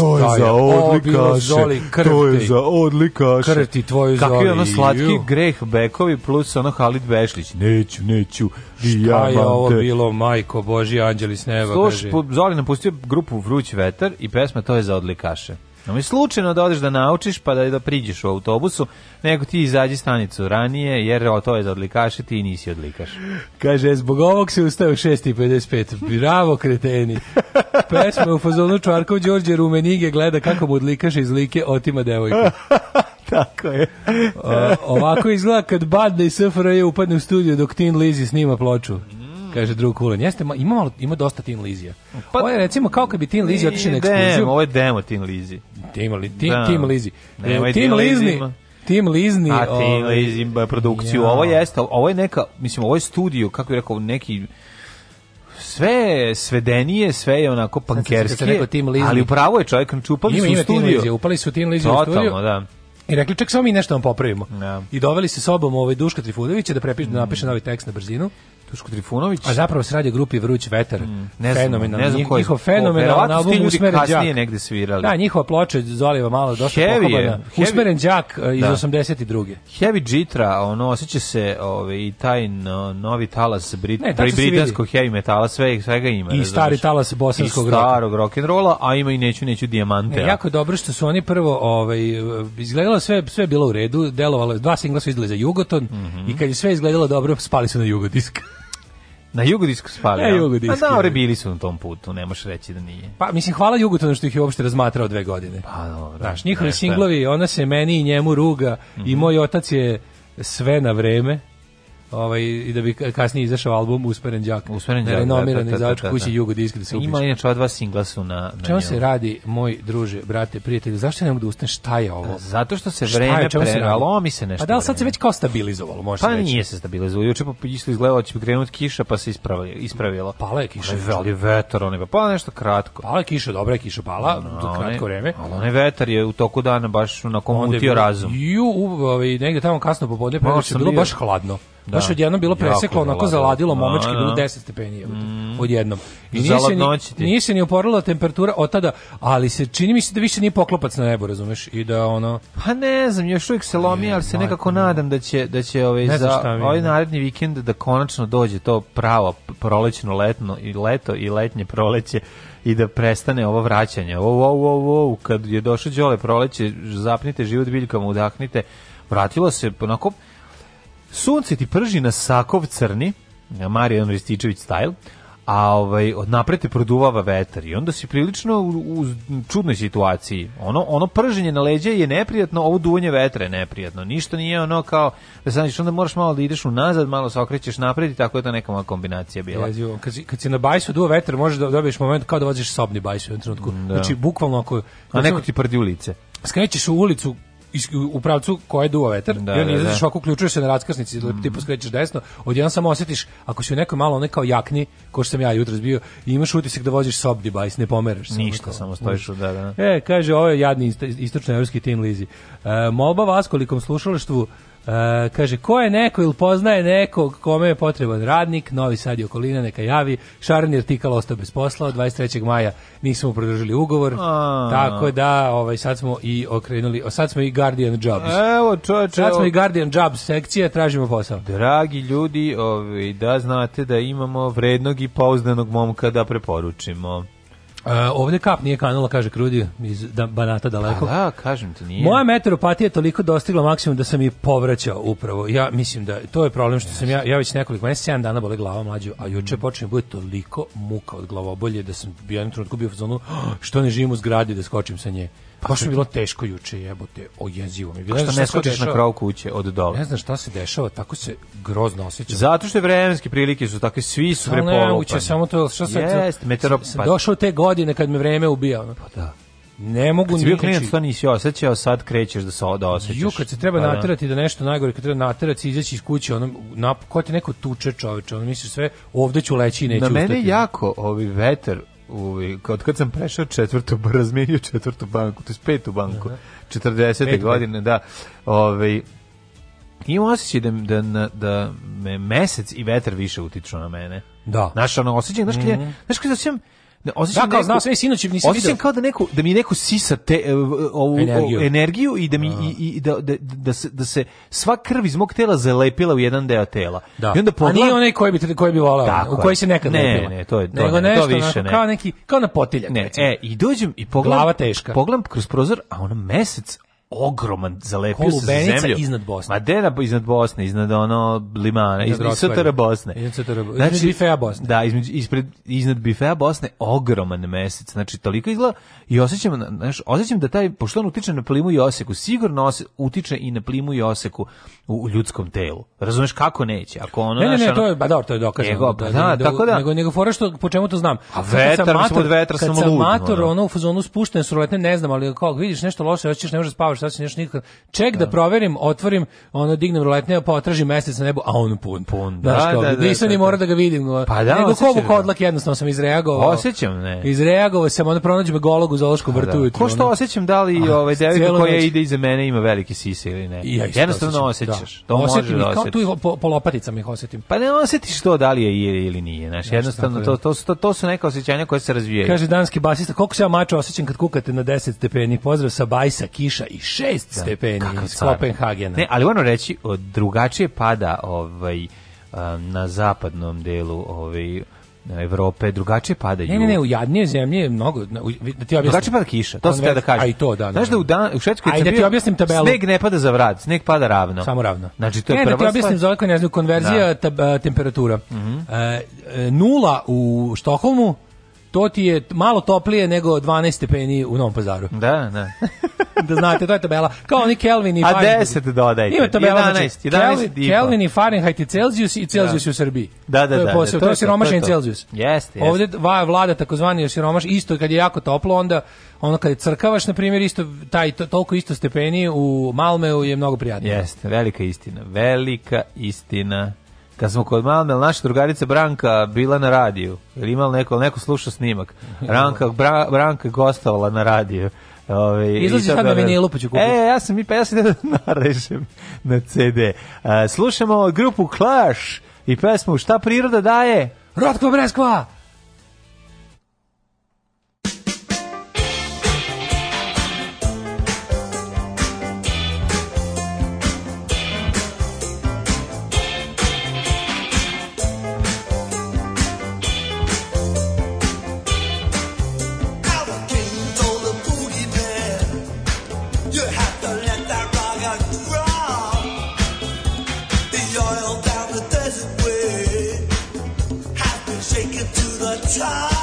to je za odlikaše. To je za odlikaše. Krti tvoju Kakvi zoli. ono slatki greh bekovi plus ono Halid Bešlić. Neću, neću. Šta je ovo bilo, majko Boži, anđeli s neba. Sluš, Zoli napustio grupu Vrući vetar i pesma To je za odlikaše. No mi slučajno da odeš da naučiš pa da, da priđeš u autobusu, nego ti izađi stanicu ranije, jer o, to je za odlikaše, ti nisi odlikaš. Kaže, zbog ovog se ustao u 6.55. Bravo, kreteni. Pesma u fazonu Čvarkov Đorđe Rumenige gleda kako mu odlikaš iz like otima devojka. Tako je. o, ovako izgleda kad Badna i SFRJ upadne u studiju dok Tin Lizi snima ploču kaže drug Kulen. Jeste, ima, malo, ima dosta Tin Lizija. Pa, ovo je recimo kao kad bi Tin Lizija otišao na ekskluziju. Ovo je demo Tin Lizi. Tim, li, tim, da. tim Lizi. E, ovaj tim Lizni. Tim Lizni. A Tim ovaj, Lizni produkciju. Ja. Ovo jeste, ovo je neka, mislim, ovo je studio, kako je rekao, neki sve svedenije, sve je onako pankerski. Ali upravo je čovjek čupali ima, su u studio. upali su Tin Lizija u studio. Totalno, da. I rekli, ček, samo mi nešto da vam popravimo. Ja. Da. I doveli se sobom ovaj Duška Trifudovića da, prepiš, da napiše novi tekst na brzinu. Duško Trifunović. A zapravo se radi o grupi Vruć vetar. Mm, ne znam, fenomenalno. ne znam koji. Njihov fenomenalan album ti ljudi usmeren kasnije džak. negde svirali. Da, njihova ploča Zoliva malo došla pokopana. Usmeren đak e, iz da. 82. Heavy Jitra, ono osjeća se ove, ovaj, i taj no, novi talas Brit, ne, britanskog heavy metala, sve svega ima. I stari talas bosanskog roka. starog rock and rolla, a ima i neću neću dijamante. Ne, jako dobro što su oni prvo ove, ovaj, izgledalo sve sve bilo u redu, delovalo dva singla su izdali za Jugoton mm -hmm. i kad je sve izgledalo dobro, spali su na Jugodisk. Na Jugodisku spali. Na Jugodisku. A da, ore, bili su na tom putu, ne možeš reći da nije. Pa mislim hvala Jugotonu što ih je uopšte razmatrao dve godine. Pa dobro. Znaš, njihovi singlovi, ona se meni i njemu ruga mm -hmm. i mhm. moj otac je sve na vreme ovaj, i da bi kasnije izašao album Usperen đak. Usperen đak. Da, Renomiran da, da, izdavač kući Jugo Disk da se ubiš. Ima inače od dva singla su na na Čemu se radi, moj druže, brate, prijatelju? Zašto ne mogu da ustane šta je ovo? Zato što se vreme prelalomi se nešto. Pa da li sad se već kao stabilizovalo, može pa reći? Pa nije se stabilizovalo. Juče pa isto izgledalo će krenuti kiša, pa se ispravilo. ispravilo. Pala je kiša. Veli vetar, on one pa nešto kratko. Pala je kiša, dobra je kiša pala, no, do kratko vreme. Ali onaj vetar je u toku dana baš na komutio razum. Ju, ovaj negde tamo kasno popodne, pa je bilo baš hladno. Da. Baš odjednom bilo preseko, onako zaladilo, momački da, bilo 10 da. stepeni mm. odjednom. I nije se, ni, nije se ni oporila temperatura od tada, ali se čini mi se da više nije poklopac na nebu, razumeš? I da ono Pa ne znam, još uvijek se lomi, ali se nekako nadam da će da će ovaj za ovaj naredni vikend da konačno dođe to pravo prolećno letno i leto i letnje proleće i da prestane ovo vraćanje. Ovo, ovo, ovo, kad je došao đole proleće, zapnite život biljkama, udahnite. Vratilo se onako Sunce ti prži na sakov crni, Marijan Rističević style, a ovaj od naprete produvava vetar i onda si prilično u, u, čudnoj situaciji. Ono ono prženje na leđa je neprijatno, ovo duvanje vetra je neprijatno. Ništa nije ono kao da sad onda moraš malo da ideš unazad, malo se okrećeš napred i tako je to neka moja kombinacija bila. Jezio, kad si, kad si na bajsu duva vetar, možeš da dobiješ moment kao da voziš sobni bajsu u jednom trenutku. Da. Znači bukvalno ako a neko ti prdi u lice. Skrećeš u ulicu u pravcu koje duva vetar, da, i onda da, izađeš da. ovako, uključuješ se na raskrsnici, mm. ti mhm. poskrećeš desno, odjedan samo osjetiš, ako si u nekoj malo onaj kao jakni, ko što sam ja jutros bio, i imaš utisak da voziš sob device, ne pomeraš se. Ništa, onako. samo stojiš da, da. E, kaže, ovo je jadni istočno-evropski tim Lizi. E, molba vas kolikom slušalaštvu E, kaže, ko je neko ili poznaje nekog kome je potreban radnik, novi sad i okolina neka javi, Šarnir tikalo ostao bez posla, 23. maja nismo produžili ugovor, A. tako da ovaj, sad smo i okrenuli, sad smo i Guardian Jobs. Evo čoveče. Sad smo i Guardian Jobs sekcija, tražimo posao. Dragi ljudi, ovaj, da znate da imamo vrednog i pouzdanog momka da preporučimo. Uh, ovde kap nije kanala, kaže Krudi, iz da, Banata daleko. Da, kažem ti, nije. Moja meteoropatija toliko dostigla maksimum da sam i povraćao upravo. Ja mislim da to je problem što sam ja, ja već nekoliko, meni 7 dana bole glava mlađu, a juče mm. počne da bude toliko muka od glavobolje da sam bio jednom trenutku bio u zonu, ah, što ne živim u zgradi da skočim sa nje. Pa baš mi je bilo teško juče, jebote, ojezivo mi je bilo. Što ne skočiš na krov kuće od dole? Ne znam šta se dešava, tako se grozno osećam. Zato što vremenske prilike su takve, svi su prepolupani. samo to, šta se... Jest, meteorop... Sam pa- došao te godine kad me vreme ubija. Pa da. Ne mogu kad si bio klijent, to nisi osjećao, sad krećeš da se da osećaš. Ju, kad se treba pa, da. naterati da nešto najgore, kad treba naterati, izaći iz kuće, ono, nap, ko te neko tuče čoveče, on misli sve, ovde ću leći i neću Na mene jako ovi vetar Uvi, kad kad sam prešao četvrtu, razmenio četvrtu banku, to je petu banku, Aha. 40. Pet godine, da, ovaj, imam osjećaj da, da, da me mesec i vetar više utiču na mene. Da. Znaš, ono, osjećaj, znaš, mm -hmm. kada, mhm. znaš, kada sam, Ne, da, znao sam i sinoć nisam Osjećam kao da, neko, da mi neko sisa te, e, e, ovu, energiju. energiju i da mi i, i da, da, da, se, da se sva krv iz mog tela zalepila u jedan deo tela. Da. I onda pogledam... A nije onaj koji bi, koji bi volao, Tako u koji se nekad ne, lepila. Ne, ne, to je to, Nego ne, nešto, to više ne. Kao, neki, kao na potiljak. Ne, recimo. e, i dođem i pogledam... Glava teška. Pogledam kroz prozor, a ona mesec, ogroman, zalepio se za zemlju. iznad Bosne. Ma dena da, iznad Bosne, iznad ono limana, iznad, iznad Sotara Bosne. Iznad Bosne. Znači, iznad bifeja Bosne. Da, između, ispred, iznad bifea Bosne ogroman mesec. Znači, toliko izgleda i osećam, znaš, osećam da taj, pošto on utiče na plimu i oseku, sigurno ose, utiče i na plimu i oseku u, u ljudskom telu. Razumeš kako neće? Ako ono, ne, ne, ne, to je, ba, pa da, to je dokazano. Njegov, pa da, da, da, tako da. Nego, nego fora što, po čemu to znam. A vetar, sam mator, od vetra sam lud. Kad sam mator, ono, u fazonu spušten s ne znam, ali kao, vidiš nešto loše, hoćeš ne možeš da spavaš, sasvim još nikako. Ček da. da proverim, otvorim, ono dignem roletnja, pa otražim mesec na nebu, a on pun, pun. Da, da, da, da, nisam ni da, morao da. da ga vidim. Pa da, Nego kovu da. kodlak jednostavno sam izreagovao. Osećam, ne. Izreagovao sam, onda pronađem golog u zološku vrtu. Pa da. Ko što osećam, da li ovaj devika koja ide iza mene ima velike sise ili ne. Ja jednostavno osjećaš. To može da osjetiš. Tu po, po lopaticama ih osjetim. Pa ne osjetiš to da li je ili nije. Znaš, jednostavno, to, to, to su neka osjećanja koja se razvijaju. Kaže danski basista, koliko se ja mača osjećam kad kukate na 10 stepeni. Pozdrav sa bajsa, kiša i 36 da. stepeni Kakav iz Kopenhagena. Ne, ali ono reći, drugačije pada ovaj, na zapadnom delu ovaj, Evrope drugačije padaju. Ne, ne, ne, u jadnije zemlje je mnogo da ti objasnim. Drugačije pada kiša, to se da kažem. A i to, da. da. Znaš da, da. u dan u Švedskoj Ajde da ti objasnim tabelu. Sneg ne pada za vrat, sneg pada ravno. Samo ravno. Znači to je ne, prva. da ti objasnim za ove ne znaju konverzija da. tab, temperatura. Mm -hmm. e, nula u Štokholmu, to ti je malo toplije nego 12 stepeni u Novom Pazaru. Da, da. da znate, to je tabela. Kao oni Kelvin i Fahrenheit. A 10 dodajte. Ima tabela, 11, znači, 11 Kelvin, Kelvin i Fahrenheit i Celsius i Celsius da. u Srbiji. Da, da, da. To je, da, posao, da, to, to je siromašan to, Celsius. Jeste, jeste. Ovde vlada takozvani je siromaš, isto kad je jako toplo, onda ono kad je crkavaš, na primjer, isto, taj, to, toliko isto stepeni u Malmeu je mnogo prijatno. Jeste, velika istina. Velika istina kad smo kod Malmel, naša drugarica Branka bila na radiju, ili imala neko, neko slušao snimak, Branka, Bra, Branka gostovala na radiju. Ove, ovaj, Izlazi sad na vinilu pa ću kupiti. E, ja sam, pa ja sam da narežem na CD. Uh, e, slušamo grupu Clash i pesmu Šta priroda daje? Rotko Breskva! time.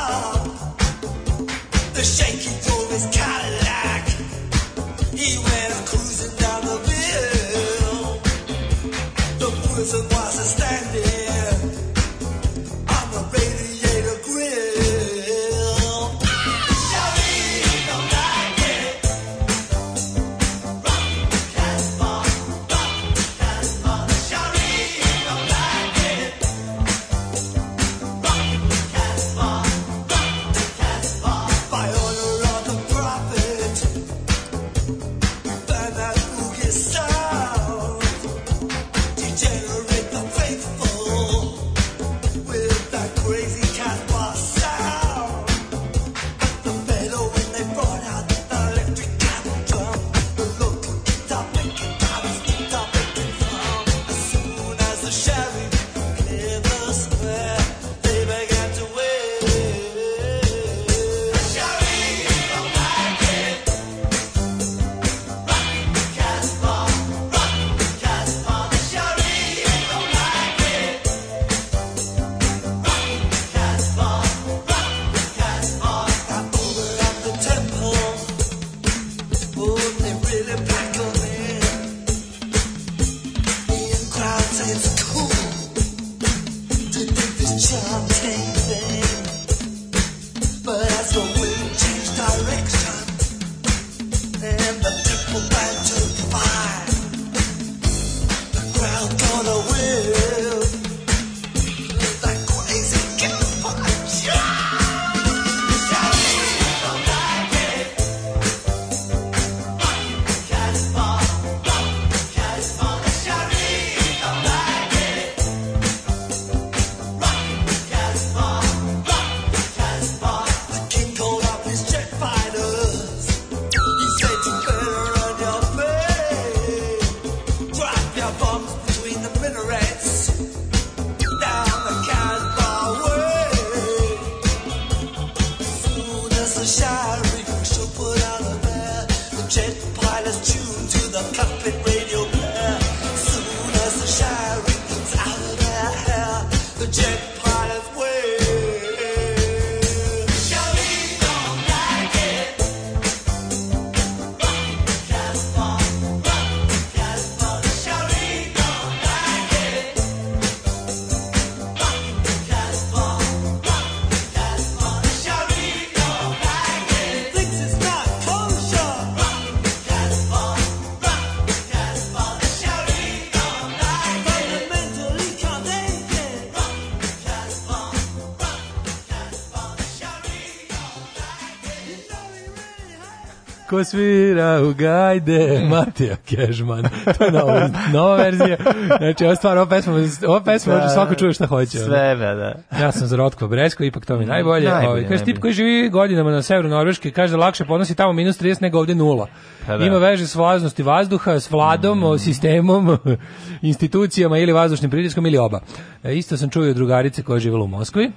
ko svira u gajde, Matija Kežman. To je nova, nova verzija. Znači, ova stvar, ova pesma, ova pesma da, da, svako da. čuje šta hoće. Sve, da, da, Ja sam za Rotko Bresko, ipak to mi najbolje. najbolje ovaj, kaže, tip koji živi godinama na severu Norveške, kaže da lakše podnosi tamo minus 30 nego ovde nula. Pa da. Ima veže s vlažnosti vazduha, s vladom, mm. sistemom, institucijama ili vazdušnim pritiskom ili oba. E, isto sam čuo od drugarice koja je živjela u Moskvi.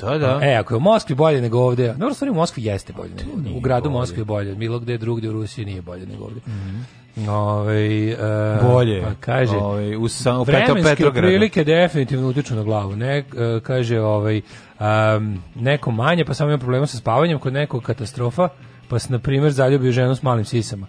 Da, da. E, ako je u Moskvi bolje nego ovdje, dobro stvari u Moskvi jeste bolje nego ovdje. U gradu bolje. Moskvi je bolje, bilo gde drugdje u Rusiji nije bolje nego ovdje. Mm -hmm. Ove, ovaj, e, bolje. A, pa kaže, Ove, ovaj, u, sam, u vremenske prilike definitivno utiču na glavu. Ne, e, kaže, ovaj, um, neko manje, pa samo ima problema sa spavanjem, kod nekog katastrofa, pa se, na primjer, zaljubi ženu s malim sisama.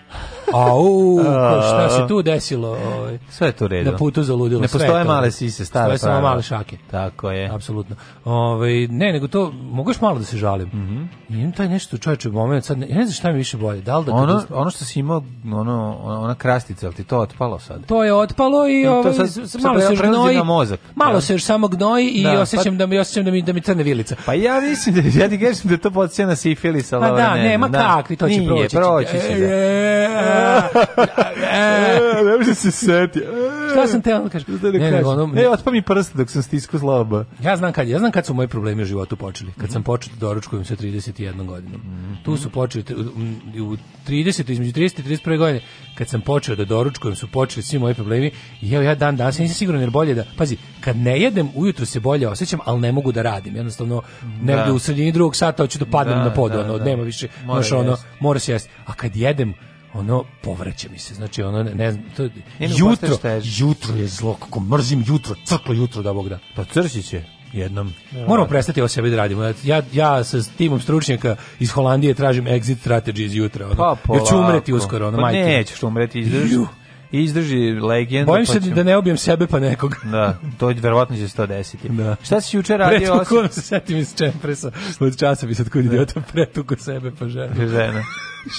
Au, šta se tu desilo? Ovaj, sve je to redu. Na putu za ludilo. Ne postoje to, male sise, stare Sve samo male šake. Tako je. Apsolutno. Ovaj ne, nego to, mogu još malo da se žalim. Mm -hmm. Imam taj nešto čoveče moment, sad ne, ne znam šta mi više bolje. Da li da ono, kad... ono što si imao, ono, ona krastica, ali ti to otpalo sad? To je otpalo i ovaj, sad, sad, malo se gnoji. Mozak, malo se još samo gnoji i da, pa- osjećam, pa, da mi, osjećam da mi, da mi crne vilica. Pa ja mislim da, ja ti kažem da to podsjena sifilis, ali... Pa da, ne, ma da. kakvi, to će proći. Nije, proći će. E, da. e, e, E, ne može se seti. E. Šta sam te ono kažem? Ne, ne, ono, ne, otpa mi prst dok sam stisku slaba. Ja znam kad, ja znam kad su moji problemi u životu počeli. Kad sam počeo da doručkujem sa 31 godinom. Tu su počeli, u 30, između 30 i 31 godine, kad sam počeo da doručkujem, su počeli svi moji problemi. I evo ja dan danas, ja nisam siguran jer bolje da, pazi, kad ne jedem, ujutro se bolje osjećam, ali ne mogu da radim. Jednostavno, negdje da. u sredini drugog sata hoću da padnem da, na pod, da, ono, da. nema više, mora, ono, mora se jesti. A kad jedem, ono povraća mi se. Znači ono ne znam to jutro jutro je zlo kako mrzim jutro, crklo jutro da Bog da. Pa crši će jednom. Moramo prestati o sebi da radimo. Ja, ja sa timom stručnjaka iz Holandije tražim exit strategy iz jutra. Ono, pa Jer ću umreti uskoro. Ono, pa majke. nećeš umreti. Izdrži izdrži legendu. Bojim pa se da ne obijem sebe pa nekog. da, to verovatno će se to desiti. Da. Šta si juče radio? Pretuko osim... Da se setim iz Čempresa, od časa bi sad kod idiota da. pretuko sebe pa žena. žena.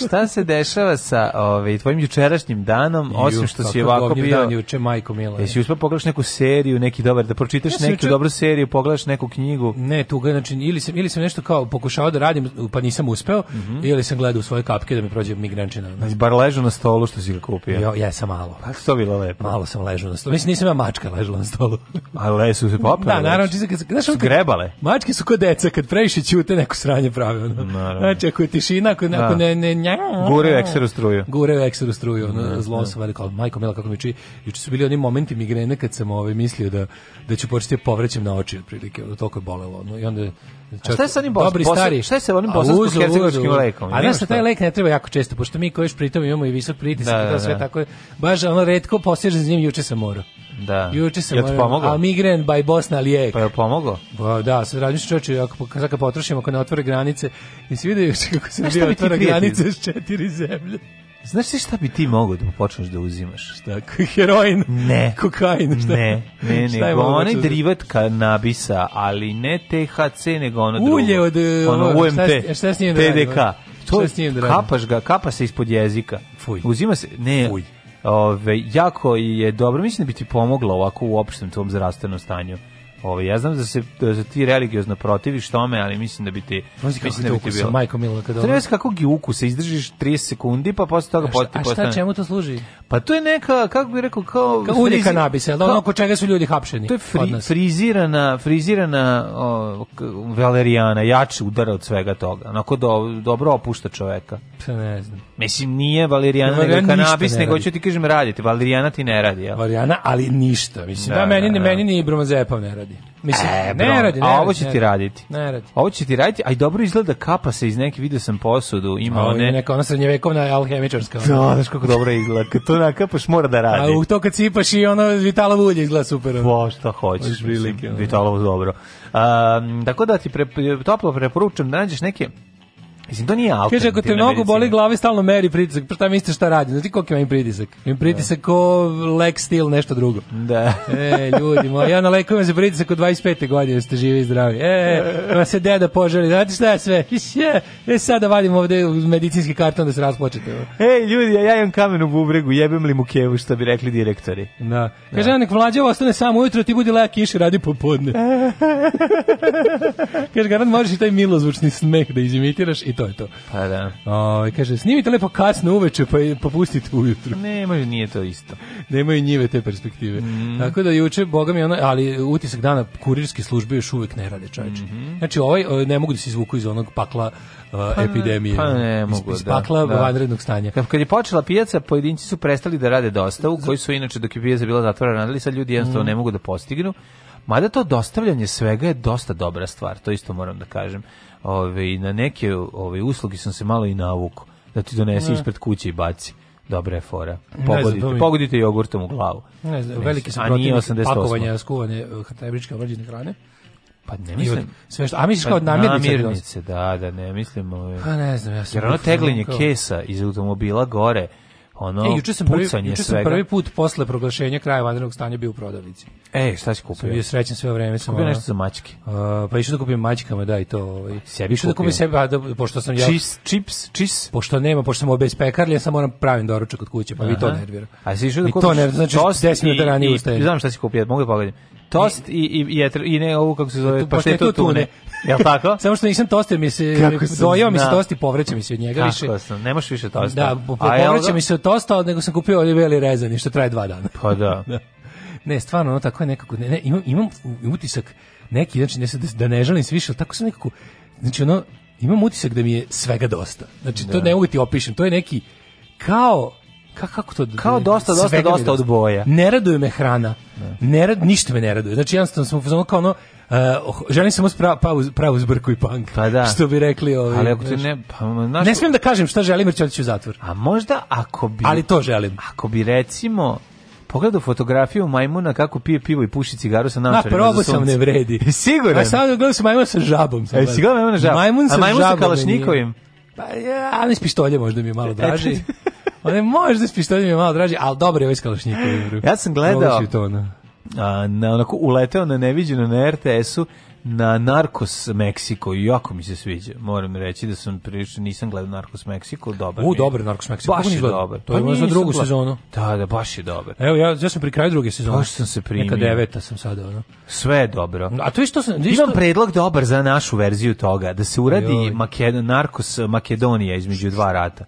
Šta se dešava sa ovaj, tvojim jučerašnjim danom, osim što si ovako bio... Dan, juče, majko mila. Jesi uspio da pogledaš neku seriju, neki dobar, da pročitaš ja neku juče... dobru seriju, pogledaš neku knjigu? Ne, tu znači, ili sam, ili sam nešto kao pokušao da radim, pa nisam uspeo, mm -hmm. ili sam gledao u svoje kapke da mi prođe migrančina. Znači, bar ležu na stolu što si ga kupio. Jo, jesam, malo. Pa što bilo lepo. Malo sam ležao na stolu. Mislim nisam ja mačka ležala na stolu. A su se popale. Da, naravno, čizak, znaš, kad, grebale. Mačke su kod deca kad previše ćute neku sranje prave ono. Naravno. Znači ako je tišina, ako, da. ako ne ne nja. Gure ekseru struju. Gure ekseru struju, ono mm, zlo da. se veliko. Majko Mila kako mi či, juče su bili oni momenti migrene kad sam ovaj mislio da da ću početi da povraćam na oči otprilike, ono toliko je bolelo. Ono, I onda A šta je sa onim bos, dobri stari? Šta je sa onim bosansko-hercegovačkim lekom? A znaš taj lek ne treba jako često, pošto mi koji još pritom imamo i visok pritisak da, i to da, sve da. tako. Baš ono redko poseže za njim, juče sam morao. Da. Juče sam morao. A migren by Bosna lijek. Pa je pomogao? Ba, pa da, sad razmišljam čoveče, ako sad potrošimo, ako ne otvore granice, i svi vidi kako se otvore granice s četiri zemlje. Znaš ti šta bi ti mogao da počneš da uzimaš? Šta, heroin? Ne. Kokain? Šta? Ne, ne, ne. Onaj derivat kanabisa, ali ne THC, nego ono drugo. Ulje od... Ono UMT, šta, e, šta s njim TDK. To, šta s njim kapaš ga, kapa se ispod jezika. Fuj. Uzima se, ne, Fuj. Ove, jako je dobro, mislim da bi ti pomoglo ovako u opštem tom zdravstvenom stanju Ovo, ovaj, ja znam da se, da se ti religiozno protiviš tome, ali mislim da bi ti... Znači mislim da bi ti bilo. Majko Milo, kada pa Treba se kakvog ukusa, izdržiš 30 sekundi, pa posle toga postane... A šta, čemu to služi? Pa to je neka, kako bih rekao, kao... Kao ulje frizi... kanabisa, da, al ono oko čega su ljudi hapšeni. To je fri, frizirana, frizirana o, valerijana, jači udara od svega toga. Onako do, dobro opušta čoveka. Pa ne znam. Mislim, nije valerijana, no, nego kanabis, ne nego što ti kažem raditi. Valerijana ti ne radi, jel? Valerijana, ali ništa. Mislim, da, da, meni, da, ne da. meni ni bromazepam ne radi radi. Mislim, e, bro, ne radi, ne a ovo će ti raditi. Ne radi. Ovo će ti raditi, a i dobro izgleda kapa se iz neke, vidio sam posudu, ima o, one... Neka ona srednjevekovna alhemičarska. Da, znaš kako dobro izgleda. Kad to nakapaš, mora da radi. A u to kad sipaš i ono Vitalovo ulje izgleda super. Po, šta hoćeš, Vitalovo dobro. Um, tako da ti pre, toplo preporučam da nađeš neke Mislim, to nije alternativna Kaže, ako te mnogo boli glavi, stalno meri pritisak. Pa šta misliš šta radi? Znate koliko imam pritisak? Imam da. pritisak ko Lex Steel, nešto drugo. Da. E, ljudi moji, ja na leku imam za pritisak od 25. godine, da ste živi i zdravi. E, e, pa se deda poželi, znate šta je sve? E, sad da vadim ovde medicinski karton da se raspočete. E, ljudi, ja imam kamen u bubregu, jebem li mu kevu, što bi rekli direktori. Da. da. Kaže, da. nek vlađa ostane samo ujutro, ti budi leja kiša, radi popodne. Kaže, garant možeš i taj milozvučni smeh da izimitiraš i to je to. Pa da. O, ovaj, kaže, snimite lepo kasno uveče, pa, pa pustite ujutru. Ne, može, nije to isto. Nemaju njive te perspektive. Mm. Tako da juče, boga mi ono, ali utisak dana kurirske službe još uvek ne rade, čoveče. Mm -hmm. Znači, ovaj, ne mogu da se izvuku iz onog pakla pa epidemije. Pa ne mogu, iz, iz da, pakla da, da. vanrednog stanja. Kad je počela pijaca, pojedinci su prestali da rade dostavu, koji su inače dok je pijaca bila zatvorena, radili, sad ljudi jednostavno mm. ne mogu da postignu. Mada to dostavljanje svega je dosta dobra stvar, to isto moram da kažem ove, na neke ove, usluge sam se malo i navuko da ti donese ispred kuće i baci. Dobra je fora. Pogodite, znam, pogodite jogurtom u glavu. Ne znam, veliki sam protivnik pakovanja, skuvanje eh, hrtebričke obrađene hrane. Pa ne mislim. sve što, a misliš kao pa od namirnice? Namirnice, da, da, ne mislim. Ove, pa ne znam, ja sam... Jer ono teglenje kesa iz automobila gore, ono e, juče sam prvi, juče sam prvi put posle proglašenja kraja vanrednog stanja bio u prodavnici. E, šta si kupio? Sam bio srećan sve vreme sam. Kupio nešto za mačke. Uh, pa išao da kupim mačkama, da i to, ovaj. Sebi što da kupim sebi, da, pošto sam ja Čis, čips, čis. Pošto nema, pošto sam bez ja sam moram pravim doručak od kuće, pa Aha. vi to nervira. A si išao da kupiš? znači, to ne, znači 10 minuta ranije ustaješ. Znam šta si kupio, mogu da pogledam. Tost i, i, i, jetr, i ne ovo kako se zove, paštetu tune. Jel tako? Samo što nisam tostio, mi se, dojao mi se tosti, povrećam mi se od njega. više. Kako sam, nemaš više tosta. Da, povrećam mi se od tosta, nego sam kupio olje veli rezani, što traje dva dana. Pa da. da. Ne, stvarno, ono tako je nekako, ne, ne, imam, imam utisak neki, znači ne, da ne želim se više, ali tako sam nekako, znači ono, imam utisak da mi je svega dosta. Znači, to da. ne mogu ti opišem, to je neki, kao kako to? Kao dosta, dosta, dosta od boja. Ne raduje me hrana. Ne. rad, ništa me ne raduje. Znači, jednostavno smo uzmano kao ono, Uh, želim samo pra, pravu, pravu zbrku i punk. Pa da. Što bi rekli ovi. Ali ako ti ne... Pa, znaš, ne smijem da kažem šta želim jer ću otići u zatvor. A možda ako bi... Ali to želim. Ako bi recimo pogledao fotografiju majmuna kako pije pivo i puši cigaru sa našarim. Na probu sam ne vredi. Sigurno. A sad gledao se majmuna sa žabom. Sam e, si gledao majmuna žabom. Majmun sa, majmun sa kalašnikovim. Pa ja, ali s pištolje možda mi je malo e, draži. One možda s pištoljem malo draži, ali dobro je ovaj skalašnjikovi. Ja sam gledao, to, no. a, na, onako, uleteo na neviđeno na RTS-u, na Narcos Meksiko i jako mi se sviđa. Moram reći da sam prilično nisam gledao Narcos Meksiko, dobar. U, dobar Narcos Meksiko. Baš je dobar. To je pa za drugu gleda. sezonu. Da, da, baš je dobar. Evo ja ja sam pri kraju druge sezone. Baš sam se primio. Neka deveta sam sada, ono. Sve je dobro. A to je što sam Imam predlog dobar za našu verziju toga, da se uradi Makedon Narcos Makedonija između dva rata.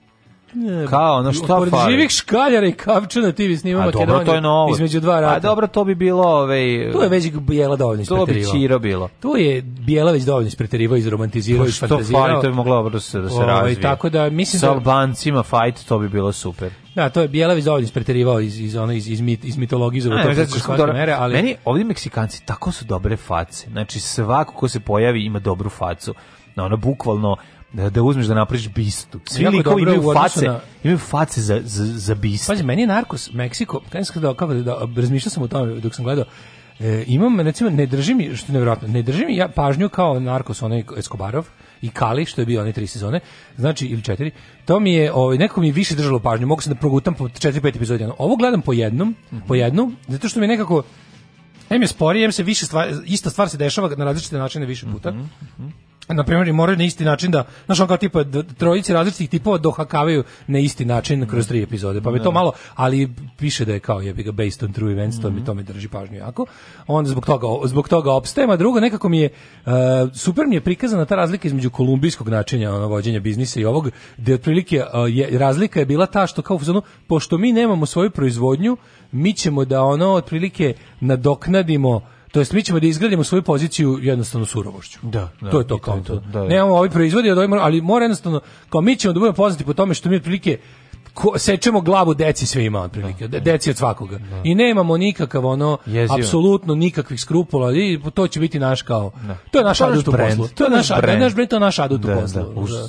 Ne, kao ono šta fali. Pored živih škaljara i kavčana TV snima Makedoniju. Dobro, to je novo. Između dva rata. A dobro, to bi bilo... Ovaj, to je već bijela dovoljno ispreterivao. To bi Čiro bilo. To je bijela već dovoljno ispreterivao, izromantizirao i pa fantazirao. Što fali, to bi moglo dobro da se, da se ovaj, razvije. Tako da, mislim da... Sa Albancima fight, to bi bilo super. Da, to je Bjelavić dovoljno ispreterivao iz iz ono iz iz, mit, iz mitologizovao to znači, mere, ali meni ovdje Meksikanci tako su dobre face. Znači svako ko se pojavi ima dobru facu. Na ono bukvalno da, da uzmeš da napraviš bistu. Svi jako likovi imaju face, na... imaju face za, za, za bistu. Pazi, meni je Narcos, Meksiko, da, kako, da, razmišljao sam o tome dok sam gledao, e, imam, recimo, ne drži mi, što je nevjerojatno, ne drži mi ja pažnju kao Narcos, onaj Escobarov, i Kali, što je bio one tri sezone, znači, ili četiri, to mi je, ovaj, neko mi je više držalo pažnju, mogu sam da progutam po četiri, pet epizodi. Ovo gledam po jednom, mm -hmm. po jednom, zato što mi je nekako, em je sporije, em se više stvar, ista stvar se dešava na različite načine više puta. Mm -hmm na primjer, i moraju na isti način da, znaš, on kao tipa trojici različitih tipova dohakavaju na isti način kroz tri epizode, pa bi to da. malo, ali piše da je kao jebi ga based on true events, to mi mhm. to me drži pažnju jako. Onda zbog toga zbog toga opstajem, a drugo nekako mi je uh, super mi je prikazana ta razlika između kolumbijskog načina ono, vođenja biznisa i ovog, gde otprilike uh, je, razlika je bila ta što kao ono, pošto mi nemamo svoju proizvodnju, mi ćemo da ono otprilike nadoknadimo To jest mi ćemo da izgradimo svoju poziciju jednostavno surovošću. Da, da, to je to kao to. to. Da, da. Nemamo ovi proizvodi, ali mora jednostavno kao mi ćemo da budemo poznati po tome što mi otprilike ko, sečemo glavu deci sve svima otprilike, da, da, deci od svakoga. Da. I nemamo nikakav ono apsolutno nikakvih skrupula i to će biti naš kao. Da. To je naš, to adut u poslu. To je naš, naš brend, to je naš adut u da, poslu. Da,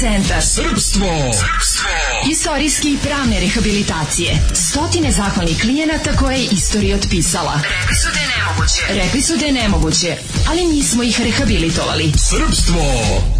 centar. Srpstvo! Srpstvo! Istorijski i pravne rehabilitacije. Stotine zahvalnih klijenata koje je istorija otpisala. Rekli su da je nemoguće. Rekli su da je nemoguće, ali mi smo ih rehabilitovali. Srpstvo!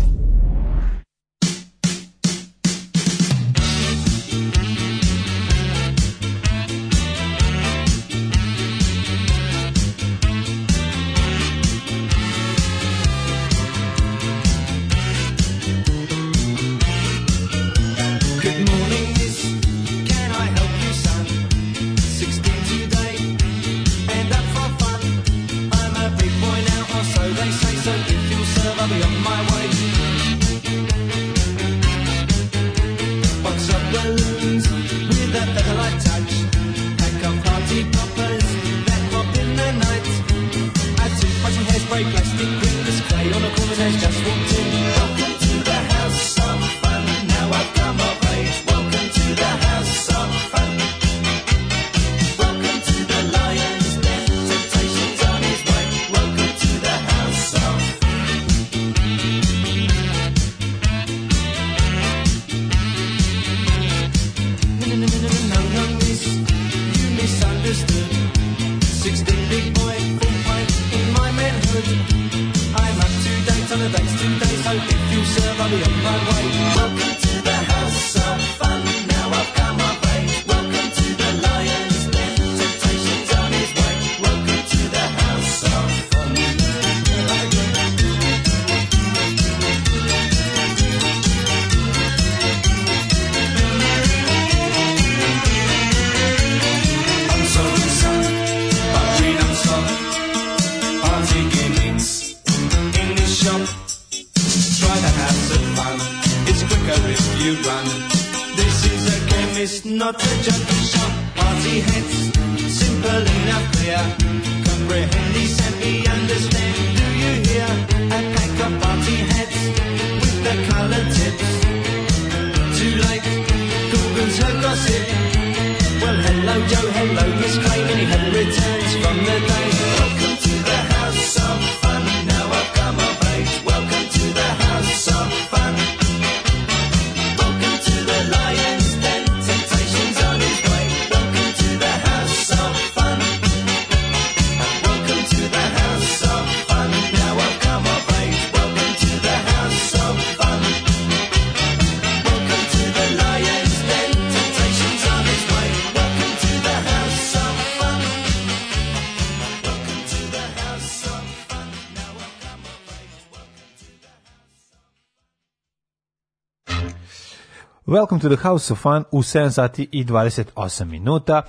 Welcome to the House of Fun u 7 sati i 28 minuta.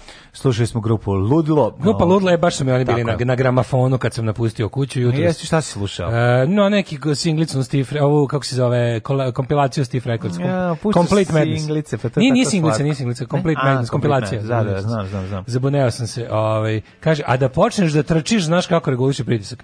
Slušali smo grupu Ludilo. Grupa no, Ludlo je baš su mi oni bili na, na gramafonu kad sam napustio kuću jutros. Jesi šta si slušao? Uh, no neki singlicu Steve, ovu kako se zove, kompilaciju Steve Records. ja, complete Madness. Singlice, pa to nije, nije singlice, nije singlice, Complete A, Madness, kompilacija. Da, da, znam, znam, znam. Zabuneo sam se. Ovaj, kaže, a da počneš da trčiš, znaš kako reguliše pritisak.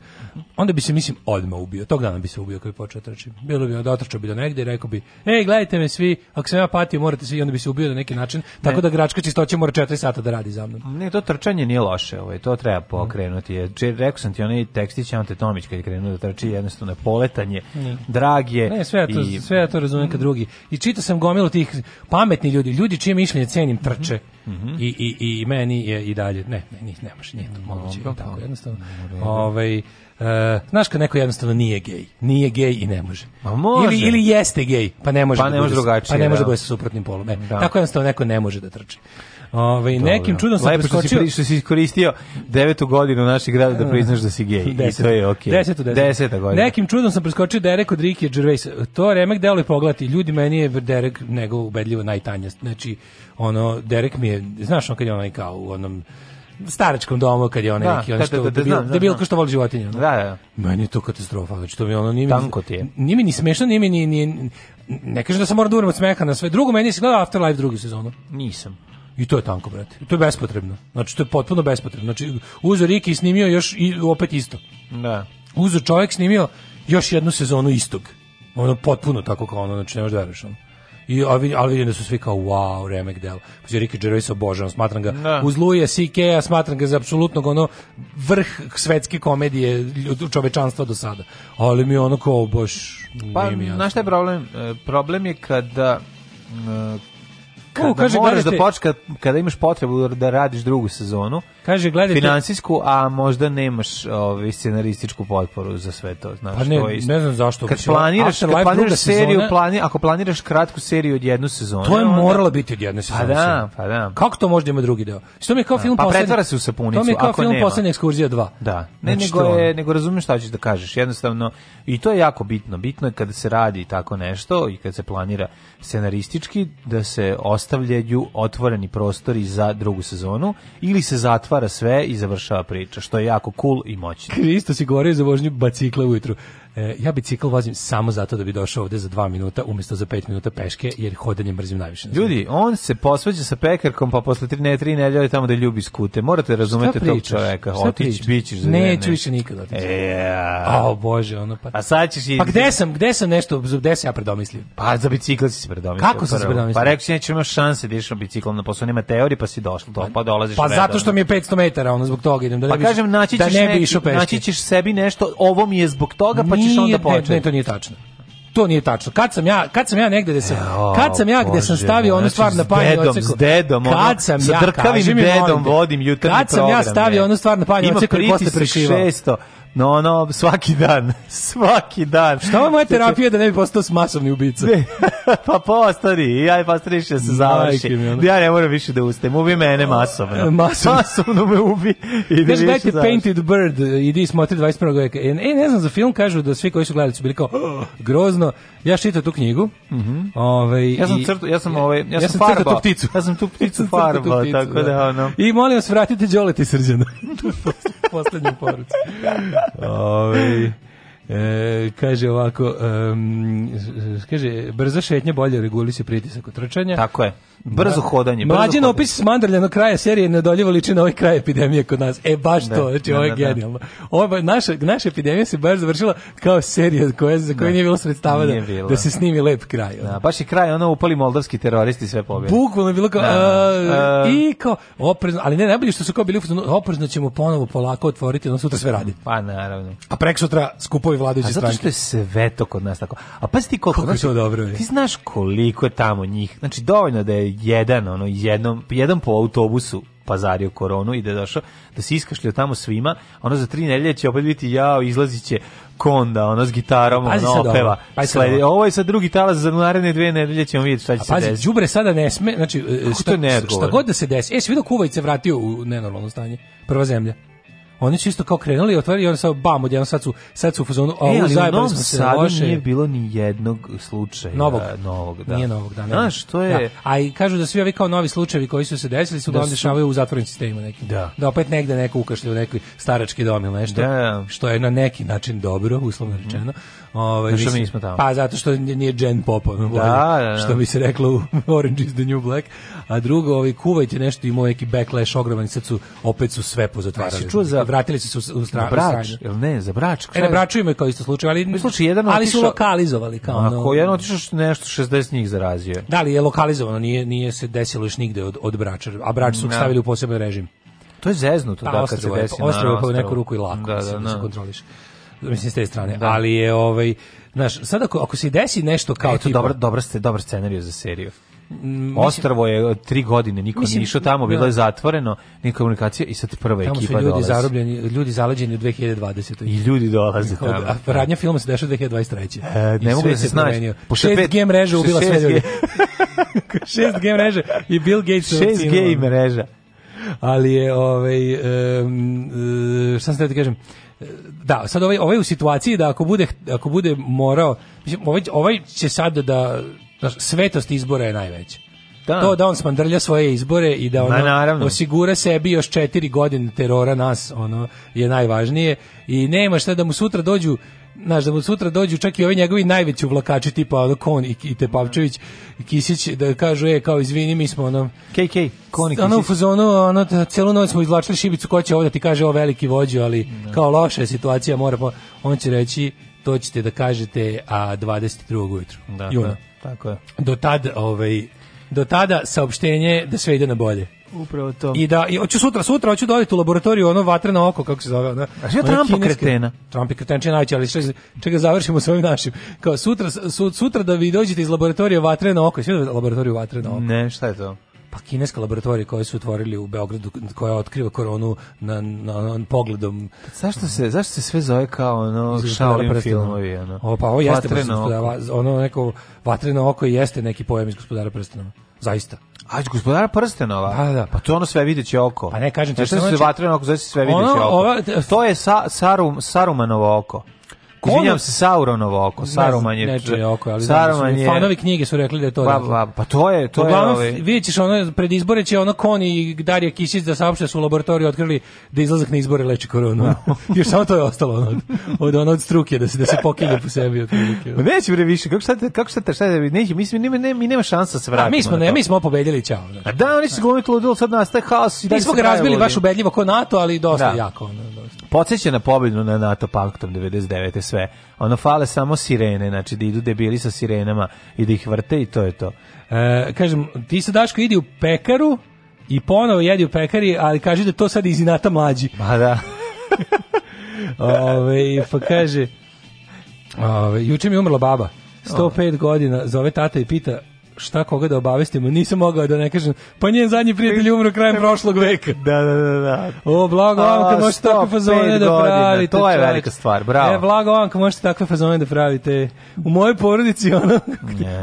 Onda bi se, mislim, odmah ubio. Tog dana bi se ubio kad bi počeo da trči. Bilo bi, da otrčao bi do negde i rekao bi, ej, gledajte me svi, ako se ja patio, morate svi, onda bi se ubio na neki način. Tako ne. da gračka čistoće mora 4 sata da radi za Ne, to trčanje nije loše, ovaj, to treba mhm. pokrenuti. Jer, če, rekao sam ti, onaj tekstić Ante Tomić kad je krenuo da trči, jednostavno poletanje, ne. drag je. Ne, sve ja to, i, sve ja to razumijem kad drugi. I čitao sam gomilu tih pametni ljudi, ljudi čije mišljenje cenim mhm. trče. Mm -hmm. I, i, I meni je i dalje, ne, ne, ne, ne može, nije to mhm, moguće. No, tako, jednostavno. No, ovaj, Uh, znaš kad neko jednostavno nije gej, nije gej i ne može. Ma može. Ili, ili jeste gej, pa ne može. Pa da ne može drugačije. Pa ne može da, da bude sa suprotnim polom. E, da. Tako jednostavno neko ne može da trči. Ove, nekim čudom sam preskočio... Lepo što si iskoristio devetu godinu našeg grada da priznaš da si gej. Deset. I to je okej. Okay. Desetu, desetu. Deseta godina. Nekim čudom sam preskočio Derek od Ricky Gervais. To remek delo je pogledati. Ljudi, meni je Derek nego ubedljivo najtanja. Znači, ono, Derek mi je, znaš on kad je onaj kao u onom staračkom domu kad je onaj da, neki onaj da, da, što da, da, da, da, da bilo što voli životinje. Da, da. Meni je to katastrofa, znači to mi ono nije Tanko ti je. Nije mi ni smešno, nije mi ni, ni ne kažem da sam moram da urem od smeha na sve. Drugo meni se gleda Afterlife drugu sezonu. Nisam. I to je tanko, brate. To je bespotrebno. Znači, to je potpuno bespotrebno. Znači, uzo Riki snimio još i opet isto. Da. Uzo čovjek snimio još jednu sezonu istog. Ono potpuno tako kao ono, znači ne da veruješ ono. I, ali, ali vidim da su svi kao, wow, remek del. Znači, Ricky Gervais obožavam, smatram ga da. uz Luje, CK-a, smatram ga za apsolutnog ono vrh svetske komedije čovečanstva do sada. Ali mi ono kao, boš, pa, nije mi jasno. Pa, znaš šta je problem? E, problem je kada e, kada U, kaže, moraš da gledajte, da počeš, kada imaš potrebu da, da radiš drugu sezonu, kaže, gledajte, finansijsku, a možda nemaš ovi, ovaj, scenarističku potporu za sve to. Znaš, pa ne, to ne znam zašto. Kad planiraš, kad planiraš seriju, plani, ako planiraš kratku seriju od jednu sezonu... To je onda, morala biti od jedne pa sezone. Pa da, pa da. Kako to možda ima drugi deo? Što mi je kao da. film pa, pa pretvara se u sapunicu, ako To mi je kao film poslednja ekskurzija 2. Da, ne, znači, nego, je, nego razumiješ šta ćeš da kažeš. Jednostavno, i to je jako bitno. Bitno je kada se radi tako nešto i kad se planira scenaristički, da se ostavljaju otvoreni prostori za drugu sezonu ili se zatvara sve i završava priča, što je jako cool i moćno. Kristo si govorio za vožnju bacikla ujutru. E, ja bicikl vozim samo zato da bi došao ovde za 2 minuta umesto za 5 minuta peške, jer hodanje mrzim najviše. Ljudi, on se posvađa sa pekarkom, pa posle tri, ne, tri nedelje tamo da ljubi skute. Morate da razumete tog čoveka. Otić, bićeš za Neću više nikad otići. E, o, bože, ono pa. A sad ćeš i... Pa gde sam, gde sam nešto, gde se ja predomislio? Pa za bicikl si se predomislio. Kako si se predomislio? Pa rekao si nećeš imaš šanse da ideš biciklom na posao, nema teorije, pa si došao, to, pa dolaziš. Pa zato što mi je 500 metara, ono zbog toga idem da pa ne Pa kažem naći da ćeš da ne bi išao peške. Naći ćeš sebi nešto, ovo mi je zbog toga, pa ćeš onda početi. Ne, ne, to nije tačno. To nije tačno. Kad sam ja, kad sam ja negde gde sam, Evo, kad sam ja gde sam stavio onu stvar na panj odseku. S dedom, kad sam ja, sa drkavim dedom vodim jutarnji program. Kad sam ja stavio onu stvar na panj odseku, posle prešivao. 600 no no, svaki dan, svaki dan. Šta vam moja znači, terapija da ne bi postao masovni ubica? pa postari, ja i postari što se završi. Majke, ja ne moram više da ustajem, ubi mene masovno. Masovno. masovno me ubi. I Kaži, gledajte Painted Bird, idi smotri 21. veka. E, e, ne znam, za film kažu da svi koji su gledali su bili kao oh, grozno. Ja šitao tu knjigu. Mm -hmm. Ove, ovaj, ja sam crtu, ja sam ovaj, ja, ja sam, farba. tu pticu. Ja sam tu pticu farba, pticu, tako da. da ono. I molim vas vratite Đoleta i Srđana. Poslednju poruku. Oh. E, kaže ovako, um, kaže, brza šetnja bolje reguliše pritisak od trčanja. Tako je. Brzo hodanje. Brzo Mlađen hodanje. opis mandrljanog kraja serije nedoljivo liči na ovaj kraj epidemije kod nas. E, baš da, to, znači, da, ovo je da, da. genijalno. Ovo, naša, naša epidemija se baš završila kao serija koja, za koju da. nije bilo sredstava da nije bilo. da, se snimi lep kraj. Da, baš i kraj, ono upali moldavski teroristi sve pobjede. Bukvalno je bilo kao, a, e, e. i kao, oprezno, ali ne, najbolje što su kao bili, oprezno ćemo ponovo polako otvoriti, ono sutra sve radi. Pa naravno. A prek sutra skupovi vladajuće stranke. A zato što je sve to kod nas tako. A pa ti koliko, koliko znači, dobro je. Ti znaš koliko je tamo njih. Znači dovoljno da je jedan, ono, jednom, jedan po autobusu pazario koronu i da je došao da se iskašljio tamo svima, ono za tri nedelje će opet biti jao, izlazit će konda, ono s gitarom, pazi ono opeva. Ovo. ovo je sad drugi talas, za naredne dve nedelje ćemo vidjeti šta će pazi, se desiti. Džubre sada ne sme, znači, e, šta, šta god da se desi. E, si vidio kuvajce vratio u nenormalno stanje, prva zemlja oni su isto kao krenuli, otvorili on onda sad bam, odjednom sad su, sad su u fazonu, a e, u zajebali smo se loše. nije bilo ni jednog slučaja. Novog. novog da. Nije novog, da. Znaš, to je... Da. A i kažu da svi ovi kao novi slučajevi koji su se desili su da, da dešavaju u zatvorenim sistemima neki Da. da opet negde neko ukašlja u neki starački dom ili nešto, da. što je na neki način dobro, uslovno mhm. rečeno. Ovaj, mi nismo tamo? Pa zato što nije Jen Pop, da, da, da, što bi se reklo u Orange is the New Black. A drugo, ovaj, kuvajte nešto, imao neki backlash ogroman i opet su sve pozatvarali. Da, čuo za vratili su se u stranu. Brač, jel ne, za Brač. E, na Braču imaju kao isto slučaj, ali, e, slučaj, jedan ali otišao, su lokalizovali. Kao, ako no, jedan otišao nešto 60 njih zarazio. Da li je lokalizovano, nije, nije se desilo još nigde od, od Brača, a Brač su da. stavili u poseban režim. To je zeznuto, da, da kad se desi. Ostrvo je pa u neku ruku i lako, da, da, da, da se da. kontroliš. Mislim, s te strane. Da. Ali je, ovaj, znaš, sad ako, ako se desi nešto kao... Eto, tipa, dobra, ste, dobra scenariju za seriju. Ostrvo je tri godine, niko mislim, nije išao tamo, bilo da. je zatvoreno, nije komunikacija i sad prva ekipa dolazi. Tamo su ljudi dolazi. zarobljeni, ljudi zaleđeni u 2020. I ljudi dolaze tamo. A radnja filma se dešava 2023. E, ne mogu da se snaći. Po 6G mreža ubila sve ljudi. 6G mreža i Bill Gates. 6G mreža. Ali je, ovaj, um, šta sam da kažem, da, sad ovaj, ovaj u situaciji da ako bude, ako bude morao, mislim, ovaj, ovaj će sad da Znaš, svetost izbora je najveća. Da. To da on smandrlja svoje izbore i da ono Ma, osigura sebi još četiri godine terora nas, ono je najvažnije i nema šta da mu sutra dođu znaš, da mu sutra dođu čak i ovi njegovi najveći uvlakači tipa Kon i, i Tepavčević, Kisić, da kažu, e, kao izvini, mi smo ono... KK, Kon i Kisić. Ono u fazonu, ono, celu noć smo izvlačili šibicu, ko će ovdje ti kaže, o veliki vođu, ali no. Da. kao loša je situacija, mora... On će reći, to ćete da kažete, a 22. ujutru. Da, juna. Da. Tako je. Do tad, ovaj, do tada saopštenje da sve ide na bolje. Upravo to. I da i hoću sutra sutra hoću doći da u laboratoriju ono vatreno oko kako se zove, ona. A što Trump kineske, kretena? Trump je kreten najče, ali čega, čega završimo sa ovim našim. Kao sutra su, sutra da vi dođete iz laboratorije vatreno oko, sve da laboratoriju vatreno oko. Ne, šta je to? pa kineska laboratorija koje su otvorili u Beogradu koja otkriva koronu na, na, na pogledom. Zašto se zašto se sve zove kao ono Shaolin filmovi ono? O, pa ovo jeste gospodara, ono neko vatreno oko jeste neki pojam iz gospodara prstenova. Zaista. Ajde, gospodara prstenova. Da, da, da. Pa to ono sve videće oko. Pa ne kažem ti što se znači- vatreno oko zove sve videće ono, oko. Ova, to je sa, sarum, Sarumanovo oko. Izvinjavam se Sauronovo oko, Saruman je. Ne, oko, ali da Saruman je. Fanovi knjige su rekli da je to. Pa pa, pa to je, to Uglavnom, je. Uglavnom ovaj- videćeš ono pred izbore će ono Koni i Darija Kisić da saopšte da su u laboratoriju otkrili da izlazak na izbore leči koronu. Da. Još samo to je ostalo ono, od onog struke da se da se pokinje po sebi otprilike. Ma neće bre više. Kako sad kako sad šta da neće, mislim nema ne, mi nema šanse da se vratimo. A, mi smo ne, mi smo pobedili ćao. A da, oni su glumili ludilo, sad nastaje haos i smo ga razbili baš ubedljivo ko NATO, ali dosta jako. Ono, dosta podsjeća na pobjedu na NATO paktom 99. sve. Ono fale samo sirene, znači da idu debili sa sirenama i da ih vrte i to je to. E, kažem, ti sa Daško idi u pekaru i ponovo jedi u pekari, ali kaže da to sad iz inata mlađi. Ma da. Ove, pa kaže, ove, juče mi umrla baba. 105 godina, zove tata i pita, šta koga da obavestimo, nisam mogao da ne kažem, pa njen zadnji prijatelj umro krajem prošlog veka. Da, da, da. da. O, blago vam kad možete takve fazone da pravite. To je velika stvar, bravo. E, blago vam kad možete takve fazone da pravite. U mojoj porodici ono,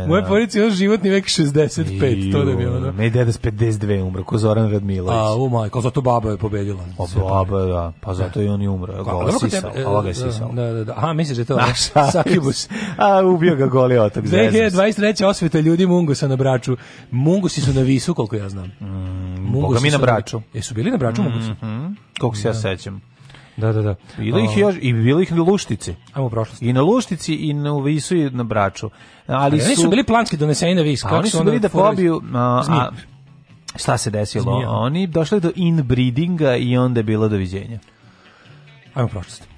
u mojoj porodici je životni vek 65, Iu, to da bi ono. Ne, deda 52 umro, ko Zoran Radmilović. A, u majko, zato baba je pobedila. O, pa baba, da, pa zato i on i umro. Gola sisao, ova ga da, sisao. Da, da, da. Aha, misliš da je to Sakibus. A, ubio ga goli otok. 2023. osveta ljudima Mungosa na Braču. Mungosi su na Visu, koliko ja znam. Mm, Mungosi Boga mi na Braču. Jesu bili na Braču mm, Mungosi? Mhm. koliko se ja da. sećam. Da, da, da. Bilo ih još i bili ih na Luštici. Ajmo prošlost. I na Luštici i na Visu i na Braču. Ali a, su, nisu bili planski doneseni na Vis. A oni su bili da pobiju... šta se desilo? Zmija. Oni došli do inbreedinga i onda je bilo doviđenja. Ajmo prošlost.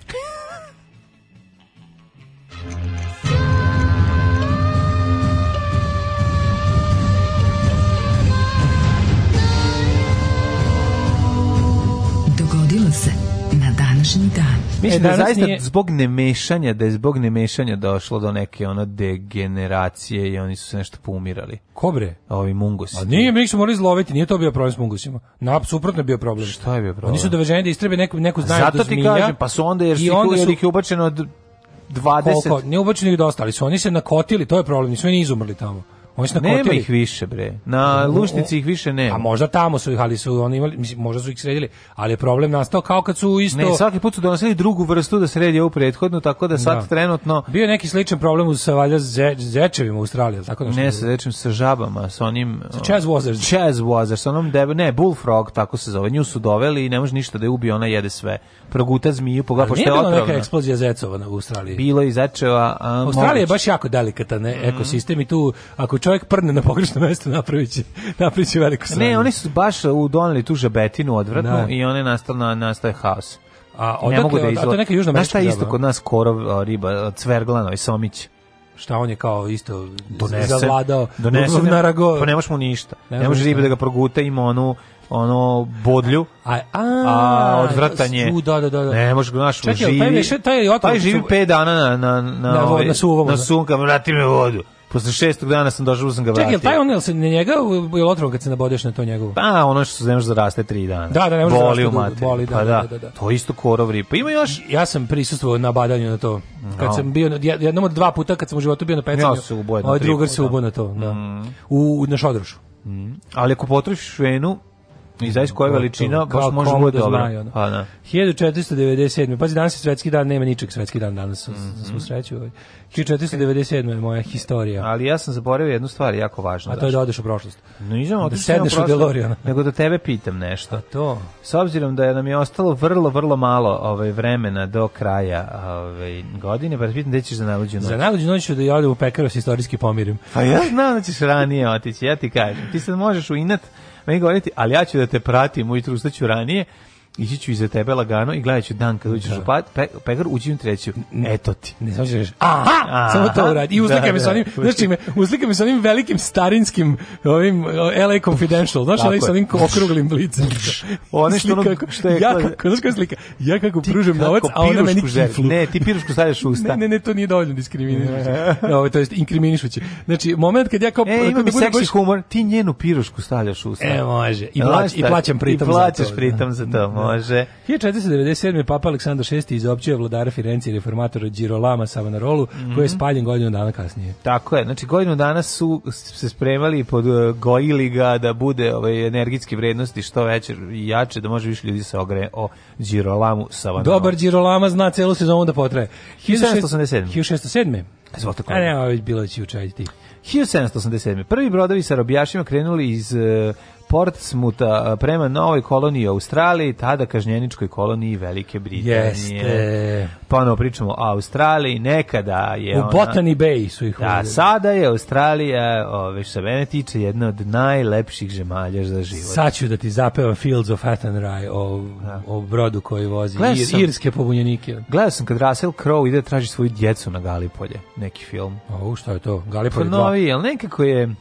današnji dan. Mislim e, da zaista nije... zbog nemešanja, da je zbog nemešanja došlo do neke ono degeneracije i oni su se nešto poumirali. Kobre? Ovi mungosi. A nije, mi smo morali zloviti, nije to bio problem s mungosima. Na, suprotno je bio problem. Šta je bio problem? Oni su doveženi da istrebe neku, neku znaju Zato do ti kažem, pa su onda jer, i onda su... ih je ubačeno od 20... Koliko? Ne ubačeno ih da dosta, ali su oni se nakotili, to je problem, nisu oni izumrli tamo. Oni su Nema nakotili. ih više bre. Na Lušnici ih više nema. A možda tamo su ih, ali su oni imali, mislim, možda su ih sredili, ali je problem nastao kao kad su isto Ne, svaki put su donosili drugu vrstu da sredi ovu prethodnu, tako da sad da. trenutno bio je neki sličan problem sa valja ze, zečevima u Australiji, tako nešto. Ne, sa zečem sa žabama, sa onim sa Chaz Wazers. Um, Chaz Wazers, sa onom debe, ne, Bullfrog, tako se zove. Nju su doveli i ne može ništa da je ubije, ona jede sve. Proguta zmiju, pogleda pošto je otrovna. nije neka eksplozija zecova na Australiji. Bilo i zečeva. Australija je baš jako delikatan mm ekosistem i tu ako čovjek prne na pogrešno mesto, napraviće, napraviće veliku sranje. Ne, oni su baš udonili uh, tu žabetinu odvratnu da. i one nastaje na, nastaje haos. A odakle, ne mogu da izvod... a to je neka južna Znaš šta isto kod nas korov riba, cverglano i somić? Šta on je kao isto donesen, zavladao, donesen, narago. Pa nemaš mu ništa. Ne, ne ribe da ga proguta, ima onu ono bodlju a a, a odvratanje da, da, da, da. ne možeš naš Čekaj, živi taj, taj, taj, taj živi 5 dana na na na na, ovaj, na suvom na da. suvom kad vrati me vodu Posle šestog dana sam došao, sam ga vratio. Čekaj, taj on, jel se njega, je otrov kad se nabodeš na to njegovo? Pa, ono što se ne može da raste tri dana. Da, da, ne može da boli da raste, boli, da, pa da, da, da, da To isto korov ripa. Ima još... Ja sam prisustvovao na badanju na to. Kad no. sam bio, jednom od dva puta kad sam u životu bio na pecanju, ja ovaj drugar se ubo na to. Da. Mm. U, na šodrušu. Mm. Ali ako potrošiš venu, I znaš koja veličina, baš može bude da dobro. Znaju, pa, 1497. Da. Pazi, danas je svetski dan, nema ničeg svetski dan danas, mm -hmm. svu sreću. 1497. Ovaj. je moja historija. Ali ja sam zaboravio jednu stvar jako važnu. A to je da odeš u prošlost. No, izam, da sedneš u Delorijana. Nego da tebe pitam nešto. A to? S obzirom da je nam je ostalo vrlo, vrlo malo ovaj, vremena do kraja ovaj, godine, pa da pitam gde ćeš za najluđu noć? Za najluđu noć ću da ja odem u pekaru s istorijski pomirim. A pa ja znam da ćeš ranije otići, ja ti kažem. Ti sad možeš u inat meni govoriti, ali ja ću da te pratim, ujutru ustaću ranije ići ću iza tebe lagano i gledat ću dan kad uđeš da. u pe, pekar, uđi u treću. Eto ti. Ne znam ćeš. Da Aha! Samo to uradi. I uzlika da, me da. sa onim, znaš čime, uzlika me sa onim velikim starinskim ovim LA Confidential. Znaš, onaj sa onim okruglim blicom. One što ono, što je... Ja kako, znaš koja slika? Ja kako ti pružem novac, a ona meni kiflu. Ne, ti pirušku stavljaš u usta. Ne, ne, ne, to nije dovoljno diskriminišuće. Ovo, to je inkriminišuće. Znači, moment kad ja kao... E, imam da seksi humor, ti njenu pirušku stavljaš u usta. E, može. I, plać, i plaćam pritom da. za to. I plaćaš pritom za to, Može. 1497. Papa Aleksandar VI izopćio vladara Firenci i reformatora Girolama Savonarolu, mm -hmm. koji je mhm. spaljen godinu dana kasnije. Tako je, znači godinu dana su se spremali pod podgojili e, ga da bude ove ovaj, energetske vrednosti što veće i jače, da može više ljudi se ogre o Girolamu Savonarolu. Dobar Girolama zna celu sezonu da potraje. 1687. 1607. Izvolite A nema, bilo da će učajiti. 1787. Prvi brodovi sa robijašima krenuli iz uh, Portsmuta prema novoj koloniji Australiji, tada kažnjeničkoj koloniji Velike Britanije. Jeste. Ponovo pričamo o Australiji, nekada je U ona, Botany Bay su ih Da, sada je Australija, ove, što mene tiče, jedna od najlepših žemalja za život. Sad ću da ti zapevam Fields of Athenry o, da. o brodu koji vozi ir, sam, irske pobunjenike. Gledao sam kad Russell Crowe ide da traži svoju djecu na Galipolje, neki film. O, šta je to? Galipolje 2? Pa novi, ali nekako je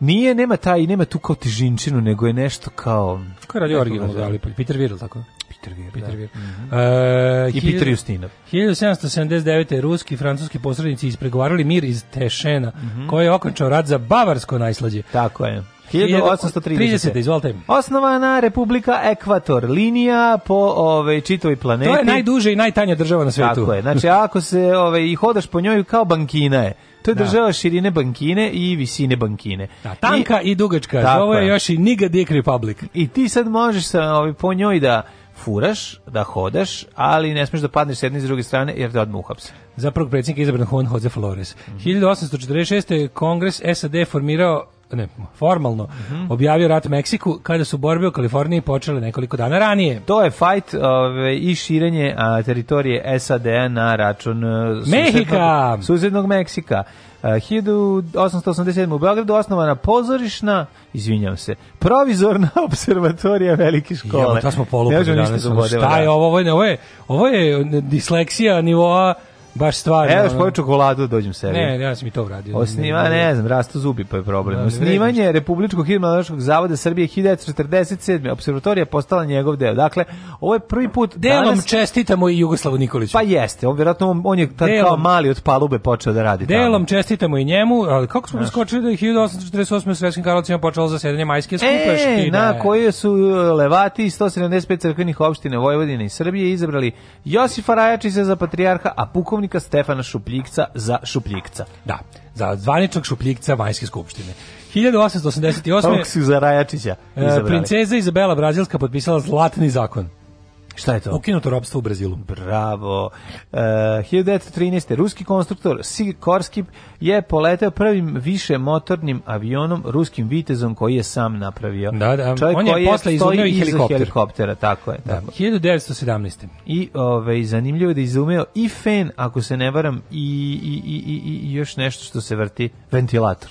Nije, nema taj, nema tu kao težinčinu, nego je nešto kao... Ko je radio originalno Galipolj? Da. Peter Virl, tako? Peter Virl, Peter da. Virl. Mm -hmm. E, uh, I Peter Justinov. 1779. ruski i francuski posrednici ispregovarali mir iz Tešena, mm -hmm. koji je okončao rat za bavarsko najslađe. Tako je. 1830. izvolite. Osnovana Republika Ekvator, linija po ovaj čitavoj planeti. To je najduže i najtanja država na svetu. Tako je. Znači ako se ovaj i hodaš po njoj kao bankina je. To je da. država širine bankine i visine bankine. Da, tanka i, i dugačka. Tako, Ovo je još i Niga Dick Republic. I ti sad možeš sa, ovaj, po njoj da furaš, da hodaš, ali ne smeš da padneš s jedne i s druge strane, jer te odmah uhapse. Za prvog predsjednika je izabran Juan Jose Flores. Mm -hmm. 1846. Kongres SAD formirao ne, formalno uh mhm. -huh. objavio rat Meksiku kada su borbe u Kaliforniji počele nekoliko dana ranije. To je fight ove, i širenje a, teritorije sad d-a na račun e, Mehika. Susednog, Meksika. E, a, 1887. u Beogradu osnovana pozorišna, izvinjam se, provizorna observatorija velike škole. Ja, to smo polupili. Ne ništa Šta je da. ovo? Ovo je, ovo je, ovo je disleksija nivoa Baš stvarno. Evo spoj čokoladu da dođem sebi. Ne, ja sam i to uradio. Osniva, ne znam, rastu zubi pa je problem. Da, Osnivanje Republičkog hidrološkog zavoda Srbije 1947. Observatorija postala njegov deo. Dakle, ovo je prvi put delom danas... čestitamo i Jugoslavu Nikoliću. Pa jeste, on vjerojatno on je tad delom, kao mali od palube počeo da radi. Delom tamo. čestitamo i njemu, ali kako smo skočili da je 1848. u Srpskim Karlovcima počelo zasedanje majske e, skupe e, štine. na koje su uh, levati 175 crkvenih opštine Vojvodine i Srbije izabrali Josifa Rajačića za patrijarha, a pukovnik predstavnika Stefana Šupljikca za Šupljikca. Da, za zvaničnog Šupljikca Vanjske skupštine. 1888. Tog su za Rajačića e, izabrali. Princeza Izabela Brazilska potpisala zlatni zakon. Šta je to? Ukinuto robstvo u Brazilu. Bravo. E, uh, 1913. Ruski konstruktor Sikorski je poleteo prvim više motornim avionom ruskim vitezom koji je sam napravio. Da, da. Čovjek on je, je posle izumio i helikopter. helikoptera. Tako je. Da, tako. Da. 1917. I ove, ovaj, zanimljivo je da izumeo i fen, ako se ne varam, i, i, i, i još nešto što se vrti, ventilator.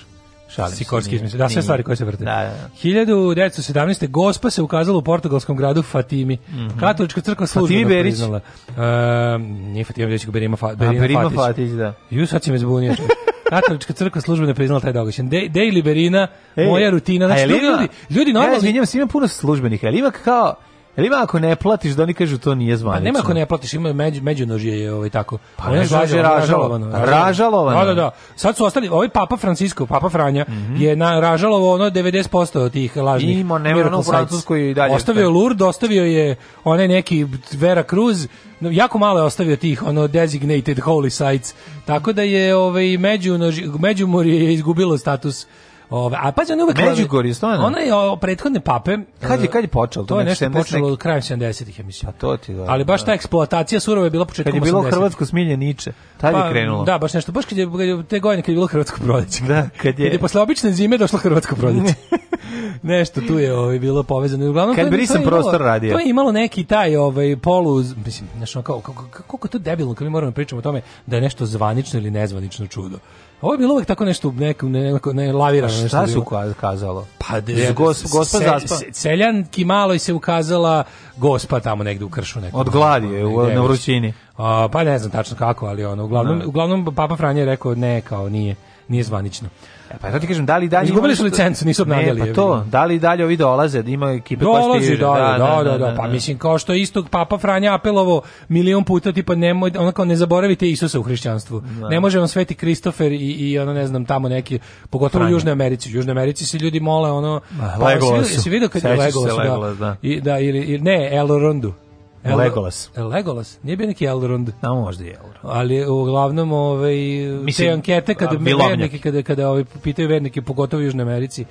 Šalim Sikorski izmislio. Da, sve stvari koje se vrte. Da, da. 1917. Da. Gospa se ukazala u portugalskom gradu Fatimi. Mm -hmm. Katolička crkva službeno Fatimi priznala. Uh, nije Fatimi Berić, Berima, Fa, Berima, A, Berima Fatić. Fatić. da. Ju, sad si me zbunio. Katolička crkva službeno priznala taj događaj. De, Daily Berina, Ej, moja rutina. Znači, ljudi, ljudi, ljudi normalno... Ja izvinjam, ima puno službenih, ali ima kao Ali ima ako ne platiš da oni kažu to nije zvanično? Pa nema ako ne platiš, ima među, međunožje je ovaj tako. Pa ne je ražalovano. Ražalovano. Da, da, da. Sad su ostali, ovaj Papa Francisko, Papa Franja, mm -hmm. je na ražalovo ono 90% od tih lažnih. Ima, ne ono u Francuskoj i dalje. Ostavio Lurd, ostavio je onaj neki Vera Cruz, jako malo je ostavio tih ono designated holy sites, tako da je ovaj, među, međumorje je izgubilo status Ove, a pazi, ona uvek... Međugorje, stvarno. Ona je o, prethodne pape... Kad je, kad je počelo? To je nešto počelo od kraja 70-ih, ja mislim. Pa to ti da. Ali baš da. ta eksploatacija surove je bila početkom 80-ih. Kad je bilo 80. Hrvatsko smilje Niče, tad pa, je krenulo. Da, baš nešto, baš kad je, te godine kad je bilo Hrvatsko proleće. Da, kad je... Kad je posle obične zime došlo Hrvatsko proleće. nešto tu je ovaj, bilo povezano. Uglavnom, kad brisam prostor radio. To je imalo neki taj ovaj, polu, mislim, znaš, kao, kako, kako to debilno kad mi moramo da pričamo o tome da je nešto zvanično ili nezvanično čudo. Ovo je bilo uvek tako nešto nekom ne, neko, ne lavirano pa nešto. Šta su kazalo? Pa de, gos, gospa se, zaspa. Se, seljanki maloj se ukazala gospa tamo negde u kršu nekako. Od gladi je u, na vrućini. A, pa ne znam tačno kako, ali ono uglavnom no. Da. uglavnom papa Franje je rekao ne kao nije nije zvanično. E pa to ti kažem, da li dalje... Izgubili su licencu, nisu obnavljali. Ne, pa to, da li dalje ovi dolaze, da ima ekipe koja stiže. Dolazi, da da da, da, da, da, pa mislim, kao što istog Papa Franja apelovo milion puta, tipa, nemoj, onako, ne zaboravite Isusa u hrišćanstvu. Ne može vam sveti Kristofer i, i ono, ne znam, tamo neki, pogotovo u Južnoj Americi. U Južnoj Americi se ljudi mole, ono... Legolas. Pa, si, si vidio kad je Legolas, da. I, da, ili, ne, El El, Legolas. El Legolas? Nije bio neki Elrond? Da, možda je Elrond. Ali uglavnom ovaj, Mislim, te ankete kada, vernike, kada, kada ovaj, pitaju vernike, pogotovo u Južnoj Americi,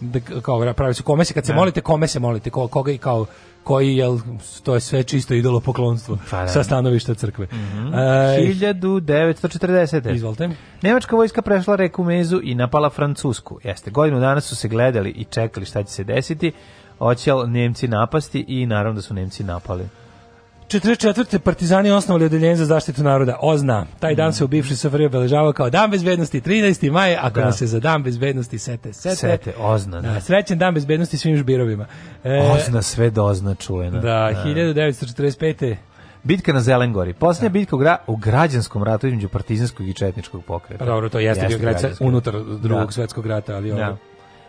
da, kao pravi se kome se kad se ne. molite kome se molite ko, koga i kao koji je, to je sve čisto idolo poklonstvo pa, da. sa stanovišta crkve. Mm -hmm. e, 1940. Izvolite. Nemačka vojska prešla reku Mezu i napala Francusku. Jeste, godinu dana su se gledali i čekali šta će se desiti. Hoće li Nemci napasti i naravno da su Nemci napali. 44. partizani osnovali odeljenje za zaštitu naroda, OZNA. Taj dan se u bivšoj SFRJ obeležavao kao Dan bezbednosti 13. maja, ako da. nas se za Dan bezbednosti sete, sete. Sete, OZNA. Da. da srećen Dan bezbednosti svim žbirovima. E, OZNA sve dozna čujena. Da, da. 1945. Bitka na Zelengori. Posljednja da. bitka u, gra, u građanskom ratu između partizanskog i četničkog pokreta. Pa Dobro, to jeste, jeste bio građanski unutar drugog da. svetskog rata, ali da. ovo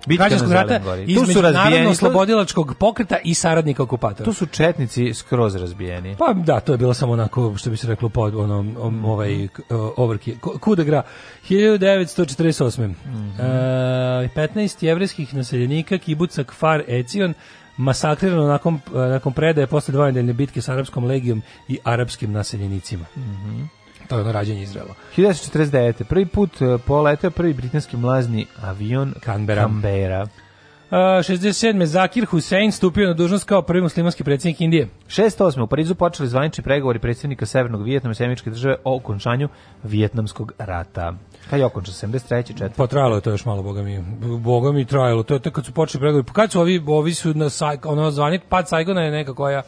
građanskog rata između narodno slobodilačkog pokreta i saradnika okupatora. Tu su četnici skroz razbijeni. Pa da, to je bilo samo onako što bi se reklo pod onom om, ovaj overki kuda gra 1948. Mm -hmm. e, 15 jevrejskih naseljenika kibuca Kfar Ecion masakrirano nakon, nakon predaje posle dvojnedeljne bitke s arapskom legijom i arapskim naseljenicima. Mhm. Mm to je ono rađenje Izraela. 1949. Prvi put e, poletao prvi britanski mlazni avion Canberra. Canberra. Uh, e, 67. Zakir Hussein stupio na dužnost kao prvi muslimanski predsjednik Indije. 608. U Parizu počeli zvanični pregovori predsjednika Severnog Vijetnama i Sjemičke države o okončanju Vijetnamskog rata. Kad je okončan? 73. četvrti? Pa trajalo je to još malo, boga mi. Boga mi trajalo. To je to kad su počeli pregovori. Pa kad su ovi, ovi su na ono zvanik, pad Saigona je neka koja...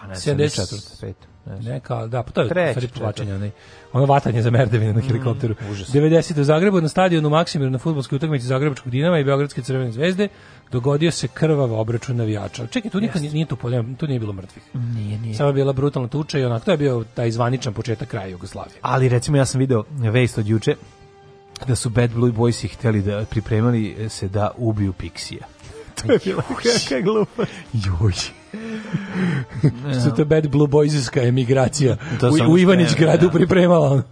Pa ne, 74. 74. Neka, da, pa to je Treći, stvari povlačenje, onaj, ono vatanje za merdevine na mm, helikopteru. Mm, 90. u Zagrebu na stadionu Maksimir na futbolskoj utakmici Zagrebačkog Dinama i Beogradske crvene zvezde dogodio se krvav obračun navijača. Čekaj, tu nikad nije tu poljem, tu nije bilo mrtvih. Nije, nije. Samo je bila brutalna tuča i onako, to je bio taj zvaničan početak kraja Jugoslavije. Ali recimo ja sam video vest od juče da su Bad Blue Boys ih hteli da pripremali se da ubiju Pixija to je bila kakva glupa. Joj. Što to bad blue boyska emigracija u, u Ivanić gradu ja. pripremala,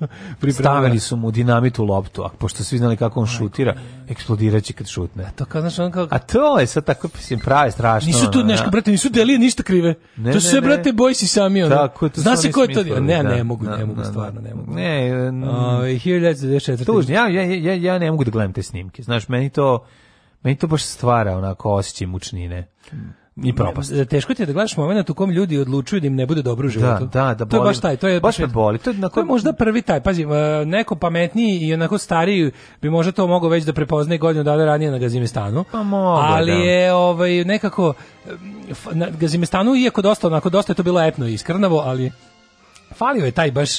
pripremala. Stavili su mu dinamit u loptu, a pošto svi znali kako on šutira, eksplodiraće kad šutne. A to kao, znaš, on kao... A to je sad tako, mislim, prave strašno. Nisu tu nešto, brate, nisu delije ništa krive. Ne, to su sve, brate, boysi sami. Ono. Tako, to Zna se ko je to... Ne, ne, da. ne mogu, ne mogu, stvarno, ne mogu. Ne, uh, here, let's, ja, ja, ja, let's, let's, let's, let's, let's, let's, let's, let's, let's, let's, Meni to baš stvara onako osjećaj mučnine. I mm, propast. Teško ti je da gledaš moment u kom ljudi odlučuju da im ne bude dobro u da, životu. Da, da, da boli. To je baš taj, to je baš, baš me boli. To je, onako... to je možda prvi taj, pazi, e, neko pametniji i onako stariji bi možda to mogao već da prepozna i godinu dana ranije na Gazimestanu. Pa mogu, Ali da. je ovaj, nekako, e, na Gazimestanu, iako dosta, onako, dosta je to bilo etno i iskrnavo, ali falio je taj baš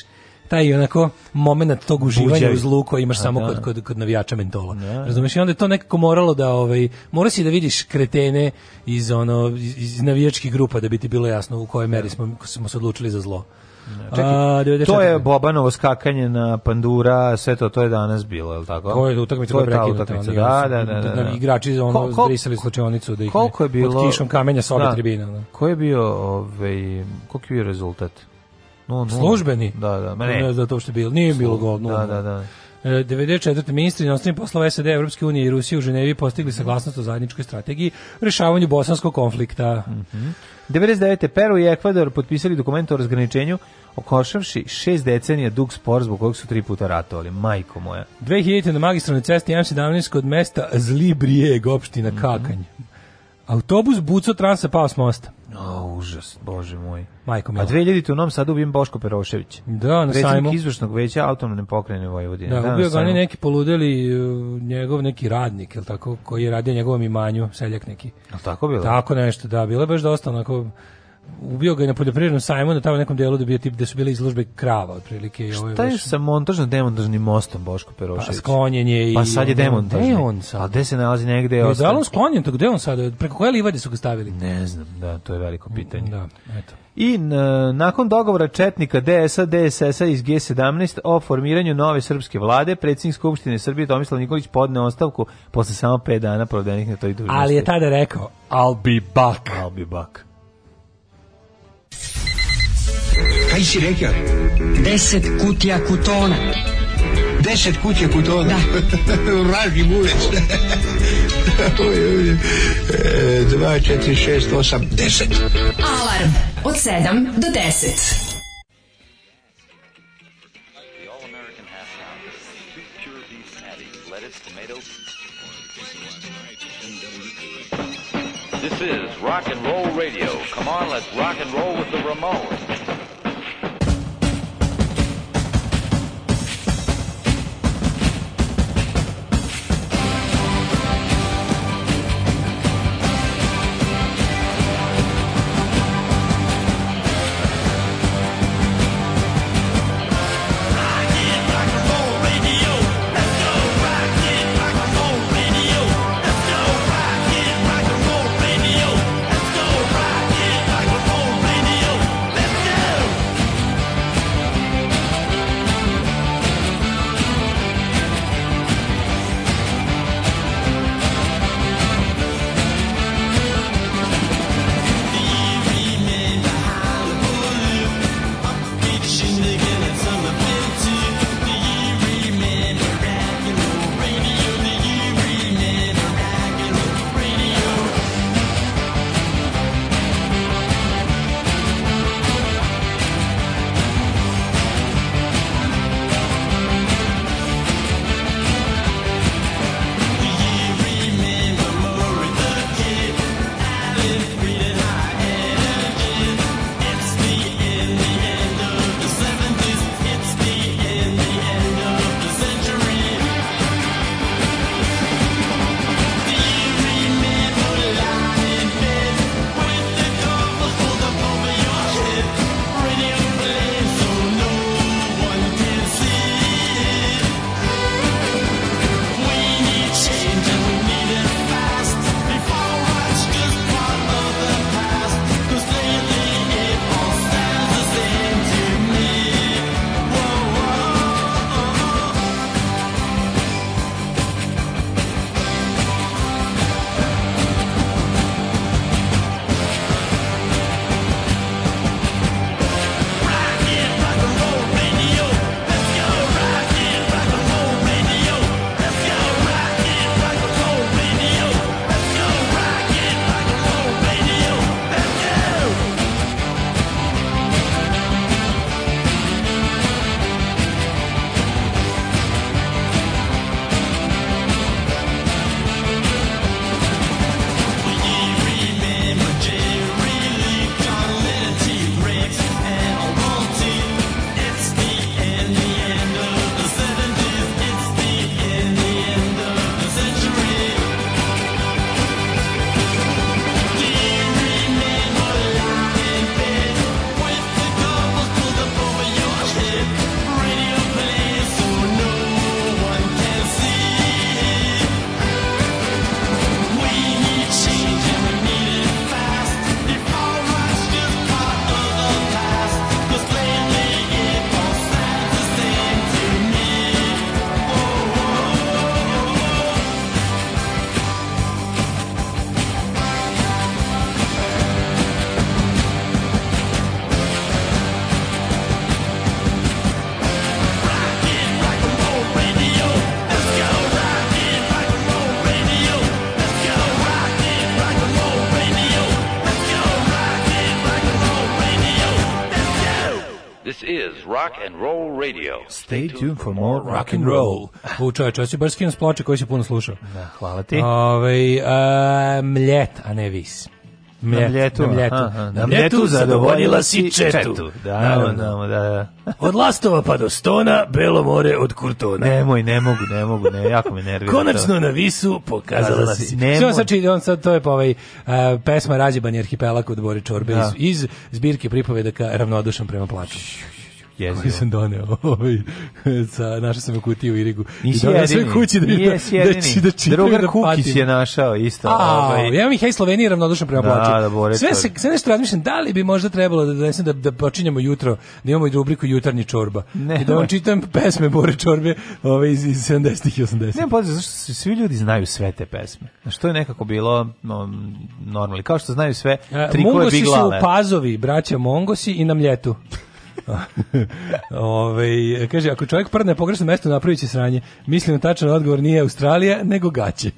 taj onako moment tog uživanja Buđevi. u zlu koji imaš A, samo da. kod, kod, kod navijača mentola. Da. Razumeš? I onda je to nekako moralo da, ovaj, mora si da vidiš kretene iz, ono, iz, iz navijačkih grupa da bi ti bilo jasno u kojoj meri da. smo, smo se odlučili za zlo. Da. Čekaj, A, to je Bobanovo skakanje na pandura, sve to, to je danas bilo, je li tako? To je utakmica koja je prekinuta. Utakmica, da, da, da, da, da, da. Igrači ono, kol, kol, zbrisali slučajonicu da ih koliko je bilo, pod kišom kamenja sa obe da, tribine. Da. Ko je bio, ovaj, koliko je bio rezultat? 0 Službeni? Da, da. Ma ne. Zato što bilo, nije Slu... bilo go 0 Da, da, da. 94. E, ministri na inostranih poslova SAD, Evropske unije i Rusije u Ženevi postigli saglasnost o zajedničkoj strategiji rešavanju bosanskog konflikta. Mm -hmm. 99. Peru i Ekvador potpisali dokument o razgraničenju okošavši šest decenija dug spor zbog kojeg su tri puta ratovali. Majko moja. 2000. na magistralnoj cesti M17 kod mesta Zlibrijeg, opština mm -hmm. Kakanj. Autobus buco transa pao s mosta. O, užas, bože moj. Majko mila. A 2000 u Novom Sadu ubijen Boško Perošević. Da, na Predsjednik sajmu. izvršnog veća autonomne pokrajine Vojvodine. Da, da ubio ga oni neki poludeli uh, njegov neki radnik, jel tako, koji je radio njegovom imanju, seljak neki. Al tako bilo? Tako nešto, da, bilo je baš dosta onako ubio ga je na poljoprivrednom sajmu na tamo nekom delu da bio tip da su bile izložbe krava otprilike i ovo. Ovaj je Šta je sa montažnim demontažnim mostom Boško Perošić? Pa sklonjen je i Pa sad je demontažni. Gde on sad? A gde se nalazi negde je ostao? Da on sklonjen, to gde on sad? Preko koje livade su ga stavili? Ne znam, da, to je veliko mm, pitanje. Da, eto. I nakon dogovora četnika DSA, DSS-a iz G17 o formiranju nove srpske vlade, predsjednik Skupštine Srbije Tomislav Nikolić podne ostavku posle samo 5 dana provedenih na toj dužnosti. Ali je tada rekao, I'll be back. I'll be back. Kaj si rekao? Deset kutija kutona. Deset kutija kutona? Da. Vraži bulec. Dva, četiri, šest, osam, deset. Alarm od sedam do deset. This is rock and roll radio. Come on, let's rock and roll with the Ramones. Stay tuned for more rock and roll. U čovječ, ovo si baš skinu s ploče koji si puno slušao. Da, hvala ti. Ove, a, mljet, a ne vis. Mljet, na mljetu, na mljetu, aha, na mljetu zadovoljila si četu. četu. Da, naravno, da, da. da. od Lastova pa do Stona, Belo more od Kurtona. Nemoj, ne mogu, ne mogu, ne, jako me nervira. Konačno to. na Visu pokazala si. Nemoj. Sve on sad, on sad, to je pa ovaj, uh, pesma Rađiban i arhipelag od Bori Čorbe da. iz, iz zbirke pripovedaka Ravnodušan prema plaću jezivo. Koji sam doneo, ovaj, sa, našao sam u kutiju u Irigu. Nisi I jedini, sve kući da, nisi da jedini. Da, da čitam Drugar da Kukić je našao isto. A, ovaj. ja mi Hej Slovenija ravnodušno prema plaću. Da, da, bore, sve, se, sve nešto razmišljam, da li bi možda trebalo da, donesem, da, da počinjemo jutro, da imamo i rubriku jutarnji čorba. Ne, I da vam čitam pesme Bore Čorbe ovaj, iz, iz 70-ih i 80-ih. Ne, pa, zašto svi ljudi znaju sve te pesme. Što je nekako bilo no, normalno. Kao što znaju sve tri e, trikove Biglale. Mongosi su u Pazovi, braća Mongosi i na Mljetu. Ove, ovaj, kaže, ako čovjek prdne pogrešno mesto, napravit će sranje. Mislim, tačan odgovor nije Australija, nego gaće.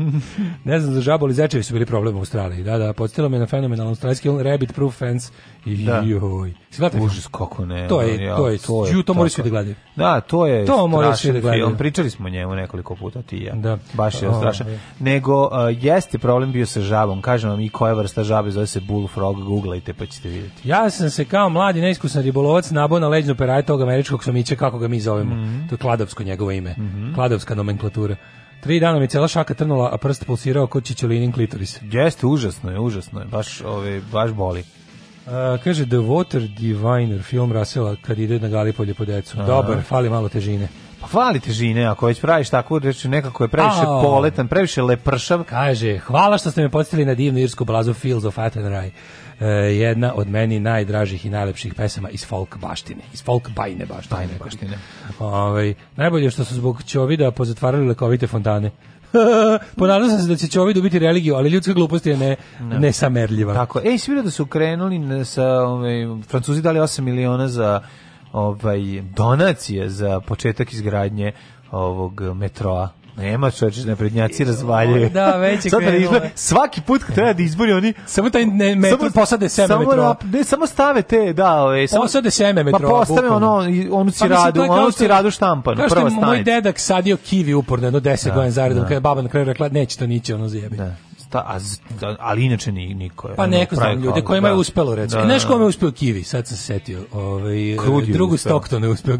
ne znam, za žaboli zečevi su bili problem u Australiji. Da, da, podstilo me na fenomenalno australijski rabbit proof fence Da. Joj. Užas kako ne. To je, to je, to je. Ju, to moraju da gledaju. Da, to je to moraju svi da gledaju. Film. Pričali smo o njemu nekoliko puta ti ja. Da. Baš je o, ovaj. strašan. Nego, uh, jeste problem bio sa žabom. Kažem vam i koja vrsta žabe zove se bullfrog, googlajte pa ćete vidjeti. Ja sam se kao mladi neiskusan ribolovac nabao na leđnu peraj tog američkog somića, kako ga mi zovemo. Mm -hmm. To je Kladovsko njegovo ime. Mm -hmm. Kladovska nomenklatura. Tri dana mi cela šaka trnula, a prst pulsirao kod čičelinin klitoris. Jeste, užasno je, užasno je. Baš, ove, baš boli. Uh, kaže The Water Diviner, film Rasela kad ide na Galipolje po decu. Aha. Dobar, fali malo težine. Pa fali težine, ako već praviš tako, reći nekako je previše oh. poletan, previše lepršav. Kaže, hvala što ste me podsjetili na divnu irsku blazu Fields of Athenry. Uh, jedna od meni najdražih i najlepših pesama iz folk baštine, iz folk bajne baštine. Bajne baštine. Ove, ovaj, najbolje što su zbog Ćovida pozatvarali lekovite fontane. Ponadao sam se da će Čovid dobiti religiju, ali ljudska glupost je ne, ne. Da. nesamerljiva. Tako, ej, e, svi da su krenuli sa, ovaj, Francuzi dali 8 miliona za ovaj, donacije za početak izgradnje ovog metroa Nema što čoveče, naprednjaci razvaljuju. Da, već je da krenulo. svaki put kad treba da izbori oni... Samo taj ne, metro, samo, posade seme samo, metro. Ne, samo stave te, da, ove, samo, posade seme metro. Pa postave ono, onu ciradu, pa, onu ciradu štampanu, prva stanica. Kao što moj dedak sadio kivi uporno, jedno deset da, godina zaredom, da. kada je baba na kraju rekla, neće to nići, ono zjebi. Da ta, a, da, ali inače ni niko je. Pa neko znam ljude kao, kojima da. je uspelo recimo. Da, da, da. Nešto kome je da. uspeo kivi, sad sam se setio. Ovaj drugu stokto ne uspeo.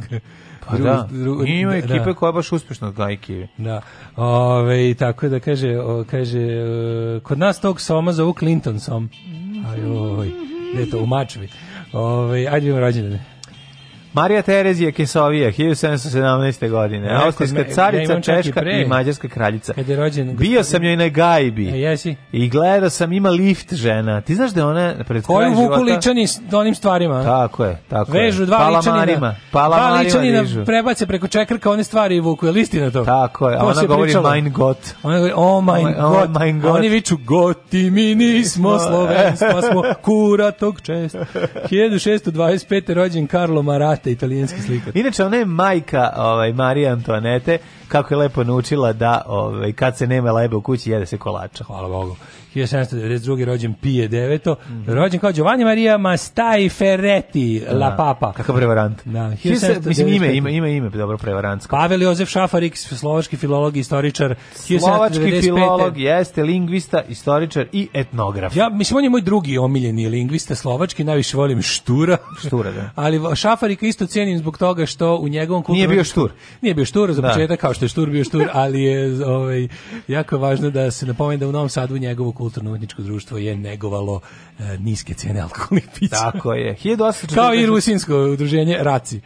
Pa da, ima da, da. ekipe da. koja baš uspešno gaji kiwi. Da. Ove, tako da kaže, o, kaže e, kod nas tog soma zovu Clintonsom. som. Aj, oj, da to, u Mačvi. Ove, ajde imamo rođendane. Marija Terezija Kesovija, 1717. godine. Ja, Austrijska carica, ja Češka i, i, Mađarska kraljica. Kad je rođen, Bio sam joj na gajbi. E, jesi. I gledao sam, ima lift žena. Ti znaš da je ona pred Koju vuku života... ličani s onim stvarima? Tako je, tako Vežu dva palamarima, palamarima dva ličanina prebace preko čekrka one stvari i vuku. Je li istina to? Tako je, to ona govori pričalo. mein Gott. Ona govori, oh mein oh, Gott. Oh, mein Gott. Oni viču, Goti mi nismo slovensko, smo kura tog čest. 1625. rođen Karlo Marat Tata, italijanski slikar. Inače, ona je majka ovaj, Marija Antoanete, kako je lepo naučila da ovaj, kad se nema lebe u kući, jede se kolača. Hvala Bogu. 1792. rođen Pije IX. Mm -hmm. Rođen kao Giovanni Maria Mastai Ferretti, da, La Papa. Kakav prevarant. Da, 1795. mislim, ime, ime, ime, ime, dobro prevarantsko. Pavel Jozef Šafarik, slovački filolog i istoričar. Slovački filolog, jeste, lingvista, istoričar i etnograf. Ja, mislim, on je moj drugi omiljeni lingvista slovački, najviše volim Štura. Štura, da. Ali Šafarika isto cenim zbog toga što u njegovom kulturu... Nije bio Štur. Nije bio Štur, za da. početak, kao što je Štur bio Štur, ali je ovaj, jako važno da se napomene da u Novom Sadu u njegovu kulturno-umetničko društvo je negovalo e, niske cene alkoholnih pića. Tako je. 1840... Kao i rusinsko udruženje Raci.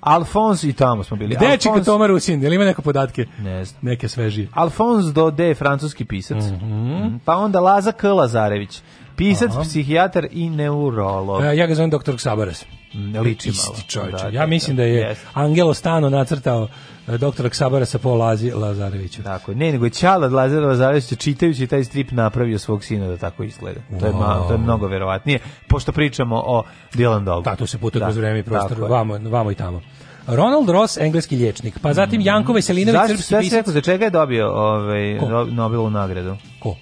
Alfons i tamo smo bili. Gde je Čika Toma Rusin? Jel ima neke podatke? Ne znam. Neke svežije. Alfons Dode, francuski pisac. Mm -hmm. Pa onda Laza K. Lazarević. Pisac, Aha. psihijatar i neurolog. E, ja ga zovem doktor Ksabaras. Mm, liči malo. Čovječe. Da, da, da ja da. mislim da je yes. Angelo Stano nacrtao eh, doktora Ksabara sa po Lazi Lazareviću. Tako, ne, nego je Ćala Lazar Lazarević čitajući taj strip napravio svog sina da tako izgleda. To je, ma, to je mnogo verovatnije, pošto pričamo o Dylan Dogu. Da, to se puta da, kroz vreme i prostor, vamo, vamo i tamo. Ronald Ross, engleski liječnik, pa zatim mm. Janko Veselinović, srpski pisac. Zašto sve se rekao, za čega je dobio ovaj, Nobelovu nagradu? Ko?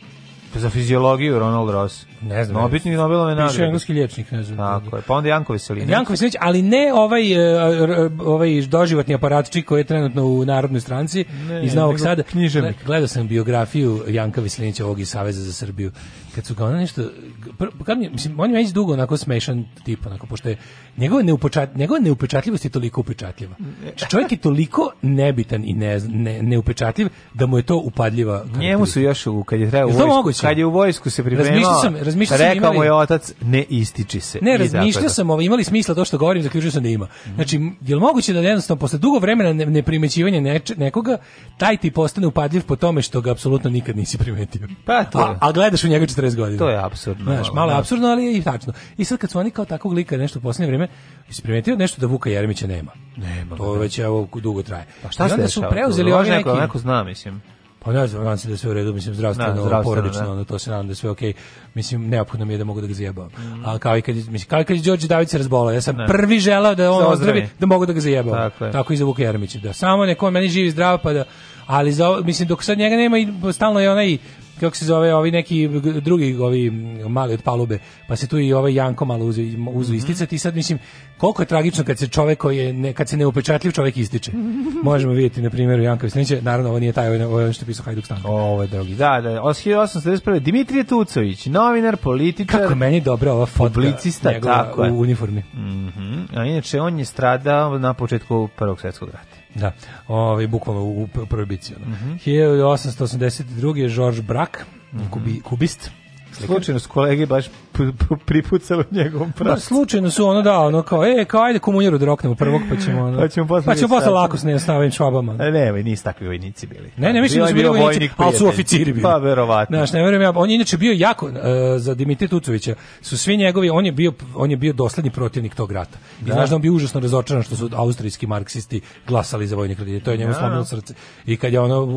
Za fiziologiju Ronald Ross. Ne znam. Nobitni Nobelove nagrade. Piše engleski liječnik, ne znam. Tako je. Pa onda Janko Veselinović. Janko Veselinović, ali ne ovaj, e, ovaj doživotni aparatčik koji je trenutno u Narodnoj stranci ne, iz Novog Sada. Književnik. Gledao sam biografiju Janka Veselinovića ovog iz Saveza za Srbiju kad su ga ono nešto kad mi, mislim on je već dugo onako smešan tip onako pošto je njegova neupečat njegova neupečatljivost je toliko upečatljiva znači čovjek je toliko nebitan i ne, ne neupečatljiv da mu je to upadljiva njemu su još u kad je u trebao kad je u vojsku se pripremao razmišljao sam razmišljao sam rekao moj otac ne ističi se ne razmišljao sam ovo imali smisla to što govorim zaključio sam da ima mhm. znači jel moguće da jednostavno posle dugo vremena ne, neprimećivanja neč, nekoga taj ti postane upadljiv po tome što ga apsolutno nikad nisi primetio pa to a, a gledaš u njega 40 godina. To je apsurdno. Znaš, malo je da. apsurdno, ali je i tačno. I sad kad su oni kao takvog lika nešto u posljednje vrijeme isprimetio nešto da Vuka Jeremića nema. Nema. To da. već evo dugo traje. Pa šta se su preuzeli ovi neki... Neko zna, mislim. Pa ne znam, nadam se da je sve u redu, mislim, zdravstveno, ne, da, zdravstveno porodično, ne. onda to se nadam da je sve okej. Okay. Mislim, neophodno mi je da mogu da ga zjebam. Mm. A kao i kad, mislim, kao i kad je Đorđe David se razbolao, ja sam ne. prvi želao da on ozdravi, da mogu da ga zjebam. Tako, Tako i za Vuka Jeremića, da samo neko meni živi zdrav, pa da, ali za, mislim, dok sad njega nema, i stalno je onaj kako se zove, ovi neki drugi ovi mali od palube, pa se tu i ovaj Janko malo uzu, uzu mhm. isticati. I sad mislim, koliko je tragično kad se čovek koji je, ne, kad se neupečatljiv čovek ističe. Možemo vidjeti na primjeru Janka Veselinića, naravno ovo nije taj, ovo je, što je pisao Hajduk Stanko. Ovo je drugi, da, da, 1891. Dimitrije Tucović, novinar, političar. Kako meni dobra ova fotka publicista, tako u uniformi. Mm -hmm. A inače, on je stradao na početku Prvog svjetskog rata. Da, ovaj, bukvalno u prohibiciju. Mm -hmm. 1882. je George Braque, mm -hmm. kubi, kubist, Slučajno su kolege baš pripucali njegovom da, pracu. Baš slučajno su ono da, ono kao, e, kao ajde komunjeru da roknemo prvog, pa ćemo ono. pa ćemo posle, pa ćemo posle lako s neostavim švabama. Ne, e, ne, nisu takvi vojnici bili. Ne, ne, mislim da su bili vojnici, vojnik ali su oficiri bili. Pa, verovatno. Znaš, ne verujem ja, on je inače bio jako, uh, za Dimitrija Tucovića, su svi njegovi, on je bio, on je bio dosledni protivnik tog rata. I da. znaš da on bio užasno razočaran što su austrijski marksisti glasali za vojnik kredite, da to je njemu da. slomilo srce. I kad je ono,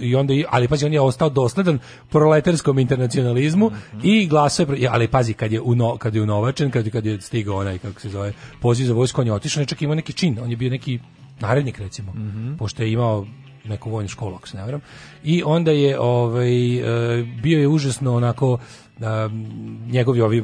i onda, ali pazi, on je ostao dosledan proletarskom internacionalizmu, Mhm. i glasao je, ali pazi, kad je, uno, kad je u Novačen kad, kad je stigao onaj, kako se zove, poziv za vojsku, on je otišao, on čak imao neki čin, on je bio neki narednik, recimo, mm -hmm. pošto je imao neku vojnu školu, ako se ne vjerujem. I onda je, ovaj, e, bio je užasno onako, e, njegovi ovi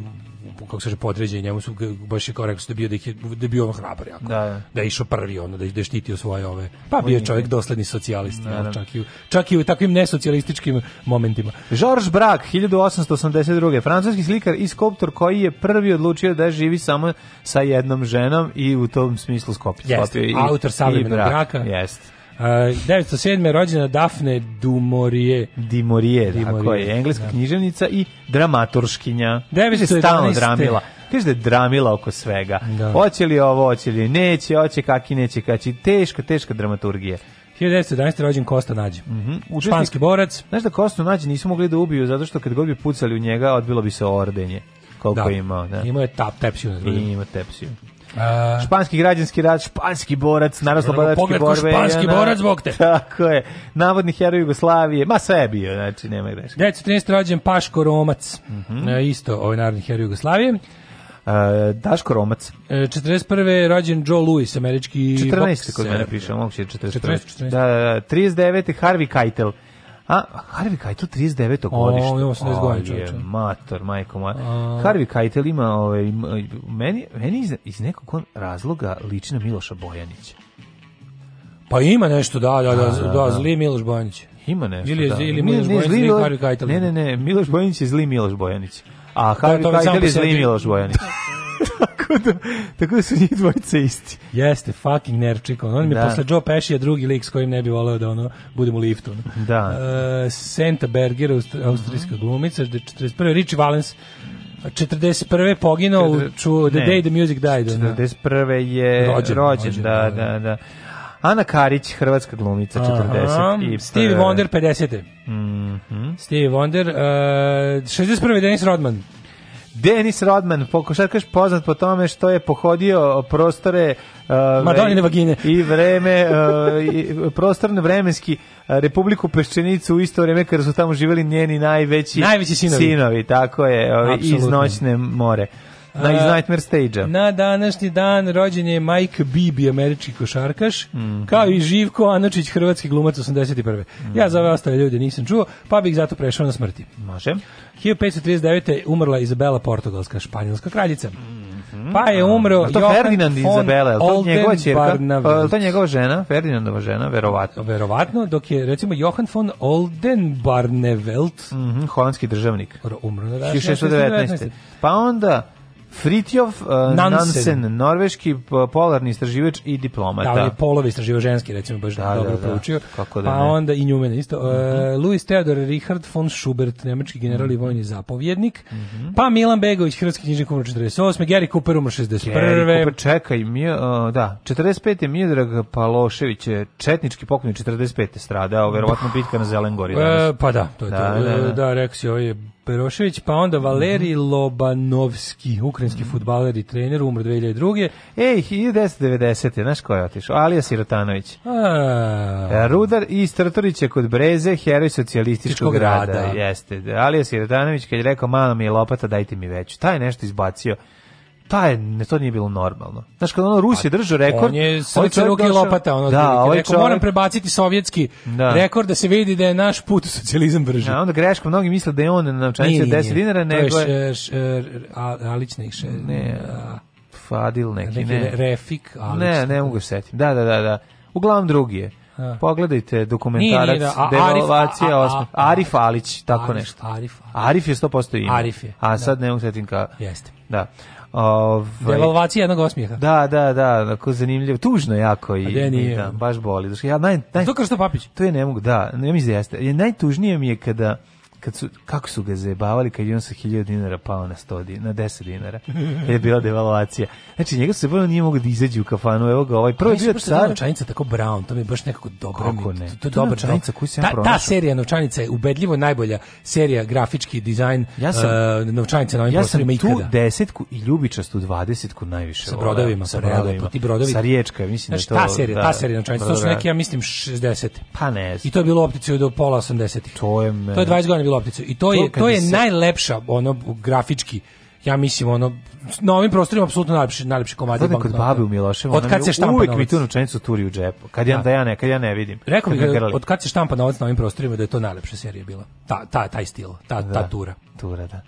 kako se kaže podređen njemu su baš je kao rekao da bio da je da bio on hrabar jako. Da, da, da. je išao prvi on da, da je štitio svoje ove. Pa bio je čovjek dosledni socijalista, da, da. čak i u, čak i u takvim nesocijalističkim momentima. Georges Braque 1882. francuski slikar i skulptor koji je prvi odlučio da živi samo sa jednom ženom i u tom smislu skopio. Jeste, autor savremenog braka. Jeste. 907. rođena Dafne Dumorije. Dimorije, Dimorije tako je, da. engleska da. književnica i dramaturškinja. 911. Je stalno dramila. Kaže da je dramila oko svega. Da. Hoće li ovo, hoće li neće, hoće kaki, neće kaći. Teška, teška dramaturgija. 1911. rođen Kosta Nađi. Mhm. Mm -hmm. Španski borac. Znaš da Kosta Nađi nisu mogli da ubiju zato što kad god bi pucali u njega, odbilo bi se ordenje. Koliko da. je imao, da. Imao je tap tepsiju na Ima tepsiju. A... Španski građanski rat, španski borac, naroslobodilačke borbe. Španski borac, bog te. Tako je. Navodni heroj Jugoslavije. Ma sve je bio, znači nema greške. 1913. rođen Paško Romac. Mm -hmm. isto ovaj narodni heroj Jugoslavije. Uh, Daško Romac. E, 41. rođen Joe Louis, američki 14. kod mene piše, moguće 41. 14, 14. Da, da, da. 39. Harvey Keitel. A Harvey Keitel 39. godište. O, 80 godina čovječe. Mator, majko moja. Harvey Keitel ima, ovaj, meni, meni iz, iz nekog razloga liči na Miloša Bojanića. Pa ima nešto, da, da, da, da, zli Miloš Bojanić. Ima nešto, ili, da. Ili Miloš Bojanić, zli Harvey Keitel. Ne, ne, ne, Miloš Bojanić je zli Miloš Bojanić. A Harvey Keitel je zli Miloš Bojanić. tako da, tako da su njih dvojice isti. Jeste, fucking nerčik. On, on da. mi posle Joe Pesci je drugi lik s kojim ne bi voleo da ono, budem u liftu. No. Da. Uh, Santa Berger, austrijska mm -hmm. glumica, 41. Richie Valens, 41. poginuo u The ne, Day the Music Died. 41. je rođen, rođen, rođen da, da, da. da. da. Ana Karić, hrvatska glumica, 40. Aha. I Stevie Wonder, 50. Mm -hmm. Stevie Wonder, uh, e, 61. Denis Rodman. Denis Rodman, pokošarkaš da poznat po tome što je pohodio prostore uh, Madonine vagine i vreme uh, i prostorne vremenski Republiku Peščenicu u isto vreme kada su tamo živeli njeni najveći, najveći sinovi. sinovi tako je, Apsolutno. iz noćne more. Na iz Nightmare stage-a. Na današnji dan rođen je Mike Bibi, američki košarkaš, mm -hmm. kao i Živko Anočić, hrvatski glumac 81. Mm -hmm. Ja za ove ostale ljude nisam čuo, pa bih zato prešao na smrti. Može. 1539. umrla Izabela Portugalska, španjolska kraljica. Mm -hmm. Pa je umro A to Johan Ferdinand von Izabela, to njegova čerka, pa, to njegova žena, Ferdinandova žena, verovatno. Verovatno, dok je recimo Johan von Oldenbarnevelt, mm holandski državnik, umro na 1619. Pa onda Fritjof uh, Nansen. Nansen. norveški eh, polarni istraživač i diplomata. Da, je polovi istraživač ženski, recimo, baš da, dobro da, da, proučio. Kako da pa ne. onda i Njumen isto. Uh, mm -hmm. Louis Theodor Richard von Schubert, nemački general i mhm. vojni zapovjednik. Mm -hmm. Pa Milan Begović, hrvatski knjižnik umro 48. Gary Cooper umro 61. Gary Cooper, čekaj, mi, uh, eh, da, 45. Miodrag Palošević, četnički pokojni 45. a verovatno bitka na Zelengori danas. E, pa da, to je da, to. Da, da. da, da rekao si, ovo ovaj je Perošević, pa onda Valeri mm -hmm. Lobanovski, ukrajinski mm -hmm. futbaler i trener, umr 2002. Ej, 1990. Znaš ko je otišao? Alija Sirotanović. A... E, Rudar i Strtorića kod Breze, heroj socijalističkog grada. grada. Jeste. Alija Sirotanović kad je rekao, malo mi je lopata, dajte mi veću. Taj je nešto izbacio ta pa je, to nije bilo normalno. Znaš, kad ono Rusija pa, držao rekord... On je ovaj srce ruke lopata, ono, da, ovaj rekao, čovjek, moram prebaciti sovjetski da. rekord da se vidi da je naš put u socijalizam brži. Da, onda greško, mnogi misle da je on na novčanici 10 dinara, nego... To je Alić nekše... Ne, Fadil neki, ne. Refik, Alić. Ne, ne mogu da. setiti. Da, da, da, da. Uglavnom drugi je. A. Pogledajte dokumentarac nije, nije, da, Devalvacija Arif, Arif Alić, tako Arif, nešto. Arif, Arif. Arif je 100% ime. Arif je. A da. sad da. ne mogu setiti kao... Jeste. Da. Ovaj Devalvacija jednog osmijeha. Da, da, da, tako zanimljivo, tužno jako i, A nije? i da, baš boli. Znači ja naj, naj to kao što Papić. To je ne mogu, da, ne mislim da jeste. Je Najtužnije mi je kada kad su, kako su ga zajebavali kad je on sa 1000 dinara pao na 100 dinara, na 10 dinara. Kad je bila devalvacija. Znači njega se bilo nije mogao da izađe u kafanu. Evo ga, ovaj prvi je bio car. Novčanica tako brown, to mi je baš nekako dobro. Kako ne? To, to, to je novčanica koju sam ja pronašao. Ta serija novčanica je ubedljivo najbolja serija grafički dizajn ja sam, uh, eh, novčanica na ovim ja prostorima ikada. Ja sam tu desetku i ljubičastu dvadesetku najviše. Sa brodovima, sa pa brodovima. Pa ti brodovi. Sa riječka, mislim znači, da to. Ta serija, da, ta serija novčanica, to su neki, ja mislim, 60. Pa ne. I to je bilo u opticiju do pola 80. To je, to je 20 godina stavlja lopticu. I to, to je, to je se... najlepša, ono, grafički, ja mislim, ono, na ovim prostorima apsolutno najlepši, najlepši komad je banknota. Kod babi u Miloševu, od kad se štampa uvijek novac. mi tu novčanicu turi u džepu, kad ja, da. da ja, ne, kad ja ne vidim. Rekao bih, od kad se štampa novac na ovim prostorima da je to najlepša serija bila. Ta, ta, taj stil, ta, da, ta tura. Tura, da.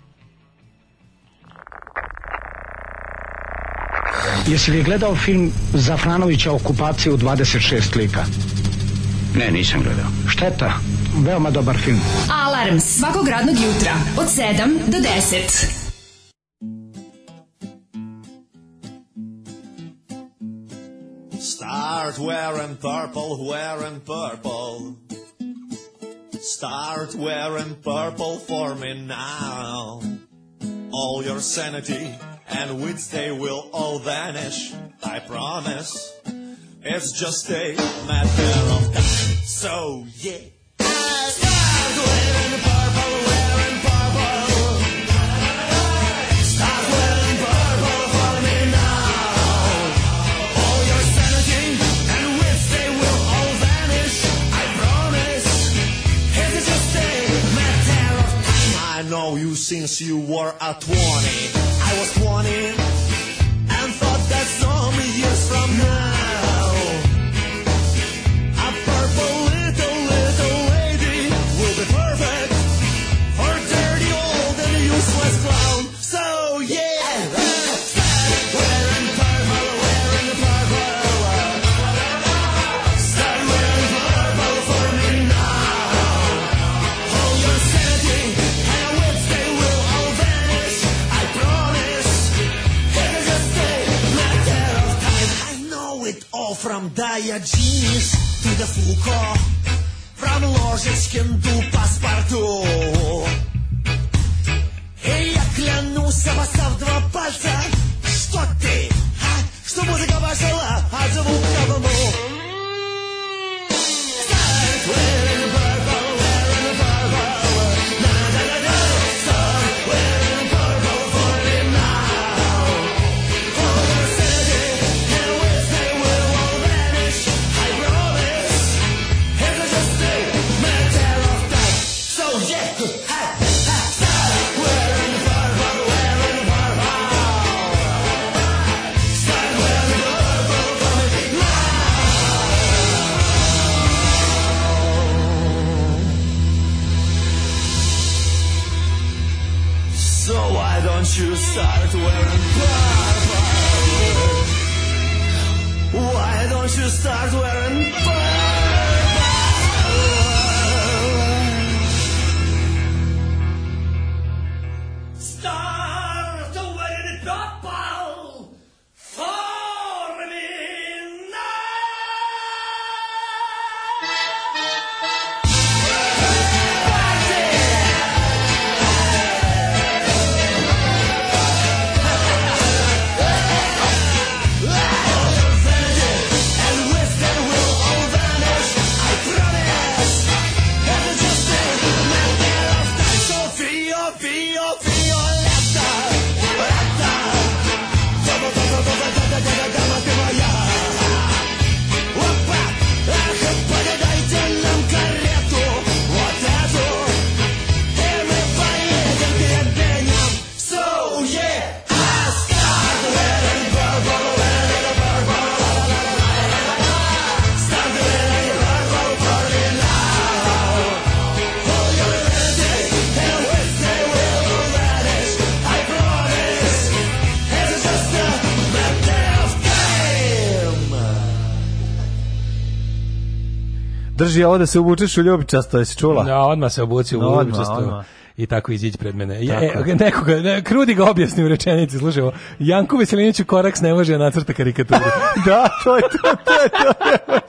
Jesi li gledao film Zafranovića u 26 lika? Ne, nisam gledao. Šteta, veoma dobar film. Alarms svakog radnog jutra od 7 do 10. Start wearing purple, wearing purple. Start wearing purple for me now. All your sanity and wits, they will all vanish, I promise. It's just a matter of time. So, yeah. Stars purple, wearing purple. Stars wearing purple me now. All your sanity and they will all vanish. I promise. It's just a matter of time. I know you since you were a 20. I was 20 and thought that some years from now. your jeans to the full core. From Ложечкин дупас žela da se obučeš u ljubičasto, jesi čula? Da, odmah se obuci u no, ljubičasto. Odmah, odmah i tako izići pred mene. E, je, e, nekoga, ne, Krudi ga objasni u rečenici, slušajmo, Janku Veseliniću koraks ne može nacrta karikaturu. da, to je to, to je to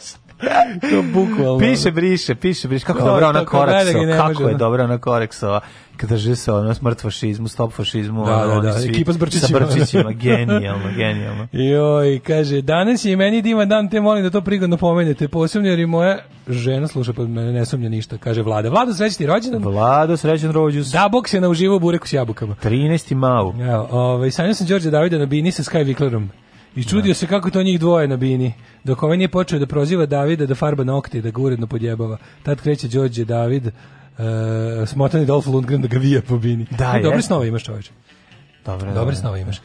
to Bukvalno. Piše briše, piše briše. Kako dobro ona koreksova. Kako je dobro ona koreksova. Kada žive se ono smrt fašizmu, stop fašizmu. Da, da, da. Svi, Ekipa s brčićima. Sa brčićima. genijalno, genijalno. Joj, kaže, danas je meni divan dan, te molim da to prigodno pomenete. Posebno jer i moja žena sluša, pod pa mene ne sumnja ništa. Kaže, Vlada, Vlado, srećan ti rođendan. Vlado, srećan rođus. Da, bok se uživo bureku s jabukama. 13. mau. Evo, ovaj, sanjao sam Đorđe Davida na bini sa Sky Viklerom. I čudio da. se kako to njih dvoje na bini. Dok ovaj nije počeo da proziva Davida da farba nokte i da ga uredno podjebava. Tad kreće Đorđe David, uh, smotani Dolph Lundgren da ga vija po bini. Da, e, Dobre snove imaš čoveče. Dobre, dobre, dobre da, snove da. imaš.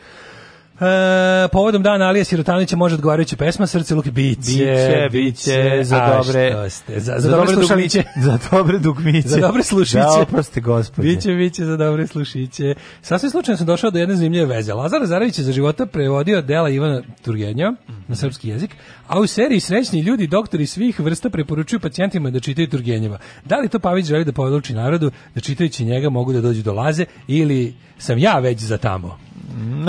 E, povodom dana Alije Sirotanovića može odgovarajuća pesma Srce Luke biće, biće, biće za dobre ste, za, za, za dobre, dobre slušaliće, za dobre dugmiće, za dobre slušiće. Da, oprosti gospodje. Biće, biće za dobre slušiće. Sasvim slučajno sam došao do jedne zanimljive veze. Lazar Zarević je za života prevodio dela Ivana Turgenja mhm. na srpski jezik, a u seriji Srećni ljudi doktori svih vrsta preporučuju pacijentima da čitaju Turgenjeva. Da li to Pavić želi da poduči narodu da čitajući njega mogu da dođu do laze ili sam ja već za tamo?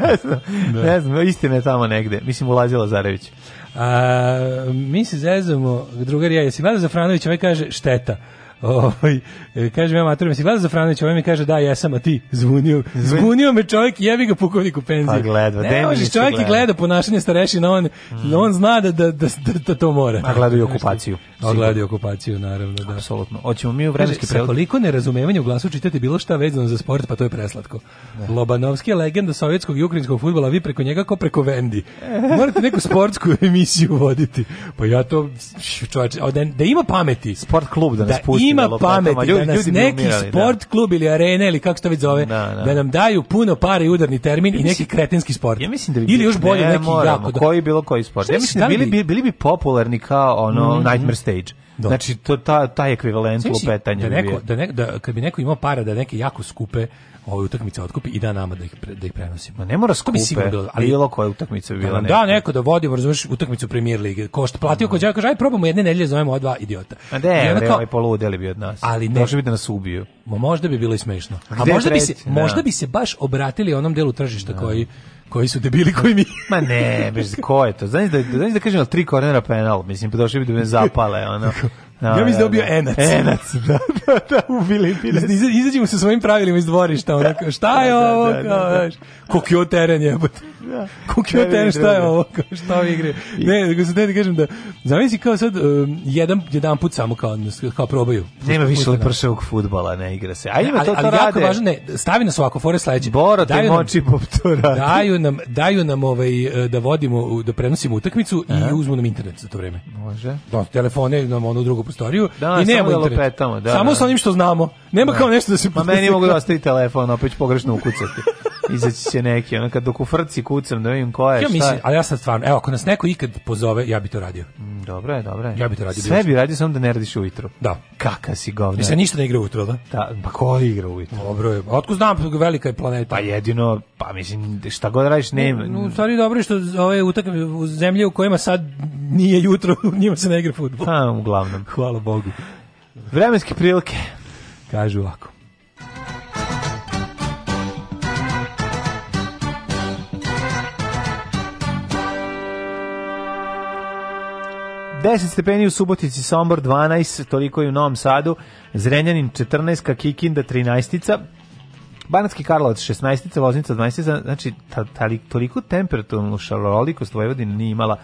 ne znam, da. ne znam, istina je tamo negde. Mislim, ulazila Zarević. A, mi se zezamo, drugar ja, jesi mada Zafranović, ovaj kaže šteta. Oj, ovaj, e, kaže mi mater, si gledao za Franić, ovaj mi kaže da jesam, a ti zvunio. Zvunio me čovjek, jebi ga pukovnik u penziji. Pa gleda, ne, možeš čovjek gleda. gleda ponašanje starešina, on mm. on zna da da da, da, da to mora. A gleda i okupaciju. A gleda i okupaciju naravno, da. Apsolutno. Hoćemo mi u vremenski prelaz. Koliko nerazumevanja u glasu čitati bilo šta vezano za sport, pa to je preslatko. Ne. Lobanovski je legenda sovjetskog i ukrajinskog fudbala, vi preko njega ko preko Vendi. Morate neku sportsku emisiju voditi. Pa ja to čovječe, da, da ima pameti. Sport klub da nas da pusti ima pameti da nas ljudi neki umirali, da. sport da. klub ili arena ili kako to već zove, da, da. da nam daju puno para i udarni termin ja i neki kretenski sport. Ja mislim da bi ili još bolje ne, neki moramo, jako. Koji bilo koji sport. Ja mislim da, da bili, bi, bili bi popularni kao ono mm -hmm. Nightmare Stage. Do. Da. Znači to ta taj ekvivalent lupetanja. Da neko da, ne, da kad bi neko imao para da neke jako skupe ove utakmice otkupi i da nama da ih da ih prenosimo. ne mora skupe, sigurno bilo, da- ali bilo koja utakmica bi da bila. Da, da neko da vodi, razumeš, utakmicu Premier lige. Ko što platio mm. kaže aj probamo jedne nedelje zovemo ova dva idiota. A da, onako, ovaj poludeli bi od nas. Ali ne, može biti da nas ubiju. Ma možda bi bilo i smešno. A, A možda treći? bi se možda da. bi se baš obratili onom delu tržišta da. koji koji su debili koji mi. Ma ne, bez ko je to? Znaš da, znaš da kažem tri kornera penal, mislim, pa bi da me zapale, ono. Da, ja mislim da je da, bio da. enac. Enac, da, da, da, u Filipine. Izađemo sa svojim pravilima iz dvorišta, onako, šta je ovo, kao, znaš, kokio teren jebote da. Kokioten, šta je ovo? Šta ovi igre? Ne, nego se da kažem da, zamisli kao sad, um, jedan, jedan put samo kao, kao probaju. Nema više lepršavog futbala, ne igra se. A ima to, to ali, ali jako važno, ne, stavi nas ovako, fore sledeće. Boro te daju moči, nam, to radi. Daju nam, daju nam ovaj, e, da vodimo, da prenosimo utakmicu Aha. i uzmu nam internet za to vreme. Može. Da, telefone nam ono u drugu prostoriju da, i nemamo samo da internet. Lopetamo, da, samo da. sa da. onim što znamo. Nema da. kao nešto da se... Ma meni mogu da ostavi telefon, opet ću pogrešno ukucati. izaći će neki, ono kad dok u frci kucam da vidim ko je, ja mislim, ali ja sam stvarno, evo, ako nas neko ikad pozove, ja bi to radio. Mm, dobro je, dobro je. Ja bi to radio. Sve bi radio samo da ne radiš ujutro. Da. Kaka si govnar. Mislim, ništa ne igra ujutro, da? Da, pa ko igra ujutro? Dobro je. Otko znam, velika je planeta. Pa jedino, pa mislim, šta god radiš, ne... No, u stvari dobro je što ove utakme u zemlje u kojima sad nije jutro, njima se ne igra futbol. Pa, uglavnom. Hvala Bogu. Vremenske prilike. Kažu ovako. 10 stepeni u Subotici, Sombor 12, toliko i u Novom Sadu, Zrenjanin 14, Kikinda 13, Banatski Karlovac 16, Loznica 12, znači ta, ta, toliko temperaturnu šarolikost Vojvodina nije imala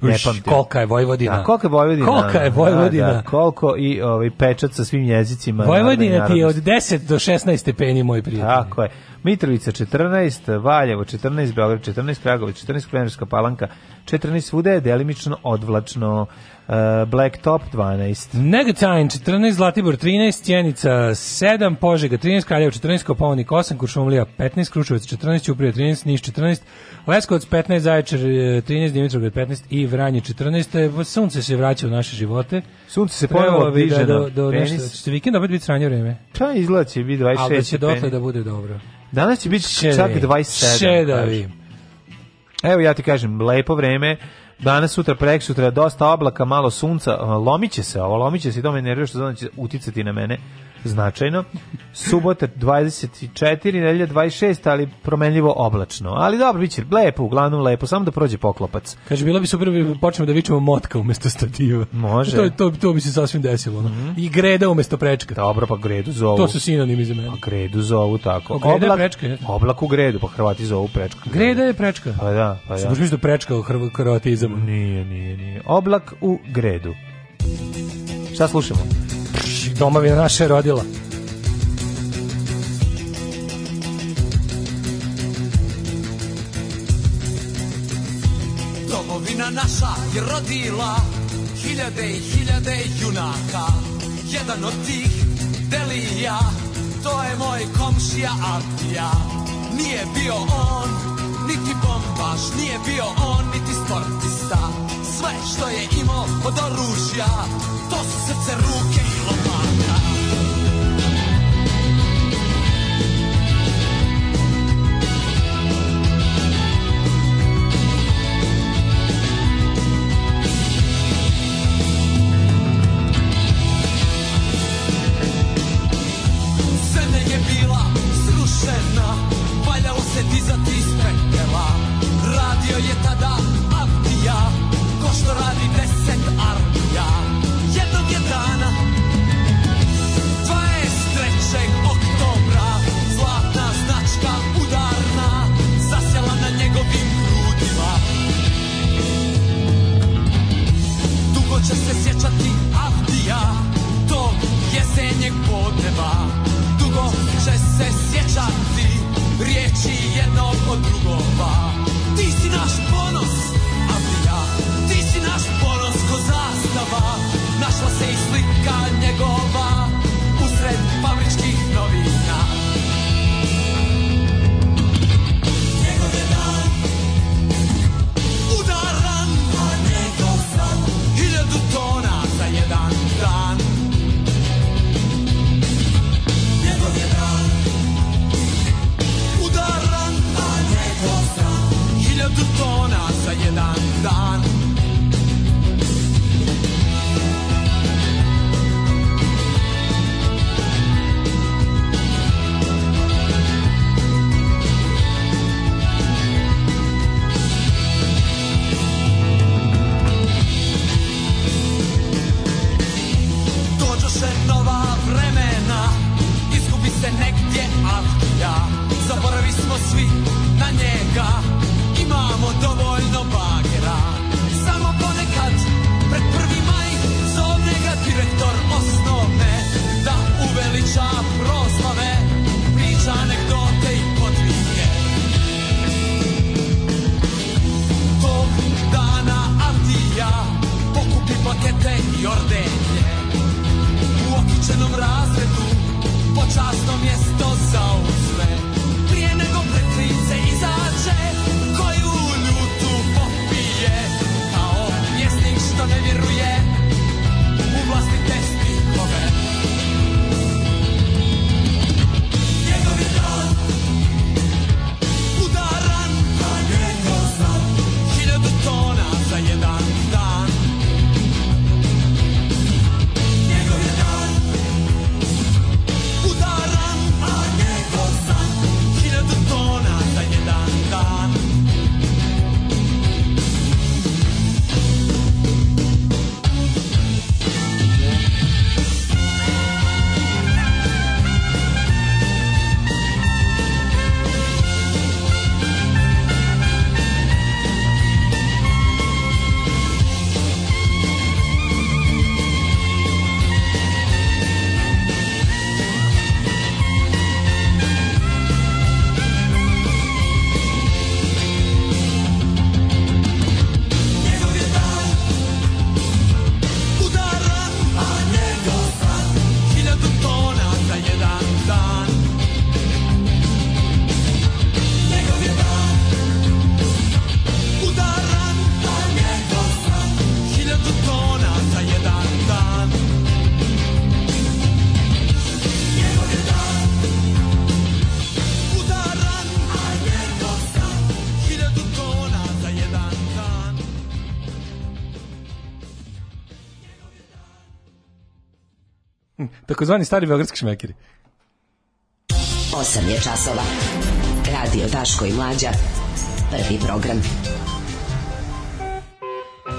ne pamtim. Kolika je Vojvodina? Da, kolika je Vojvodina? Kolika je da, da, Vojvodina? Da, da, koliko i ovaj pečat sa svim jezicima. Vojvodina ti je od 10 do 16 stepeni, moj prijatelj. Tako je. Mitrovica 14, Valjevo 14, Beograd 14, Kragovic 14, Kvenerska palanka 14 svuda je delimično odvlačno. E, Black Top 12. Negatajn 14, Zlatibor 13, Cijenica 7, Požega 13, Kraljev 14, Koponik 8, Kuršumlija 15, Kruševac 14, Ćuprija 13, Niš 14, Leskovac 15, Zaječar 13, e, Dimitrovgrad 15 i Vranje 14. E, sunce se vraća u naše živote. Sunce se ponovo da diže do, do penis. Nešto, će vikend opet biti sranje vreme. Pa izgleda će biti 26. Ali da će dotle da bude dobro. Danas će biti čak 27. Šedavi. Evo ja ti kažem, lepo vreme, danas, sutra, prek sutra, dosta oblaka, malo sunca, lomiće se ovo, lomiće se i to me nervira što znači uticati na mene značajno. Subota 24, nedelja 26, ali promenljivo oblačno. Ali dobro, biće lepo, uglavnom lepo, samo da prođe poklopac. Kaže, bilo bi super, da počnemo da vičemo motka umesto stativa. Može. To, to, to bi se sasvim desilo. Mm -hmm. I greda umesto prečka. Dobro, pa gredu zovu. To su sinonimi za mene. Pa gredu zovu, tako. Pa greda oblak, prečka, je. Oblak u gredu, pa Hrvati zovu prečka. Greda je prečka. Pa da, pa da. Možeš da prečka u Hrvatizama. Nije, nije, nije. Oblak u gredu. Šta slušamo? domovina naša je rodila. Domovina naša je rodila hiljade i hiljade junaka. Jedan od tih delija, to je moj komšija Abdija. Nije bio on, niti bombaš, nije bio on, niti sportist mesta Sve što je imao od oružja To su srce, ruke i lopate ono što radi Descent Armija Jednog je dana 23. oktobra Zlatna značka udarna Zasjela na njegovim grudima Dugo će se sjećati Avdija Tog jesenjeg podneba Dugo će se sjećati Riječi jednog od drugova Ti si naš podneba só sei ga Imamo dovoljno bagera Samo ponekad Pred prvi maj Zovne ga direktor osnovne Da uveliča proslave Priča anegdote i podvije Tog dana Avdija Pokupi pakete i ordenje U okičenom razredu Počasno mjesto za takozvani stari beogradski šmekeri. 8 je časova. Radio Daško i Mlađa. Prvi program.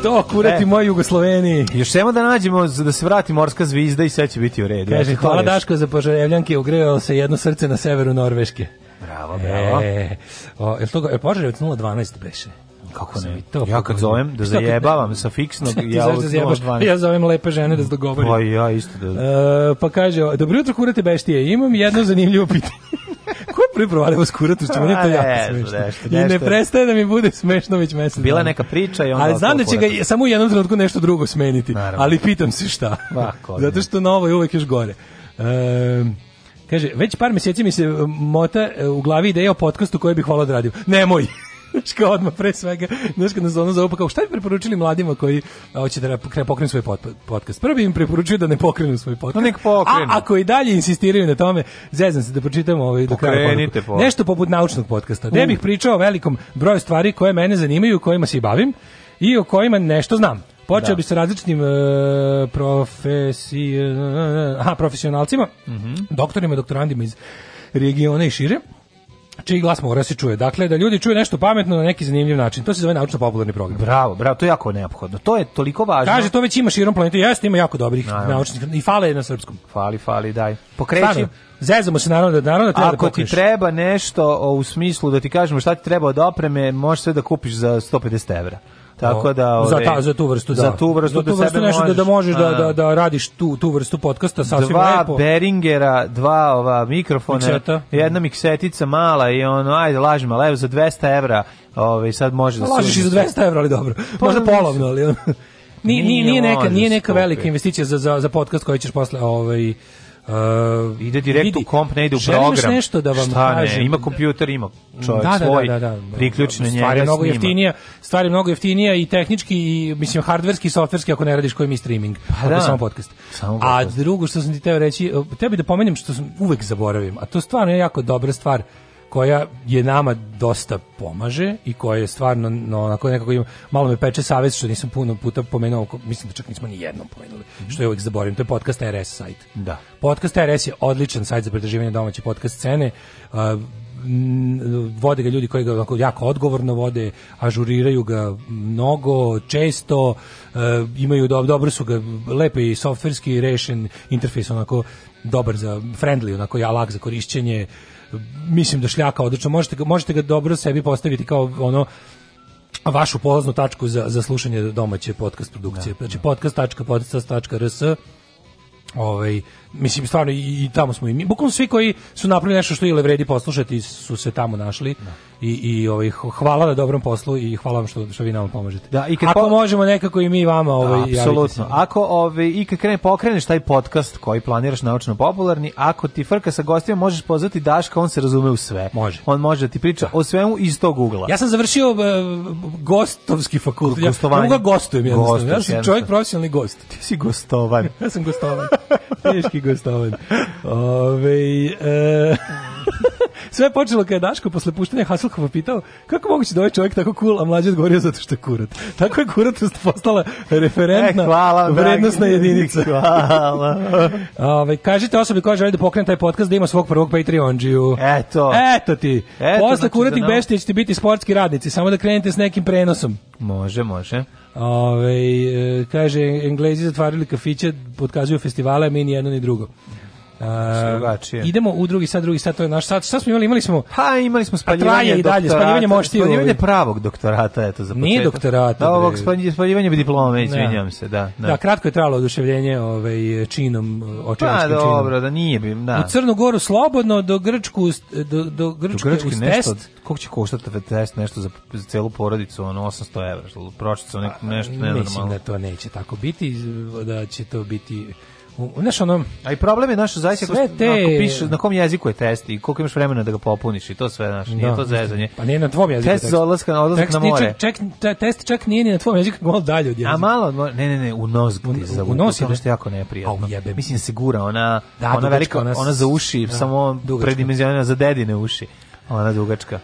To, kurati e. moj Jugosloveniji. Još samo da nađemo, da se vrati morska zvizda i sve će biti u redu. Kaže, hvala reš. Daško za požarevljanke, ugrevao se jedno srce na severu Norveške. Bravo, bravo. E, o, je li to, je Požarevac 012 beše? Kako ne? To, ja kad zovem da zajebavam sa fiksnog, ja da od Ja zovem lepe žene da se dogovorim. Pa ja isto da. E, pa kaže, dobro jutro kurate beštije, imam jedno zanimljivo pitanje. Ko je prvi provalio vas kuratu, što mi to pa jako smešno. Nešto, nešto. I ne prestaje da mi bude smešno već mesec. Bila neka priča i onda... Ali znam da će kuratu. ga samo u jednom trenutku nešto drugo smeniti, Naravno. ali pitam se šta. Ba, Zato što novo je uvek još gore. E, kaže, već par meseci mi se mota e, u glavi ideja o podcastu koje bih volao da radim. Nemoj! Ška odmah pre svega, znaš kad nas ono zove, pa kao šta bi preporučili mladima koji hoće da, da pokrenu svoj pod, podcast? Prvi im preporučuju da ne pokrenu svoj podcast. No nek pokrenu. A ako i dalje insistiraju na tome, zezam se da pročitam ovaj do da kraja. Nešto poput naučnog podcasta. Gde bih pričao o velikom broju stvari koje mene zanimaju, kojima se i bavim i o kojima nešto znam. Počeo da. bi sa različitim e, profesi, aha, profesionalcima, mm -hmm. doktorima, doktorandima iz regiona i šire čiji znači, glas mora se čuje. Dakle, da ljudi čuju nešto pametno na neki zanimljiv način. To se zove naučno-popularni program. Bravo, bravo, to je jako neophodno. To je toliko važno. Kaže, to već ima širom planeta. Jeste, ima jako dobrih naučnika. I fale je na srpskom. Fali, fali, daj. Pokreći. Zezamo se naravno da naravno da treba da Ako da ti treba nešto o, u smislu da ti kažemo šta ti treba od opreme, možeš sve da kupiš za 150 evra. Tako da ove, za ta, za tu vrstu da. Za tu vrstu, za tu vrstu da sebe nešto da, možeš da, da, da, da radiš tu tu vrstu podkasta sasvim dva lepo. Dva Beringera, dva ova mikrofona, Mikseta. jedna miksetica mala i ono ajde lažima, levo za 200 evra. Ovaj sad može da pa Lažiš i za 200 evra, ali dobro. Pa Možda polovno, ali ono. Nije, nije, nije neka, nije neka velika investicija za, za, za podcast koji ćeš posle ovaj, Uh, ide direkt vidi, u komp, ne ide u program. nešto da vam Šta kažem? Ne, ima kompjuter, ima čovjek da, da, da svoj, da, da, da, da. priključne njega Stvar je mnogo snima. jeftinija, stvar je mnogo jeftinija i tehnički, i, mislim, hardverski i softverski ako ne radiš koji mi streaming, pa da, samo podcast. Samo podcast. A drugo što sam ti teo reći, e, tebi da pomenem što sam uvek zaboravim, a to stvarno je jako dobra stvar, koja je nama dosta pomaže i koja je stvarno no, onako nekako ima, malo me peče savez što nisam puno puta pomenuo, mislim da čak nismo ni jednom pomenuli, mhm. što je uvijek zaboravim, to je podcast RS sajt. Da. Podcast RS je odličan sajt za pretraživanje domaće podcast scene, uh, vode ga ljudi koji ga jako odgovorno vode, ažuriraju ga mnogo, često, e, imaju do, dobro su ga lepo i softverski rešen interfejs onako dobar za friendly, onako ja lak za korišćenje, mislim da šljaka odlično. Možete, možete ga dobro sebi postaviti kao ono vašu polaznu tačku za, za slušanje domaće podcast produkcije. Da, znači da. podcast.podcast.rs ovaj mislim stvarno i, i tamo smo i mi bukvalno svi koji su napravili nešto što je vredi poslušati su se tamo našli da. i i ovaj hvala na dobrom poslu i hvala vam što što vi nama pomažete. Da, i kad ako po... možemo nekako i mi vama ovaj apsolutno. Ako ovaj i kad krene pokreneš taj podcast koji planiraš naučno popularni, ako ti frka sa gostima možeš pozvati Daška, on se razume u sve. Može. On može da ti priča da. o svemu iz tog ugla. Ja sam završio uh, gostovski fakultet. Gostovanje. Ja, da gostujem jednostavno. Gostuš, ja sam čovjek profesionalni gost. Ti si gostovan. ja sam gostovan. Teški veliki gostovan. Ove, e, sve je počelo kada je Daško posle puštanja Hasselhoffa pitao kako moguće da ovaj čovjek tako cool, a mlađe odgovorio zato što je kurat. Tako je kuratost postala referentna e, hvala, vrednostna dragi, jedinica. Hvala. Ove, kažite osobi koja želi da pokrene taj podcast da ima svog prvog Patreonđiju. Eto. Eto ti. Eto, posle znači kuratnih da nam... ćete biti sportski radnici, samo da krenete s nekim prenosom. Može, može. Ove, e, kaže, Englezi zatvarili kafiće, podkazuju festivale, mi ni jedno ni drugo drugačije. Idemo u drugi sad, drugi sad, to je naš sad. Šta smo imali? Imali smo Ha, pa, imali smo spaljivanje i dalje, spaljivanje mošti. Spaljivanje pravog doktorata, eto za početak. Nije doktorata. Da, ovog spaljivanje, spaljivanje bi diplome, izvinjavam se, da, da. Da, kratko je trajalo oduševljenje ovaj činom, očevičkim pa, činom. Pa dobro, da nije bi, da. U Crnu Goru slobodno do Grčku do do Grčke, do Grčke nešto, koliko će koštati ovaj test nešto za, za celu porodicu, ono 800 evra, Pročitam neko nešto nešto, nenormalno. Mislim da to neće tako biti, da će to biti znaš ono, a i problem je naš zaista sve te... ako piše na kom jeziku je test i koliko imaš vremena da ga popuniš i to sve znaš, nije da. to zezanje. Pa nije na tvom jeziku. Test, test. za odlaska, na odlazak na more. Ček, ček, test čak nije ni na tvom jeziku, malo dalje od jezika. A malo, ne, ne, ne, u nos ti za u nos je nešto jako neprijatno. Jebe. Mislim se gura ona, da, ona velika, ona, ona za uši, da, samo predimenzionirana za dedine uši. Ona dugačka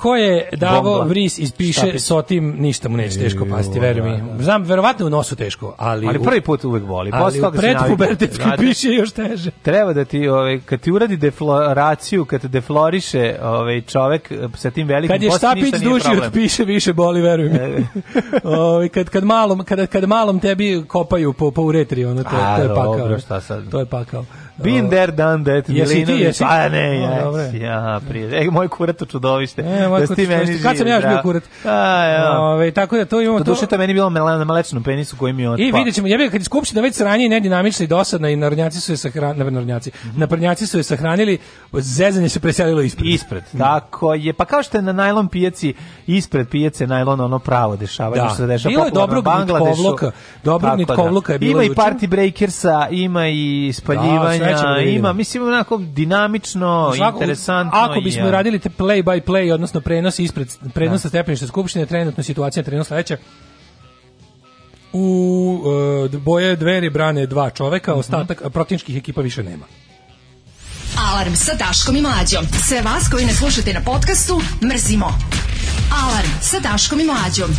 ko je davo vris ispiše sa tim ništa mu neće teško pasti, veruj mi. Znam, verovatno u nosu teško, ali ali prvi put uvek boli. Posle toga predpubertetski piše još teže. Treba da ti ovaj kad ti uradi defloraciju, kad te defloriše ovaj čovek eh, sa tim velikim Kad je štapić duži od piše više boli, veruj mi. E, e. ovaj kad kad malom kad kad malom tebi kopaju po po uretri, ono to, A, to je pakao. Dobro, šta sad? To je pakao. Been uh, there, done that. Jesi ti, jesi? Pa ne, ja, no, ja, prije. E, moj kurat čudovište. E, moj da kurat čudovište. Kad sam ja još bio kurat? A, ja. Ove, tako da to imamo pa to. Doduše, to meni bilo na malečnom penisu koji mi je otpao. I vidjet ćemo, ja bih kad je da već sranje i nedinamična i dosadna i narodnjaci su je sahranili, narodnjaci, mm -hmm. naprnjaci su je sahranili, zezanje se preselilo ispred. Ispred, tako je. Pa kao što je na najlon pijaci, ispred pijace najlon ono pravo dešavanje da. se dešava. Bilo je dobrog nitkovluka, dobrog da. nitkovluka je bilo Ima i party breakersa, ima i da, spaljivanje da vidimo. ima, mislim, onako dinamično, Svako, interesantno. Ako bismo ja. radili play by play, odnosno prenos ispred prenosa da. stepeništa skupštine, trenutno situacija trenutno sledeća. U uh, boje dveri brane dva čoveka, mm -hmm. ostatak protivničkih ekipa više nema. Alarm sa Daškom i Mlađom. Sve vas koji ne slušate na podcastu, mrzimo. Alarm sa Daškom i Mlađom.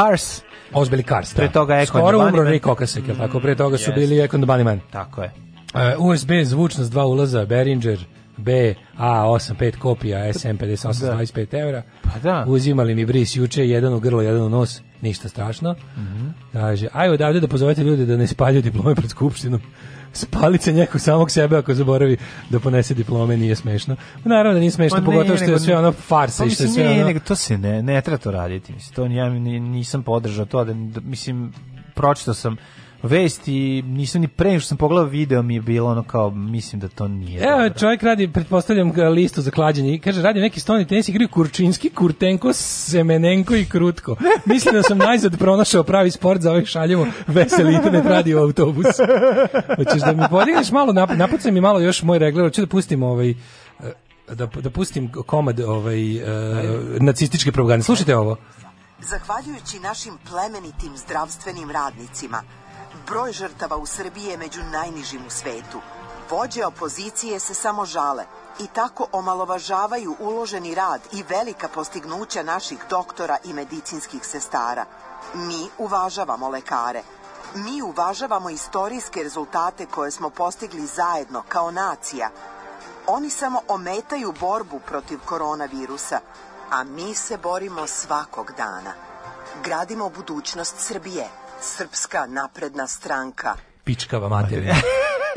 Cars. Ozbili Cars, Pre da. toga Ekon Skoro umro Rick Okasek, mm, tako? Pre toga su bili Ekon Bunnyman. Tako je. Uh, USB zvučnost dva ulaza, Behringer, B, A85 kopija, SM58, da. 25 evra. Pa da. Uzimali mi bris juče, jedan u grlo, jedan u nos, ništa strašno. Mm -hmm. Kaže, aj odavde da pozovete ljude da ne spalju diplome pred skupštinom. Spalice njeko samog sebe ako zaboravi da ponese diplome nije smešno. Naravno da nije smešno, pa ne, pogotovo što je sve ono farsa i što je sve ne, ono... nego to se ne, ne treba to raditi. Mislim, to ja nisam podržao to, da, mislim, pročito sam vest i nisam ni pre što sam pogledao video mi je bilo ono kao mislim da to nije. Evo dobro. čovjek radi pretpostavljam listu za klađenje i kaže radi neki stoni tenis igri Kurčinski, Kurtenko, Semenenko i Krutko. Mislim da sam najzad pronašao pravi sport za ovih šaljevo veseli internet radio autobus. Hoćeš da mi podigneš malo napucaj mi malo još moj regler, hoću da pustim ovaj e, da, da pustim komad ovaj, eh, nacističke propagande. Slušajte ovo. Zahvaljujući našim plemenitim zdravstvenim radnicima, Broj žrtava u Srbiji je među najnižim u svetu. Vođe opozicije se samo žale i tako omalovažavaju uloženi rad i velika postignuća naših doktora i medicinskih sestara. Mi uvažavamo lekare. Mi uvažavamo istorijske rezultate koje smo postigli zajedno kao nacija. Oni samo ometaju borbu protiv koronavirusa, a mi se borimo svakog dana. Gradimo budućnost Srbije. Srpska napredna stranka. Pičkava materija.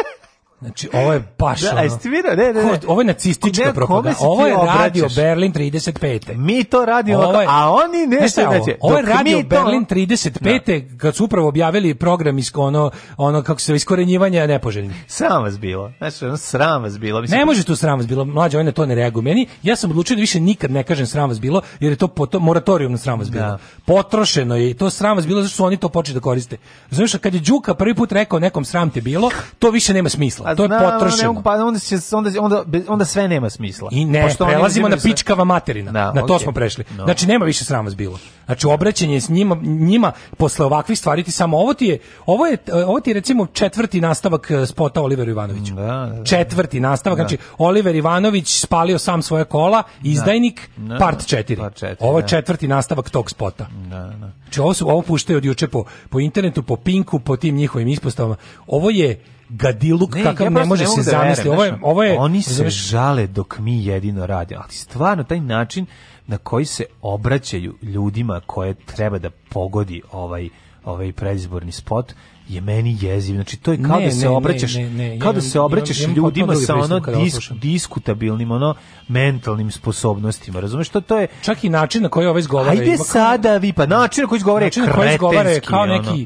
Znači, ovo je baš da, ono... Stvira, ne, ne, ne. Ko, ovo je nacistička ne, propaganda. Ovo je radio Berlin 35. Mi to radimo, ovo je, a oni nešto ne neće. Da ovo je radio to... 35. Da. Kad su upravo objavili program iz ono, ono kako se iskorenjivanja nepoželjnih. Sram vas bilo. Znači, ono sram vas bilo. Mislim, ne može tu sram vas bilo. Mlađe, ovaj na to ne reaguju. Meni, ja sam odlučio da više nikad ne kažem sram vas bilo, jer je to poto, moratorijum na sram vas bilo. Da. Potrošeno je i to sram vas bilo, zašto su oni to počeli da koriste. Znaš, kad je Đuka prvi put rekao nekom sram te bilo, to više nema smisla pa to je potrošeno. Ne, pa onda, će, onda, onda, onda sve nema smisla. I ne, Pošto prelazimo na pičkava materina. Da, na to okay. smo prešli. No. Znači, nema više sram vas bilo. Znači, obraćanje s njima, njima posle ovakvih stvari ti samo, ovo ti je, ovo je, ovo ti je recimo četvrti nastavak eh, spota Oliveru Ivanoviću. Da, da, da. Četvrti nastavak, da. znači, Oliver Ivanović spalio sam svoje kola, da. izdajnik, da, part 4. Part 4 ovo je četvrti nastavak tog spota. Da, da. Znači, ovo, su, ovo puštaju od juče po, po internetu, po Pinku, po tim njihovim ispostavama. Ovo je gadiluk ne, kakav ne može se da zamisliti. Ovo je, ovo je, Oni se žale dok mi jedino radimo, ali stvarno taj način na koji se obraćaju ljudima koje treba da pogodi ovaj ovaj predizborni spot je meni jeziv. Znači to je kao ne, da se obraćaš, ne, kao da se obraćaš ljudima sa ono disk, diskutabilnim ono mentalnim sposobnostima. Razumeš što to je? Čak i način na koji ovo ovaj izgovara. Ajde ima, sada vi pa način na koji izgovara je kretenski. Način na koji izgovara je kao neki ono.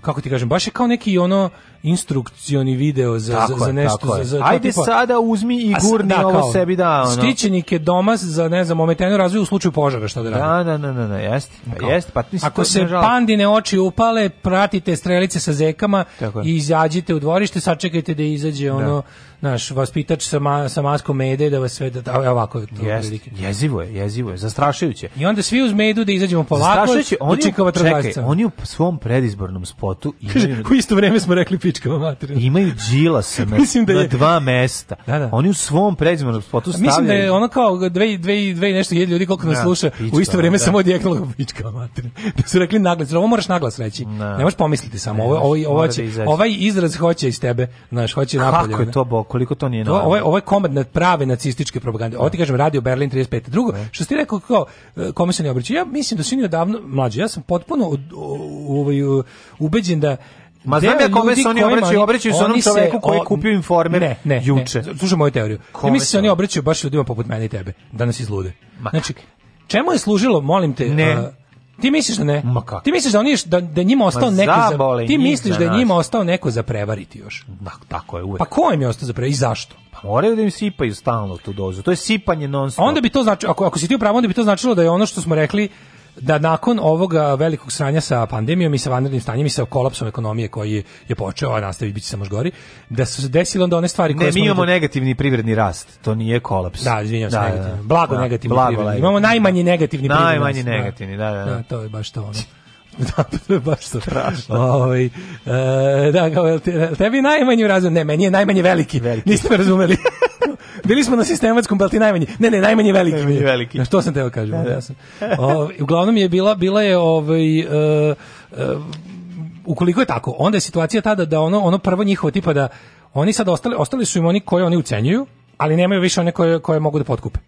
kako ti kažem, baš je kao neki ono instrukcioni video za, za, za nešto. Je, za, za, Ajde tipa, sada uzmi i gurni da, ovo sebi da. Ono. Stičenike doma za, ne znam, ometenu razvoju u slučaju požara, šta da radi. Da, da, da, da, da pa jeste. Pa, jest, pa, Ako se nažal... pandine oči upale, pratite strelice sa zekama i izađite u dvorište, sačekajte da izađe ono da. naš vaspitač sa, ma, sa maskom mede da vas sve da, da ovako je to yes, jezivo je jezivo je zastrašujuće i onda svi uz medu da izađemo polako zastrašujuće oni čekaj oni u svom predizbornom spotu imaju... u isto vreme smo rekli pičkama materina. Imaju Đilasa na, da na dva mesta. Da, da. Oni u svom predzimenu spotu stavljaju. Mislim da je ono kao dve, dve, dve nešto je ljudi koliko nas da, sluša, pička, u isto vrijeme da. samo odjeknulo pičkama materina. Da su rekli naglas, ovo moraš naglas reći. Da. Ne možeš pomisliti samo, ovo, ovo, ovo će, da ovaj izraz hoće iz tebe, znaš, hoće napolje. Kako je da. to, bo, koliko to nije to, Ovo ovo je komad na prave nacističke propagande. Ovo ti kažem, Radio Berlin 35. Drugo, ne. Da. što ti rekao, kao, e, kome se ne obraća? Ja mislim da su ni odavno, mlađi, ja sam potpuno ovaj, u, ubeđen da Ma znam ja kome se oni obraćaju, obraćaju se onom čoveku koji je kupio informer ne, ne, juče. Ne, slušaj moju teoriju. Kome ja mislim da se oni obraćaju baš ljudima poput mene i tebe, da nas izlude. Ma. Znači, čemu je služilo, molim te, ne. Uh, ti misliš da ne? Ma kako? Ti misliš da oni da da njima ostao Ma neko za Ti misliš da je njima ostao neko za da prevariti još? Da, tako je uvek. Pa ko im je ostao za prevariti i zašto? Pa moraju da im sipaju stalno tu dozu. To je sipanje non stop. Onda bi to značilo ako ako si ti u pravu, onda bi to značilo da je ono što smo rekli da nakon ovoga velikog sranja sa pandemijom i sa vanrednim stanjem i sa kolapsom ekonomije koji je počeo, a nastavi biti samo gori, da su se desile onda one stvari koje ne, smo... mi imamo da... negativni privredni rast, to nije kolaps. Da, izvinjavam se, da, negativni. Da, da. Blago da, negativni blago privredni. Imamo najmanji da. negativni privredni. Najmanji negativni, da, da, da. To je baš to ono. da, je baš to. Strašno. Ovaj, e, da, kao, tebi najmanji razum, ne, meni je najmanje veliki. veliki. Niste me razumeli. Bili smo na sistematskom, bel pa ti najmanji. Ne, ne, najmanji veliki. Najmanji veliki. Na što sam teo kažem. Da, da. Ja sam. O, uglavnom je bila, bila je ovaj, uh, uh, ukoliko je tako, onda je situacija tada da ono, ono prvo njihovo tipa da oni sad ostali, ostali su im oni koje oni ucenjuju, ali nemaju više one koje, koje mogu da potkupe.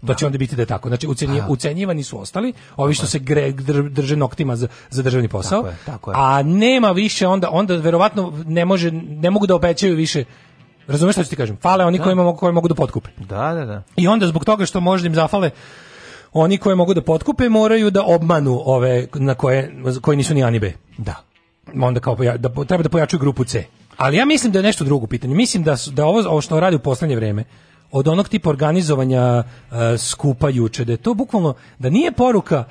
To da će onda biti da je tako. Znači, ucenji, ucenjivani su ostali, ovi što se gre, drže noktima za, za državni posao, tako je, tako je. a nema više onda, onda verovatno ne, može, ne mogu da obećaju više Razumeš šta ću ti kažem? Fale oni da. koji mogu koji mogu da potkupe. Da, da, da. I onda zbog toga što možda im zafale oni koje mogu da potkupe moraju da obmanu ove na koje koji nisu ni anibe. Da. Onda kao poja, da treba da pojačaju grupu C. Ali ja mislim da je nešto drugo pitanje. Mislim da da ovo ovo što radi u poslednje vreme od onog tipa organizovanja uh, skupa juče, da je to bukvalno, da nije poruka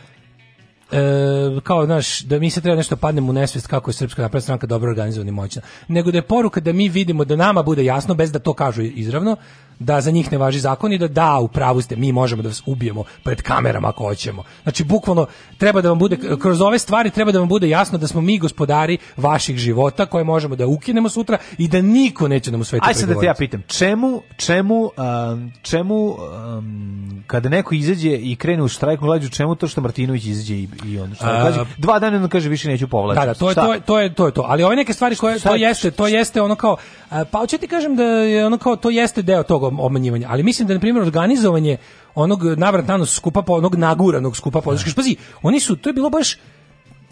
e, kao naš da mi se treba nešto da padnemo u nesvest kako je srpska napredna stranka dobro organizovana i moćna nego da je poruka da mi vidimo da nama bude jasno bez da to kažu izravno da za njih ne važi zakon i da da, u pravu ste, mi možemo da vas ubijemo pred kamerama ako hoćemo. Znači, bukvalno, treba da vam bude, kroz ove stvari treba da vam bude jasno da smo mi gospodari vaših života koje možemo da ukinemo sutra i da niko neće nam da u svetu Aj sad da te ja pitam, čemu, čemu, um, čemu um, kada neko izađe i krene u štrajk glađu, čemu to što Martinović izađe i, i on što A, kaže, dva dana on kaže više neću povlačiti. Da, da, to je, to je, to je, to je to. Ali ove neke stvari koje, to jeste, to jeste ono kao, pa hoćete kažem da je ono kao, to jeste deo toga obmanjivanja. Ali mislim da, na primjer, organizovanje onog navrat skupa, po, onog naguranog skupa podrške, pazi, oni su, to je bilo baš,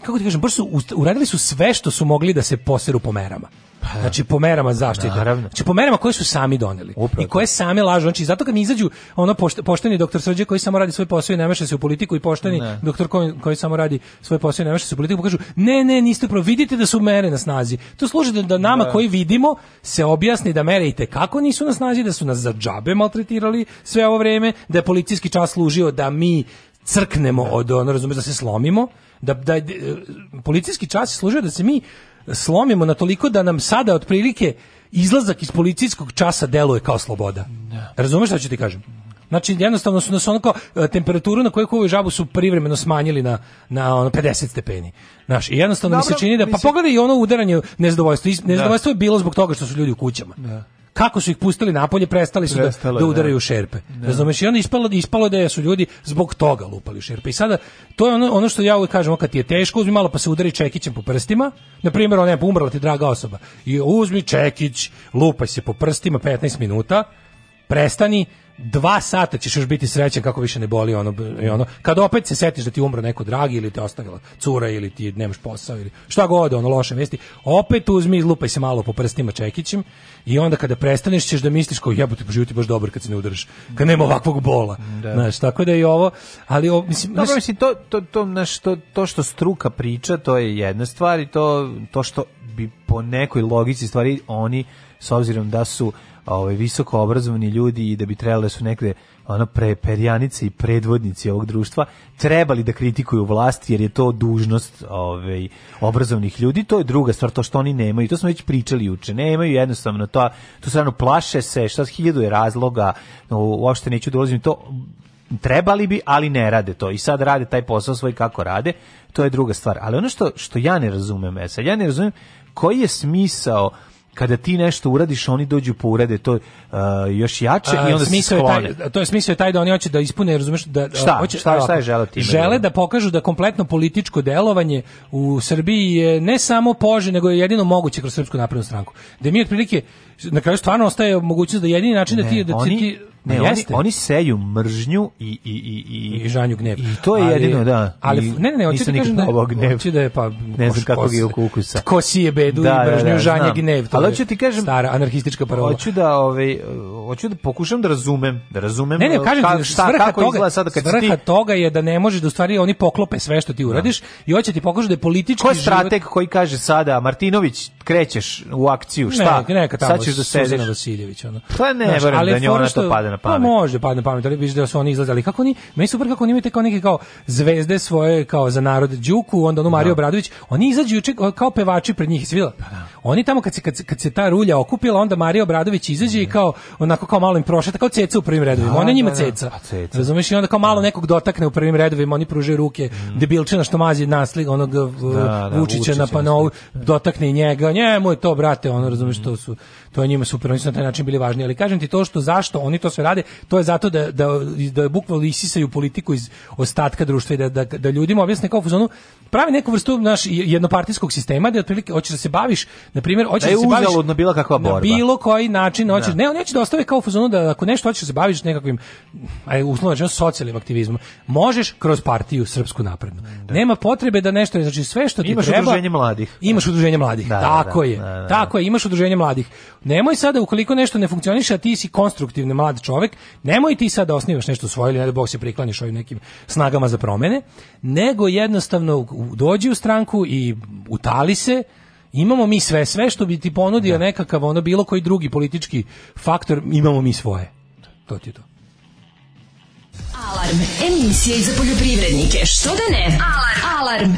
kako ti kažem, baš su, uradili su sve što su mogli da se poseru po merama. Pa, znači po merama zaštite. Naravno. Znači po merama koje su sami doneli Upravo. i koje sami lažu. Znači zato kad mi izađu ono pošteni doktor Srđe koji samo radi svoj posao i ne meša se u politiku i pošteni ne. doktor koji, koji, samo radi svoj posao i ne meša se u politiku kažu ne, ne, niste pro vidite da su mere na snazi. To služi da, da nama da. koji vidimo se objasni da mere i te kako nisu na snazi, da su nas za džabe maltretirali sve ovo vreme da je policijski čas služio da mi crknemo od ono, razumiješ, da se slomimo, da, da, da e, policijski čas služio da se mi slomimo na toliko da nam sada otprilike izlazak iz policijskog časa deluje kao sloboda. Da. Razumeš šta ću ti kažem? Znači jednostavno su nas onako e, temperaturu na koju kuvaju žabu su privremeno smanjili na na ono 50 stepeni. Znaš, i jednostavno Dobro, mi se čini da pa mislim... pogledaj i ono udaranje nezadovoljstva. Da. Nezadovoljstvo je bilo zbog toga što su ljudi u kućama. Da kako su ih pustili napolje, prestali su Prestale, da, da udaraju da. šerpe. Da. Razumeš, i onda ispalo, ispalo da su ljudi zbog toga lupali šerpe. I sada, to je ono, ono što ja uvijek kažem, kad ti je teško, uzmi malo pa se udari čekićem po prstima, na primjer, ona je umrla ti draga osoba, i uzmi čekić, lupaj se po prstima 15 minuta, prestani, dva sata ćeš još biti srećan kako više ne boli ono, i ono. Kad opet se setiš da ti umro neko dragi ili te ostavila cura ili ti nemaš posao ili šta god, ono loše vesti, opet uzmi lupaj se malo po prstima čekićim i onda kada prestaneš ćeš da misliš kao jebote, po pa životu baš dobro kad se ne udržiš, kad nema ovakvog bola. Da. Znaš, tako da i ovo, ali o, mislim, Dobro, naš... mislim to, to, to, naš, to, to što struka priča, to je jedna stvar i to, to što bi po nekoj logici stvari oni s obzirom da su ovaj visoko obrazovani ljudi i da bi trebalo da su negde ono pre perjanice i predvodnici ovog društva trebali da kritikuju vlast jer je to dužnost ovaj obrazovnih ljudi to je druga stvar to što oni nemaju to smo već pričali juče nemaju jednostavno to to strano plaše se šta s hiljadu je razloga uopšte neću dolazim da to trebali bi, ali ne rade to. I sad rade taj posao svoj kako rade, to je druga stvar. Ali ono što, što ja ne razumem, e sad, ja ne razumem koji je smisao kada ti nešto uradiš, oni dođu po urede to uh, još jače A, i onda se je taj, to je smisao je taj da oni hoće da ispune, razumeš, da šta, hoće, šta, šta je žele time? Da žele da pokažu da kompletno političko delovanje u Srbiji je ne samo pože, nego je jedino moguće kroz Srpsku naprednu stranku. Da mi otprilike na kraju stvarno ostaje mogućnost da jedini način da ne, da ti da oni, ti Ne, pa oni, oni seju mržnju i i i i i žanju gnev. I to je ali, jedino, da. Ali ne ne ne, hoću da kažem da gnev. Hoću da je pa ne znam kako je ukusa. Ko si je bedu da, i mržnju, da, da, da žanje, znam. gnev. To ali hoću ti kažem stara anarhistička parola. Hoću da ovaj hoću da pokušam da razumem, da razumem. Ne ne, kažem ka, šta svrha kako toga, sada kad svrha ti... toga je da ne možeš da u stvari oni poklope sve što ti da. uradiš da. i hoće ti pokažu da je politički Ko je strateg koji kaže sada Martinović krećeš u akciju, šta? Ne, neka tamo. Sad ćeš da Vasiljević ona. Pa ne, ali da njoj to pada Pa pa na pamet. Pa može padne pamet, ali biš da su oni izlazili. Kako oni, meni super kako oni imaju te kao neke kao zvezde svoje, kao za narod Đuku, onda ono Mario da. Bradović, oni izađu kao pevači pred njih, svila. Da, pa da. Oni tamo kad se, kad, kad se ta rulja okupila, onda Mario Obradović izađe i kao, onako kao malo im prošeta, kao ceca u prvim redovima. Da, Ona njima da, da. ceca. Razumeš? I onda kao malo nekog dotakne u prvim redovima, oni pružaju ruke, mhm. debilčina što mazi naslik, onog Vučića na panovu, dotakne njega, njemu je to, brate, ono, razumeš, to su, to je njima super, oni su na taj način bili važni, ali kažem ti to što, zašto oni to sve rade, to je zato da, da, da bukvalno isisaju politiku iz ostatka društva i da, da, da ljudima objasne kao fuzonu, pravi neku vrstu naš jednopartijskog sistema, da otprilike hoćeš da se baviš na primjer hoćeš da, da, se baviš bila kakva borba. Na bilo koji način hoćeš, da. ne, neće da ostave kao fazonu da ako nešto hoćeš da se baviš nekakvim aj uslovno socijalnim aktivizmom, možeš kroz partiju Srpsku naprednu. Da. Nema potrebe da nešto, znači sve što ti imaš treba. Imaš udruženje mladih. Imaš udruženje mladih. Da, da tako je. Tako je, imaš udruženje mladih. Nemoj sada ukoliko nešto ne funkcioniše, a ti si konstruktivni mlad čovjek, nemoj ti sada osnivaš nešto svoje ili ne da bog se priklaniš ovim nekim snagama za promene, nego jednostavno dođi u stranku i utali se Imamo mi sve, sve što bi ti ponudio da. nekakav ono bilo koji drugi politički faktor, imamo mi svoje. To ti je to. Alarm, emisija i za poljoprivrednike, što da ne? Alarm! Alarm!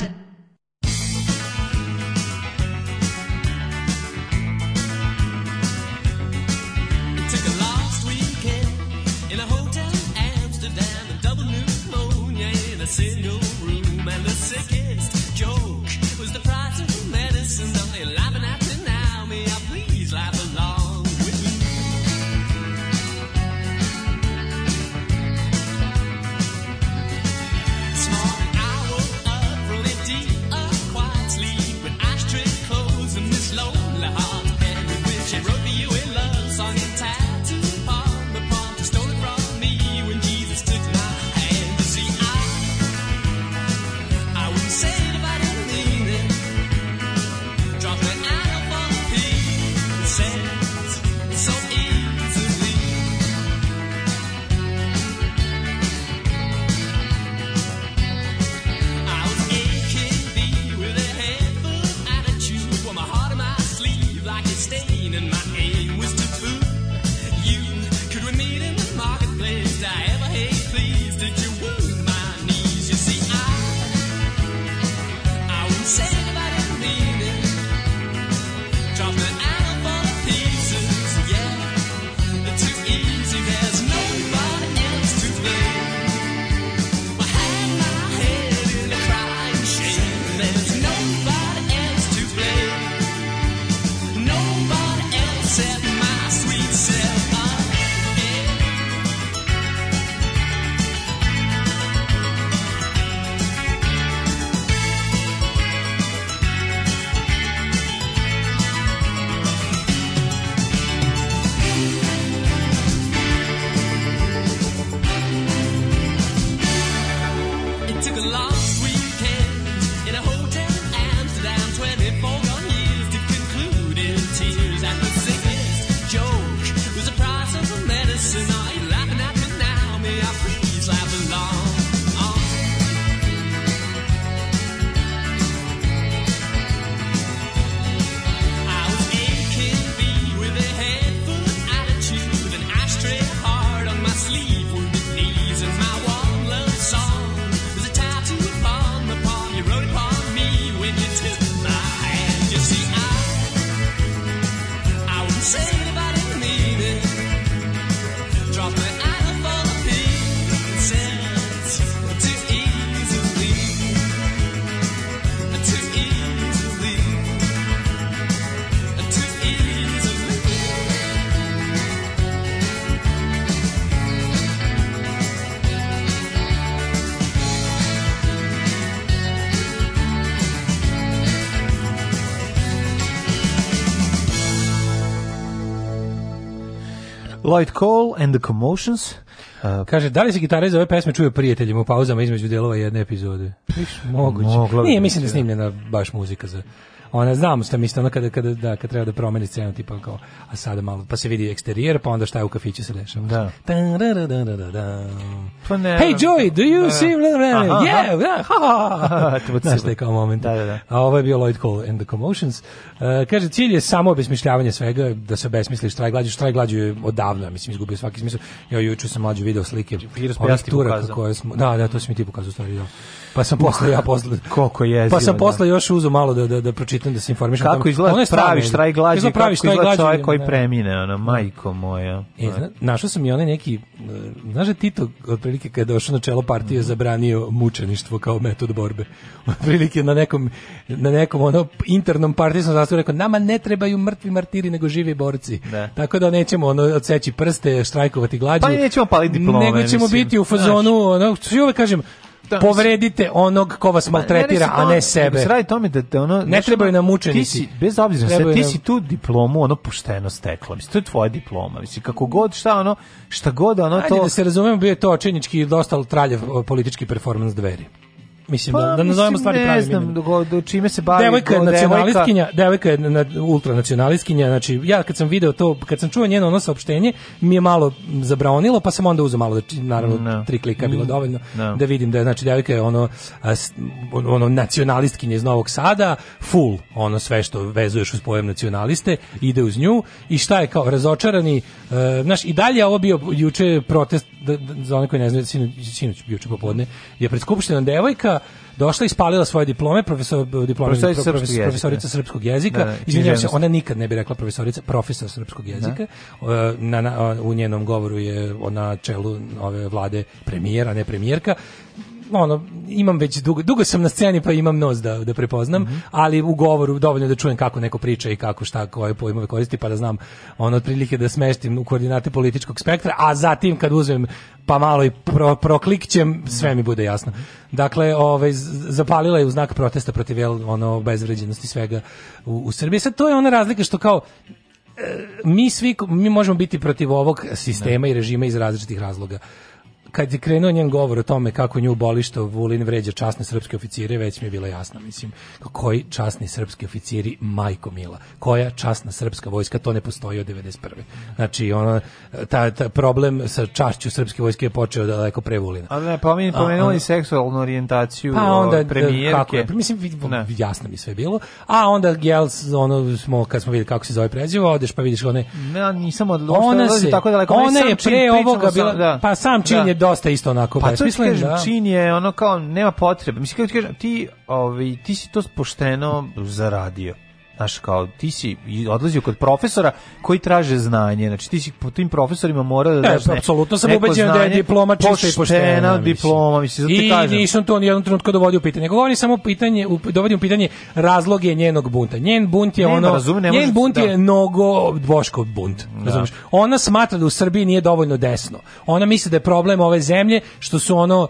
Lloyd Cole and the Commotions. Uh, Kaže, da li se gitara iz ove pesme čuje prijateljima u pauzama između delova jedne epizode? Viš, moguće. Nije, mislim da je da. snimljena baš muzika za ona znamo šta mislim ona kada kada da kad treba da promeni scenu tipa kao a sada malo pa se vidi eksterijer pa onda šta je u kafiću se dešava. Da. da. Pa ne. Hey Joey, do you da. see aha, Yeah, yeah. Ha, ha. Znaš taj kao moment. Da, da, da. A ovo je bio Lloyd Cole and the Commotions. Uh, kaže, cilj je samo obesmišljavanje svega, da se obesmisliš štraj glađu. Štraj glađu je odavno, mislim, izgubio svaki smisao. Ja juče sam mlađu video slike. Ovih turaka koje smo... Da, da, to si mi ti pokazao, stvari, da. Pa sam posle, ja posle... Koliko je Pa sam da. posle još uzeo malo da, da, da pročitam čitam da se informišem. Kako izgleda Ona je pravi štraj glađe, kako pravi štrajk izgleda čovjek koji da. premine, ona, majko moja. E, zna, našao sam i onaj neki, e, znaš da Tito, otprilike kada je došao na čelo partije, zabranio mučeništvo kao metod borbe. Otprilike na nekom, na nekom ono, internom partijskom sastanku rekao, nama ne trebaju mrtvi martiri, nego živi borci. Da. Tako da nećemo ono, odseći prste, štrajkovati glađu. Pa nećemo paliti diplome, Nego ćemo mislim. biti u fazonu, ono, uvek kažem, da, povredite onog ko vas maltretira, ne, ne a ne da, sebe. Sraj tome da te ono ne trebaju nam mučenici. Ti si bez obzira sve ti si tu diplomu ono pušteno steklo. Mislim to je tvoja diploma. Mislim kako god šta ono šta god ono Ajde, to. Ajde da se razumemo, bio je to očenički i dosta traljev politički performans dveri mislim pa, da, da nazovemo stvari pravim imenom. Ne znam go, do čime se bavi. Devojka je nacionalistkinja, devojka je na, ultranacionalistkinja, znači ja kad sam video to, kad sam čuo njeno ono saopštenje, mi je malo zabraonilo, pa sam onda uzeo malo da naravno no. tri klika bilo mm. dovoljno no. da vidim da je znači devojka je ono ono nacionalistkinja iz Novog Sada, full, ono sve što vezuješ uz pojam nacionaliste, ide uz nju i šta je kao razočarani, znači i dalje ovo bio juče protest da, da, za one koji ne znaju, sinoć, sinoć juče popodne, je pred skupštinom devojka došla i spalila svoje diplome, profesor, diplome profesorica, profesor, srpskog profesorica srpskog da, jezika. Da, Izvinjavam se, ona nikad ne bi rekla profesorica, profesor srpskog da. jezika. Na, na, u njenom govoru je ona čelu ove vlade premijera, ne premijerka ono imam već dugo dugo sam na sceni pa imam nos da da prepoznam, mm -hmm. ali u govoru dovoljno da čujem kako neko priča i kako šta koje pojmove koristi pa da znam ono otprilike da smeštim u koordinate političkog spektra, a zatim kad uzmem pa malo i pro, proklikćem sve mi bude jasno. Dakle, ovaj zapalila je u znak protesta protiv ono bezvređenosti svega u, u Srbiji. Sad to je ona razlika što kao e, mi svi mi možemo biti protiv ovog sistema da. i režima iz različitih razloga kad je krenuo njen govor o tome kako nju boli što Vulin vređa časne srpske oficire, već mi je bilo jasno, mislim, koji časni srpski oficiri, majko mila, koja časna srpska vojska, to ne postoji od 91. Znači, ona, ta, ta problem sa čašću srpske vojske je počeo daleko pre Vulina. A ne, pa pomenuli a, seksualnu orijentaciju pa onda, e, premijerke. Kako pa mislim, ne. jasno mi sve bilo. A onda Gels, ono, smo, kad smo vidjeli kako se zove prezivo, odeš pa vidiš one... Ne, nisam odlučio, ona se, tako daleko. Ona je pre ovoga bila, da. pa sam čin da. je dosta isto onako pa mislim kažem, da. čin je ono kao nema potrebe. Mislim kako ti kažem, ti, ovaj, ti si to pošteno zaradio. Znaš, kao, ti si odlazio kod profesora koji traže znanje. Znači, ti si po tim profesorima mora da daš ne, apsolutno sam ubeđen da je diploma čista i poštena. diploma, mislim, zato I kažem. nisam to jednom trenutku dovodio u pitanje. Govorim samo pitanje, dovodim u pitanje razloge njenog bunta. Njen bunt je ne, ono, razum, ne njen bunt da. je mnogo Boškov bunt. Da. Razumiješ? Ona smatra da u Srbiji nije dovoljno desno. Ona misli da je problem ove zemlje što su ono,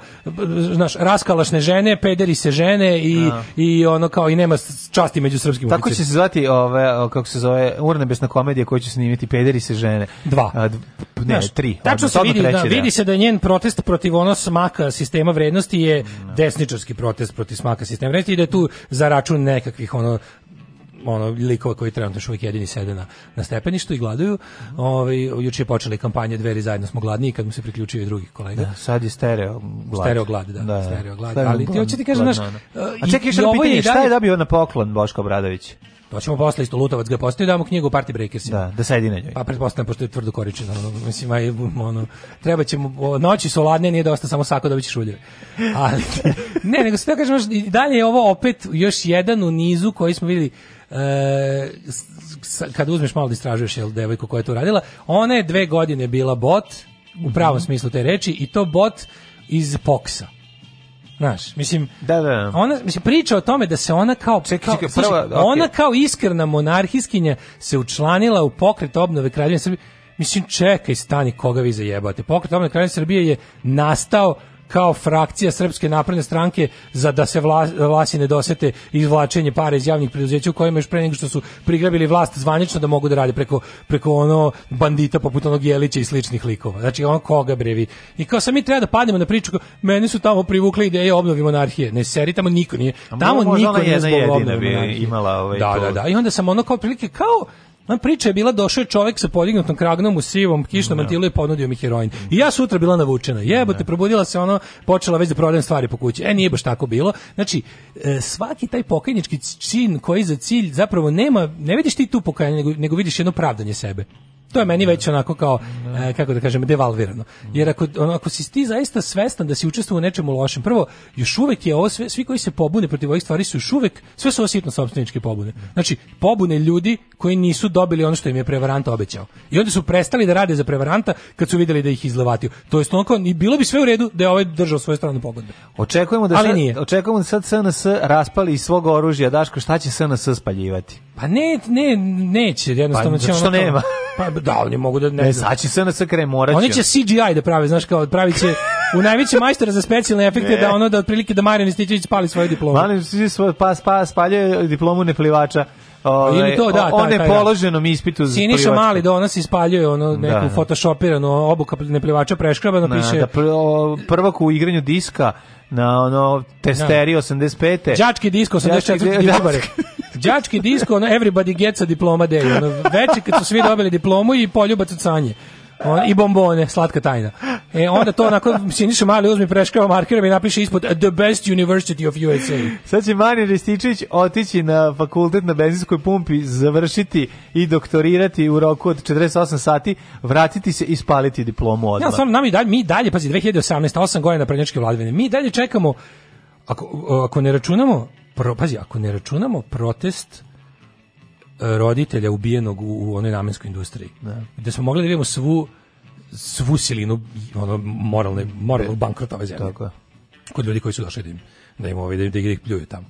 znaš, raskalašne žene, pederi se žene i, da. i ono kao i nema časti među srpskim Tako će se zvati ove kako se zove urnebesna komedija koju će snimiti pederi se žene. Dva. A, ne, Znaš, tri. Tačno se vidi, da, treći, da, vidi se da je njen protest protiv ono smaka sistema vrednosti je no. desničarski protest protiv smaka sistema vrednosti i da je tu za račun nekakvih ono ono likova koji trenutno uvijek jedini sede na, na stepeništu i gladuju. Ovaj juče je počela kampanja Dveri zajedno smo gladni kad mu se priključio i drugi kolega. Da, sad je stereo glad. Stereo glad, da, da, da. stereo glad. ali ti hoće ti kažem naš. A čekaj, što pitanje, šta je dobio na poklon Boško Bradović? To ćemo posle isto Lutovac ga postavio, damo knjigu Party Breakers. Da, da sedi na njoj. Pa pretpostavljam, pošto je tvrdo koričeno, ono, mislim, aj, ono, treba ćemo, noći su ladne, nije dosta samo sako da ćeš ulje. Ali, ne, nego sve kažem, i dalje je ovo opet još jedan u nizu koji smo videli e, kada uzmeš malo da istražuješ jel, devojku koja je to radila, ona je dve godine bila bot, u pravom mm -hmm. smislu te reči, i to bot iz Poksa Znaš, mislim, da, da. Ona, mislim, priča o tome da se ona kao, Čekaj, kao čeka, prva, sluši, okay. ona kao iskrena monarhiskinja se učlanila u pokret obnove kraljevine Srbije. Mislim, čekaj, stani koga vi zajebate. Pokret obnove kraljevine Srbije je nastao kao frakcija Srpske napredne stranke za da se vla, vlasi ne dosete izvlačenje pare iz javnih preduzeća u kojima još pre nego što su prigrabili vlast zvanično da mogu da rade preko, preko ono bandita poput onog Jelića i sličnih likova. Znači ono koga brevi. I kao sam mi treba da padnemo na priču, meni su tamo privukle ideje obnovi monarhije. Ne seri, tamo niko nije. Tamo niko nije zbog obnovi monarhije. Imala ovaj da, da, da. I onda sam ono kao prilike kao Moja priča je bila došao je čovjek sa podignutom kragnom u sivom kišnom mantilu da. i ponudio mi heroin. I ja sutra bila navučena. Jebote, da. probudila se ono, počela već da prodajem stvari po kući. E nije baš tako bilo. Znači, e, svaki taj pokajnički čin koji za cilj zapravo nema, ne vidiš ti tu pokajanje, nego, nego vidiš jedno pravdanje sebe. To je meni već onako kao, e, kako da kažem, devalvirano. Jer ako, ono, ako si ti zaista svestan da si učestvovao u nečemu lošem, prvo, još uvek je ovo, sve, svi koji se pobune protiv ovih stvari su još uvek, sve su osjetno sobstveničke pobune. Znači, pobune ljudi koji nisu dobili ono što im je prevarant obećao. I onda su prestali da rade za prevaranta kad su videli da ih izlevatio. To je onako, i bilo bi sve u redu da je ovaj držao svoju stranu pogodbe. Očekujemo da, Ali sad, nije. očekujemo da sad SNS raspali iz svog oružja. Daško, šta će SNS spaljivati? Pa ne, ne, neće. Jednostavno pa, će što ono, nema? Pa, da, oni mogu da ne. Ne, sad će SNS kraj moraće. Oni će CGI da prave, znaš kao, praviće u najveće majstora za specijalne efekte da ono da otprilike da Marijan Stićević spali svoju diplomu. Marijan Stićević svoj pas pas spaljuje diplomu neplivača. Ovaj, Ili to, da, o da. nepoloženom ispitu za Siniša Mali donosi da ispaljuje ono da. neku da. photoshopiranu obuka neplivača preškraba napiše da, da, prvak u igranju diska na ono testeri da. 85. Đački disko 84. dobar. Đački disko, ono everybody gets a diploma day. Ono, veče kad su svi dobili diplomu i poljubac od sanje. On, I bombone, slatka tajna. E, onda to onako, Siniša Mali uzmi preškrava markerom i napiše ispod The best university of USA. Sad će Mani Rističić otići na fakultet na benzinskoj pumpi, završiti i doktorirati u roku od 48 sati, vratiti se i spaliti diplomu odmah. Ja, sam nam i dalje, mi dalje, pazi, 2018, 8 godina prednjačke vladvene, mi dalje čekamo, ako, ako ne računamo, pro, pazi, ako ne računamo protest roditelja ubijenog u, u onoj namenskoj industriji. Da. Gde da smo mogli da vidimo svu svu silinu ono, moralne, moralnog bankrota ove zemlje. Tako Kod ljudi koji su došli da im, da im, ovaj, da im, da ih pljuju tamo.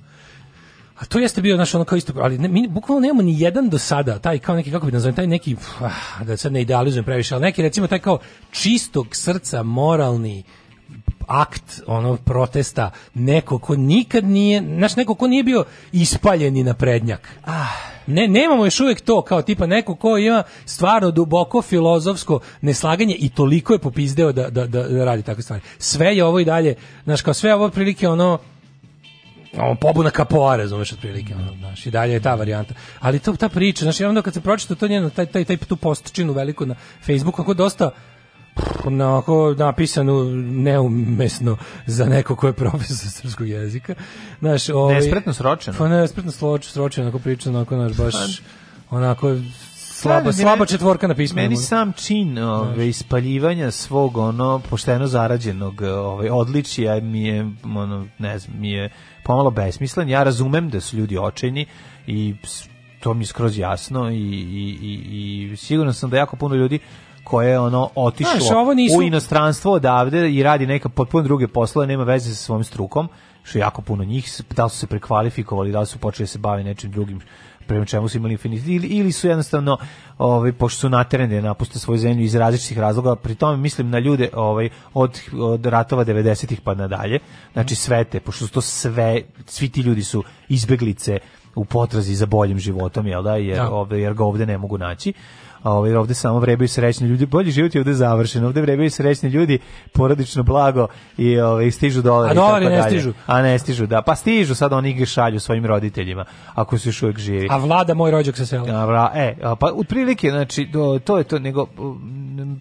A to jeste bio naš ono kao isto, ali ne, mi bukvalno nemamo ni jedan do sada, taj kao neki, kako bi nazvali, taj neki, ah, da sad ne idealizujem previše, ali neki recimo taj kao čistog srca moralni akt onog protesta neko ko nikad nije, naš neko ko nije bio ispaljeni na prednjak. Ah, ne, nemamo još uvek to kao tipa neko ko ima stvarno duboko filozofsko neslaganje i toliko je popizdeo da, da, da, da radi takve stvari. Sve je ovo i dalje, znaš, kao sve ovo prilike ono, ono pobuna kapoa, razumeš, otprilike, ono, znaš, i dalje je ta varijanta. Ali to, ta priča, znaš, onda kad se pročita to njeno, taj, taj, taj tu postčinu veliku na Facebooku, kako dosta, onako napisanu neumesno za neko ko je profesor srpskog jezika. Znaš, ovaj, nespretno sročeno. Pa nespretno sročeno, onako priča, onako, naš, baš, pa, onako, pa, slaba, slaba četvorka na pismu. Meni sam čin ove, ispaljivanja svog ono pošteno zarađenog ove, odličija mi je, ono, ne znam, mi je pomalo besmislen. Ja razumem da su ljudi očajni i to mi je skroz jasno i, i, i, i sigurno sam da jako puno ljudi koje ono otišlo Znaš, nisu... u inostranstvo odavde i radi neka potpuno druge poslove, nema veze sa svojim strukom, što je jako puno njih, da su se prekvalifikovali, da su počeli da se baviti nečim drugim prema čemu su imali infiniti ili, ili su jednostavno ovaj pošto su naterani da napuste svoju zemlju iz različitih razloga pri tome mislim na ljude ovaj od od ratova 90-ih pa nadalje znači svete pošto su to sve svi ti ljudi su izbeglice u potrazi za boljim životom jel da jer da. ovde jer ga ovde ne mogu naći a ovaj ovde samo vrebaju srećni ljudi. Bolji život je ovde završen. Ovde vrebaju srećni ljudi, porodično blago i ovaj stižu dolari. A dolari ne dalje. stižu. A ne stižu, da. Pa stižu sad oni ga šalju svojim roditeljima ako se još uvek živi. A vlada moj rođak se sela. A, e, pa otprilike znači do, to je to nego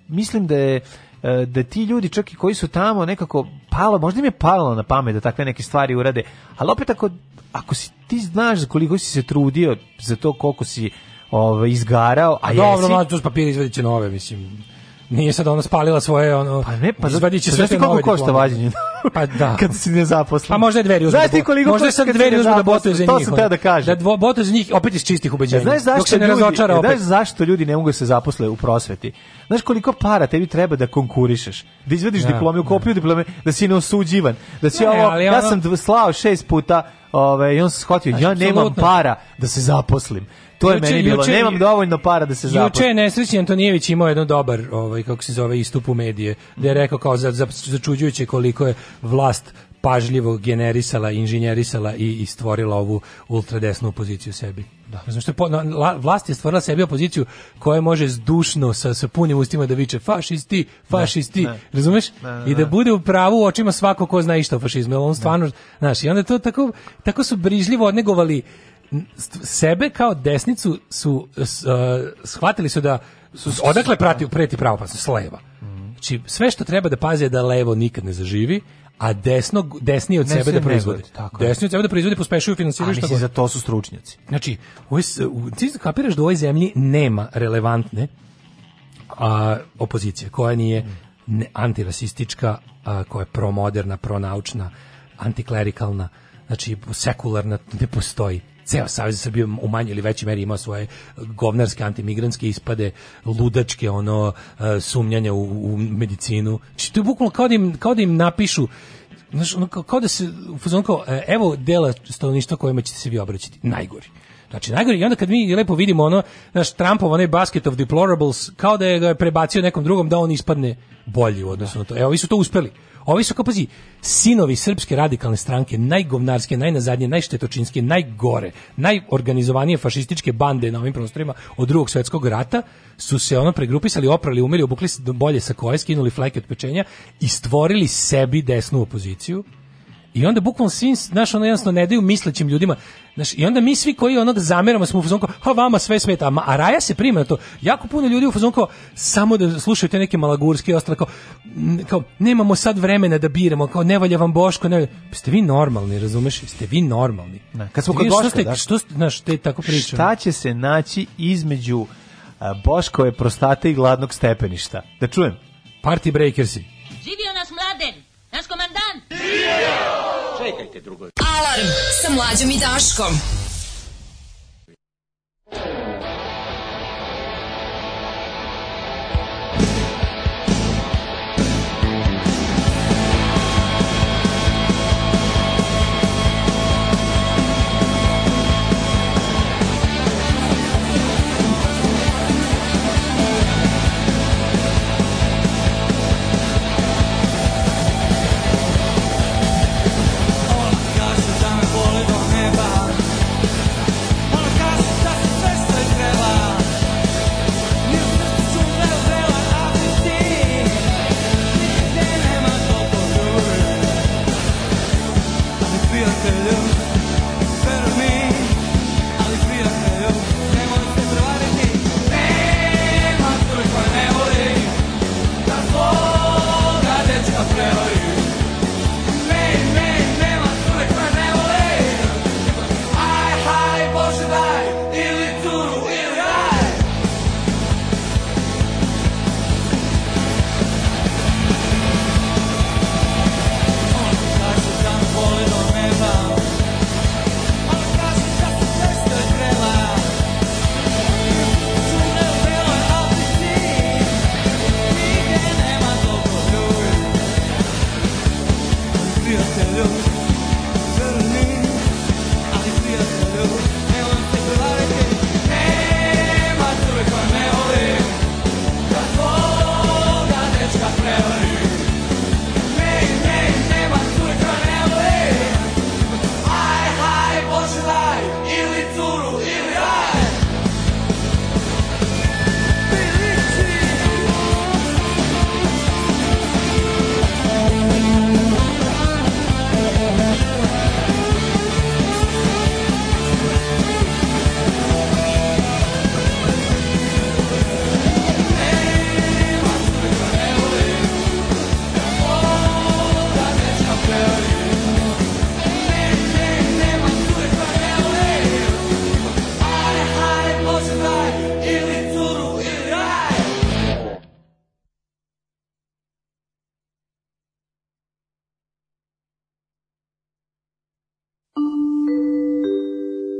mislim da je e, da ti ljudi čak i koji su tamo nekako palo, možda im je palo na pamet da takve neke stvari urade, ali opet ako, ako si, ti znaš koliko si se trudio za to koliko si ovaj izgarao, a, a dobro, jesi... Dobro, no, tu papir izvadiće nove, mislim. Nije sad ona spalila svoje ono. Pa ne, pa izvadiće pa sve te nove. košta vađenje? Pa da. Kad si nezaposlen. Pa možda je dveri uzme. Znaš da ti koliko možda sad dveri uzme da botuju za njih. To sam te da kažem. Da dvo, botuju za njih opet iz čistih ubeđenja. Znaš zašto ne ljudi, razočara opet. Znaš zašto ljudi ne mogu da se zaposle u prosveti? Znaš koliko para tebi treba da konkurišeš? Da izvadiš ja, da, diplome, u kopiju diplome, da si neosuđivan, da si ne, ovo, ono... ja sam slao šest puta, ovaj, i on se shvatio, ja nemam para da se zaposlim. To je juče, meni bilo. Juče, Nemam dovoljno para da se zaposlim. Juče je nesrećni Antonijević imao jedan dobar, ovaj, kako se zove, istup u medije, gde je rekao kao za, za, koliko je vlast pažljivo generisala, inženjerisala i, i stvorila ovu ultradesnu opoziciju sebi. Da. Znači što po, la, vlast je stvorila sebi opoziciju koja može zdušno sa sa punim ustima da viče fašisti, da, fašisti, ne, da. ne, razumeš? Ne, da, I da bude u pravu u očima svako ko zna išta o fašizmu, on stvarno, znaš, i onda to tako tako su brižljivo odnegovali sebe kao desnicu su uh, shvatili su da su, odakle prati, preti pravo pa su sleva. leva. Znači, sve što treba da pazi je da levo nikad ne zaživi, a desno, desni od ne sebe da proizvodi. Tako desni od sebe da proizvode, pospešuju, finansiraju što mislim, za da to su stručnjaci. Znači, ovaj, ti kapiraš da u ovoj zemlji nema relevantne a, opozicije koja nije ne, antirasistička, a, koja je promoderna, pronaučna, antiklerikalna, znači sekularna, ne postoji ceo Savez Srbije u manjoj ili većoj meri imao svoje govnarske antimigrantske ispade, ludačke ono e, sumnjanja u, u medicinu. Znači to je bukvalno kao da kao da im napišu Znaš, ono, kao da se, kao, e, evo dela stanovništva kojima ćete se vi obraćati, najgori. Znači, najgori, i onda kad mi lepo vidimo ono, naš Trumpov, onaj basket of deplorables, kao da je ga prebacio nekom drugom da on ispadne bolji u odnosu na to. Evo, vi su to uspeli. Ovi su kao pazi, sinovi srpske radikalne stranke, najgovnarske, najnazadnje, najštetočinske, najgore, najorganizovanije fašističke bande na ovim prostorima od drugog svetskog rata su se ono pregrupisali, oprali, umeli, obukli bolje sa koje, skinuli fleke od pečenja i stvorili sebi desnu opoziciju I onda bukvalno svi, znaš, ono jednostavno ne daju mislećim ljudima. Znaš, i onda mi svi koji onog zameramo smo u fazonu ha, vama sve smeta, a, a Raja se prima na to. Jako puno ljudi u fazonu samo da slušaju te neke malagurske i ostalo, kao, kao, nemamo sad vremena da biramo, kao, ne valja vam Boško, ne valja. Pa ste vi normalni, razumeš? Ste vi normalni. Ne. Da. Kad smo kod Boška, da. što ste, Što, znaš, te tako pričam. Šta će se naći između Boškove prostate i gladnog stepeništa? Da čujem. Party breakersi. Živio nas mladen! Naš komandant! Čekajte, drugo. Alarm sa mlađom i Daškom.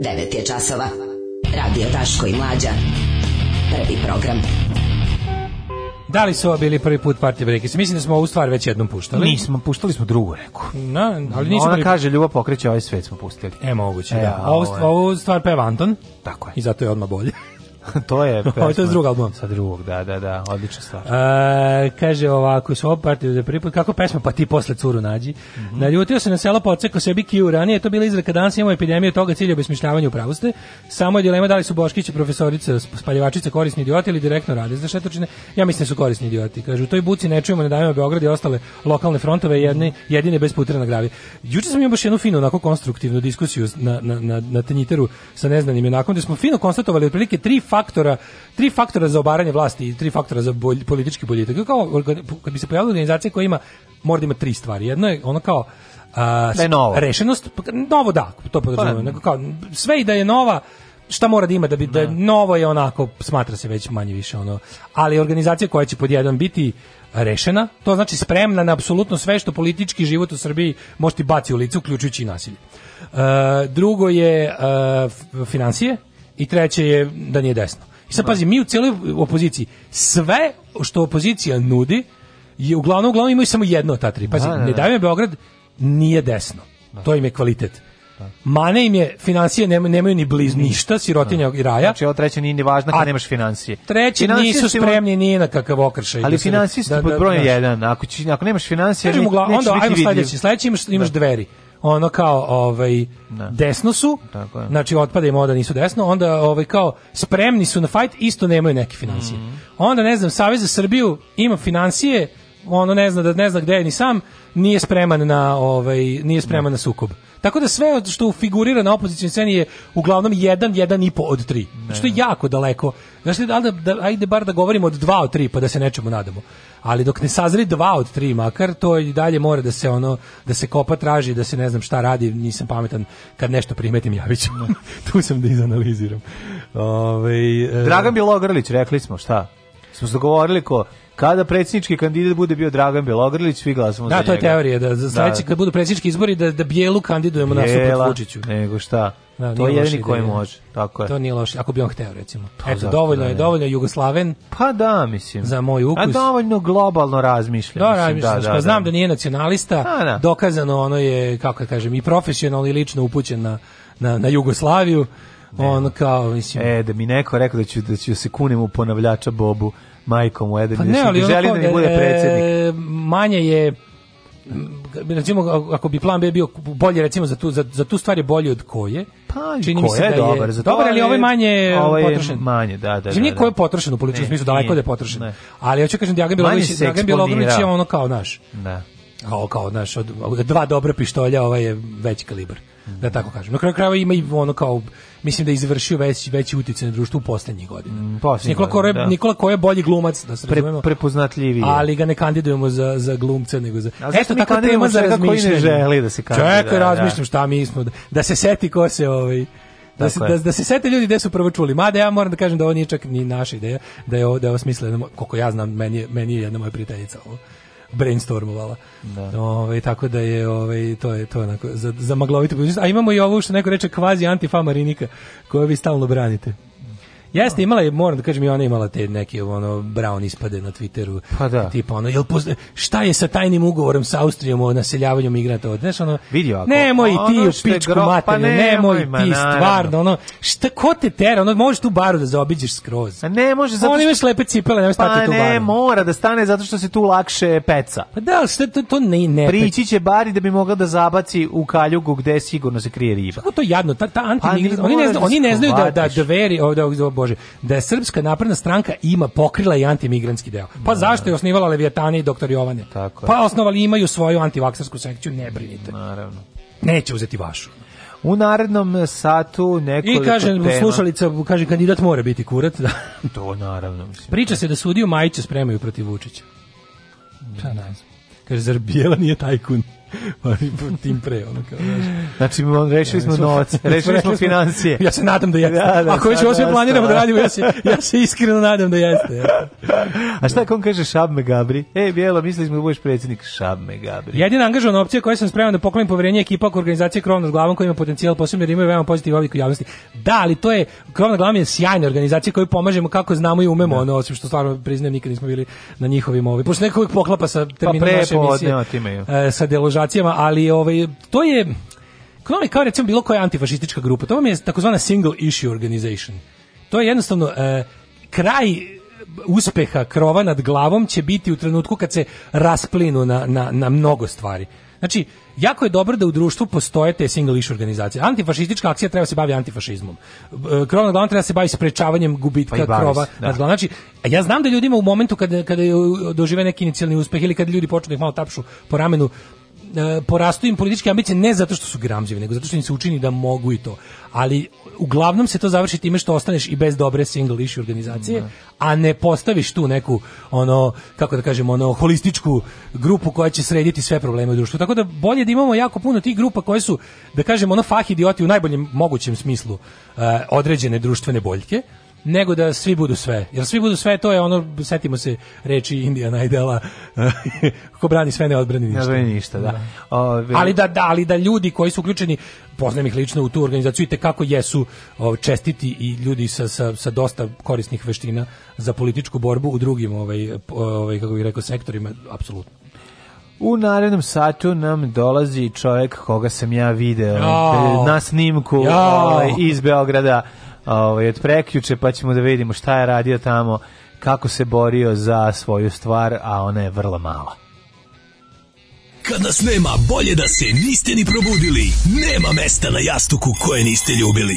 9 je časova. Radio Taško i Mlađa. Prvi program. Da li su ovo bili prvi put Party Breakers? Mislim da smo ovu stvar već jednom puštali. Nismo, puštali smo drugu reku. Na, ali nismo Ona prvi... kaže, ljubav pokreće ovaj svet smo pustili. E, moguće, e, da. A ovu, ovu stvar peva Anton. Tako je. I zato je odmah bolje. to je pesma. Ovo je to iz drugog albuma. Sa drugog, da, da, da, odlična stvar. E, kaže ovako, su ovo partiju da kako pesma, pa ti posle curu nađi. Mm -hmm. Naljutio se na selo, podsekao sebi kiju, ranije je to bila izreka, danas imamo epidemiju toga cilja obesmišljavanja u pravoste. Samo je dilema da li su Boškić profesorice, spaljevačice, korisni idioti ili direktno radi za šetočine. Ja mislim da su korisni idioti. Kaže, u toj buci ne čujemo, ne dajemo Beograd i ostale lokalne frontove jedne, jedine bez putera na gravi. Juče sam imao baš jednu finu, onako konstruktivnu diskusiju na, na, na, na Tenjiteru sa neznanim jednakom, gde smo fino konstatovali otprilike tri fa faktora, tri faktora za obaranje vlasti i tri faktora za bolj, politički boljitak. Kao kad bi se pojavila organizacija koja ima mora da ima tri stvari. Jedno je ono kao a, da je novo. rešenost, pa, novo da, to podrazumijeva. Pa, da. kao, sve i da je nova, šta mora da ima da bi da je da. novo je onako smatra se već manje više ono ali organizacija koja će pod jedan biti rešena to znači spremna na apsolutno sve što politički život u Srbiji može ti baci u lice uključujući i nasilje e, drugo je e, financije i treće je da nije desno. I sad da. pazi, mi u cijeloj opoziciji sve što opozicija nudi je uglavnom, uglavnom imaju samo jedno od ta tri. Pazi, da, da, da. Beograd nije desno. Da. To im je kvalitet. Da. Mane im je financije nemaju, nemaju ni bliz ništa, sirotinja i raja. Znači ovo treće nije ni važno kad nemaš financije. Treće financije nisu spremni ni na kakav okršaj. Ali financije su pod brojem jedan. Ako, či, ako nemaš financije, ne, neće biti vidljiv. Onda, sledeći, sledeći imaš, imaš dveri ono kao ovaj ne. Da. desno su, Tako je. znači otpada im da nisu desno, onda ovaj kao spremni su na fight, isto nemaju neke financije. Mm -hmm. Onda ne znam, Savez za Srbiju ima financije, ono ne zna da ne zna gde je ni sam, nije spreman na ovaj nije spreman na sukob. Tako da sve što figurira na opozicijnoj sceni je uglavnom 1 1,5 od 3. Što je jako daleko. Znači da, da, da ajde bar da govorimo od 2 od 3 pa da se nečemu nadamo. Ali dok ne sazri 2 od 3 makar to i dalje mora da se ono da se kopa traži, da se ne znam šta radi, nisam pametan kad nešto primetim javiću. tu sam da izanaliziram. Ovaj e, Dragan Bjelogrlić rekli smo šta? Smo se dogovorili ko Kada predsjednički kandidat bude bio Dragan Belogrlić, svi glasamo da, za njega. Da, to je teorija, da, za da. sledeći, kad budu predsjednički izbori, da, da Bijelu kandidujemo na suprot Vučiću. nego šta. Da, to je jedini koji može, tako je. To nije loše, ako bi on hteo, recimo. Pa, Eto, dovoljno da, je, dovoljno je Jugoslaven. Pa da, mislim. Za moj ukus. A dovoljno globalno razmišlja. Da, da razmišlja, da, da, da, znam da nije nacionalista, da. da. dokazano ono je, kako kažem, i profesionalno i lično upućen na, na, na Jugoslaviju. Ne. On kao, mislim... E, da mi neko rekao da ću, da ću se kunem u ponavljača Bobu majkom u Eden, pa ne, ali želi da mi bude e, predsjednik. Manje je recimo ako bi plan B bio bolje recimo za tu za, za tu stvar je bolje od koje pa čini mi se da je dobar za dobar ali ovaj manje ovaj potrošen manje da da znači da, da. je potrošen u političkom smislu daleko da je potrošen ne. ali hoću ja da kažem Dragan Bjelović Dragan Bjelović je ono kao naš da kao kao naš od, od dva dobra pištolja ovaj je veći kalibar da tako kažem. Na kraju krajeva ima i ono kao mislim da je izvršio veći veći uticaj na društvu u poslednjih godina. Mm, Nikola Kore, da. Nikola Kore je bolji glumac, da se Pre, razumemo. Prepoznatljivi. Ali ga ne kandidujemo za za glumca nego za. Ali Eto tako tema za razmišljanje. ne želi da se kandiduje. Čekaj, da, razmišljam da. šta mi smo da, da se seti ko se ovaj da se, da, da se sete ljudi gde su prvo čuli. Mada ja moram da kažem da ovo nije čak ni naša ideja, da je ovo, da je ovo smisleno, koliko ja znam, meni meni je jedna moja prijateljica ovo brainstormovala. Da. Ove, ovaj, tako da je ovaj to je to je onako za za maglovito. A imamo i ovo što neko reče kvazi antifamarinika koje vi stalno branite. Jeste, imala je, moram da kažem, i ona imala te neke ono brown ispade na Twitteru. Pa da. Tipa ono, jel pozna, šta je sa tajnim ugovorom sa Austrijom o naseljavanju migranta? Znaš, ono, Vidio, ako, nemoj ono ti u pičku gro, pa materiju, pa nemoj, nemoj ti stvarno, ono, šta, ko te tera? Ono, možeš tu baru da zaobiđeš skroz. A ne, može zato što... Ono imaš lepe cipele, nemoj stati pa tu baru. Pa ne, mora da stane zato što se tu lakše peca. Pa da, ali šta to, to ne, ne Prići će bari da bi mogla da zabaci u kaljugu gde sigurno se krije riba. Kako to jadno, ta, ta anti pa, oni, ne, zna, da oni ne znaju da, da, da veri, da, da, Bože, da je Srpska napredna stranka ima pokrila i antimigrantski deo. Pa da. zašto je osnivala Leviatane i doktor Jovane? Tako je. Pa osnovali imaju svoju antivaksarsku sekciju, ne brinite. Naravno. Neće uzeti vašu. U narednom satu nekoliko I kaže, tema. slušalica, kaže, kandidat mora biti kurat. Da. To naravno. Mislim. Priča se da sudiju Majića spremaju protiv Vučića. Šta mm. ne znam. Kaže, zar Bijela nije tajkun? pa tim pre, ono kao, znaš. Znači, rešili smo novac, rešili smo financije. Ja se nadam da jeste. Da, da, Ako već ovo sve da planiramo da radimo, ja se, ja se iskreno nadam da jeste. Ja. A šta on kaže Šabme Gabri? E, Bijelo, mislili smo da budeš predsjednik Šabme Gabri. Jedina angažovana opcija koja sam spreman da poklonim poverenje ekipa oko organizacije Krovna s glavom koja ima potencijal, posebno jer imaju veoma pozitiv oblik u javnosti. Da, ali to je, Krovna glava je sjajna organizacija koju pomažemo kako znamo i umemo, da. ono, osim što stvarno priznajem, nikad nismo bili na njihovim ovi. Pošto neko uvijek poklapa sa terminom pa naše emisije. Time, sa deloža deložacijama, ali ovaj, to je kao, kao recimo bilo koja antifašistička grupa, to vam je takozvana single issue organization. To je jednostavno eh, kraj uspeha krova nad glavom će biti u trenutku kad se rasplinu na, na, na mnogo stvari. Znači, jako je dobro da u društvu postoje te single issue organizacije. Antifašistička akcija treba se bavi antifašizmom. E, Krov nad glavom treba se bavi sprečavanjem gubitka pa krova da. nad glavom. Znači, e, ja znam da ljudima u momentu kada, kada dožive neki inicijalni uspeh ili kada ljudi počnu da ih malo tapšu po ramenu, E, porastu im političke ambicije ne zato što su gramzivi, nego zato što im se učini da mogu i to. Ali uglavnom se to završi time što ostaneš i bez dobre single issue organizacije, da. a ne postaviš tu neku ono kako da kažemo, ono holističku grupu koja će srediti sve probleme u društvu. Tako da bolje da imamo jako puno tih grupa koje su da kažemo ono fah idioti u najboljem mogućem smislu uh, određene društvene boljke nego da svi budu sve. Jer svi budu sve, to je ono, setimo se reči Indija najdela, ko brani sve, ne odbrani ništa. Ne ništa, da. da. Ove... Ali da, da, ali da ljudi koji su uključeni, poznajem ih lično u tu organizaciju, i kako jesu o, čestiti i ljudi sa, sa, sa, dosta korisnih veština za političku borbu u drugim, ovaj, ovaj kako bih rekao, sektorima, apsolutno. U narednom satu nam dolazi čovjek koga sam ja video oh. na snimku oh. iz Beograda ovaj, od preključe, pa ćemo da vidimo šta je radio tamo, kako se borio za svoju stvar, a ona je vrlo mala. Kad nas nema, bolje da se niste ni probudili. Nema mesta na jastuku koje niste ljubili.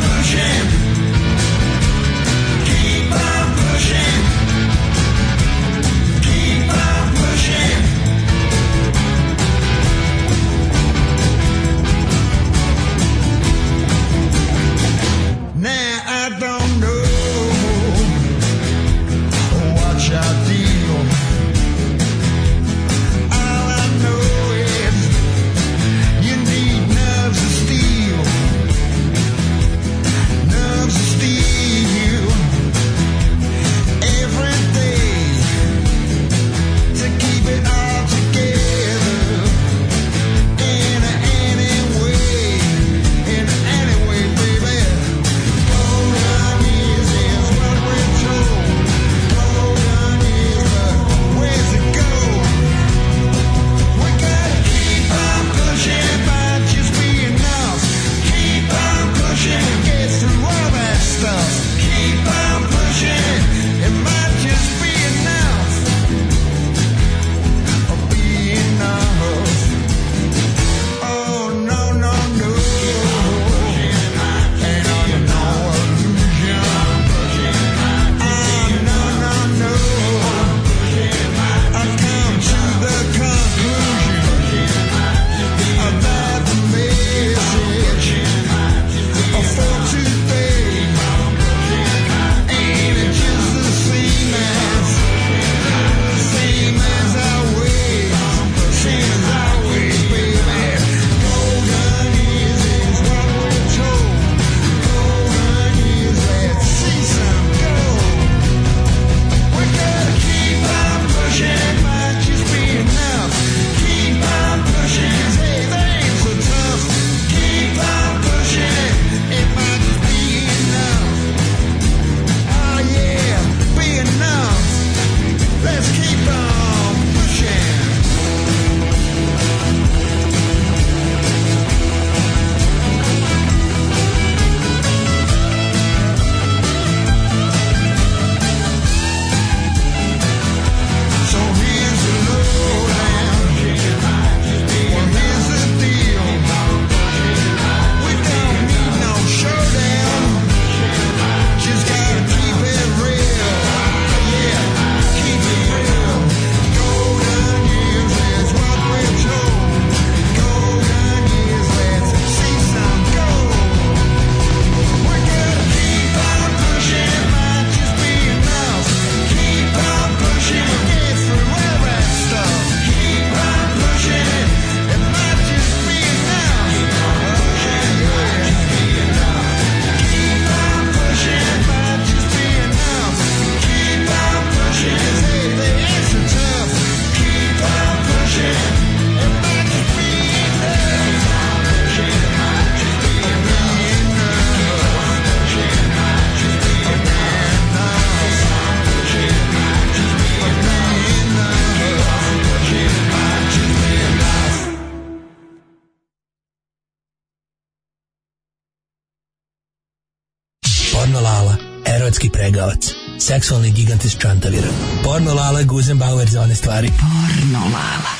seksualni gigant iz Čantavira. Porno Lala, Guzenbauer za one stvari. Porno Lala.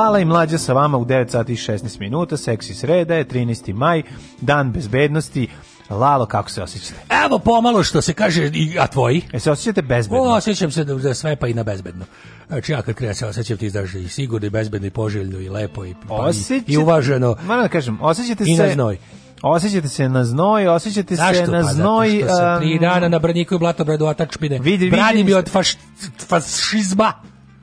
Lala i mlađa sa vama u 9 sati i 16 minuta, seksi sreda je 13. maj, dan bezbednosti, Lalo, kako se osjećate? Evo pomalo što se kaže, a tvoji? E se osjećate bezbedno? O, osjećam se da sve pa i na bezbedno. Znači ja kad krenem da se osjećam ti znaš i sigurno i bezbedno i poželjno i lepo i, pa, Osjeća... i, uvaženo. Moram da kažem, osjećate se... I na znoj Osećate se na znoj, osećate Zašto? se na pa znoj. Zato što se tri dana na braniku i blatobradu atačpine. Vidi, vidi, branim je od faš, fašizma.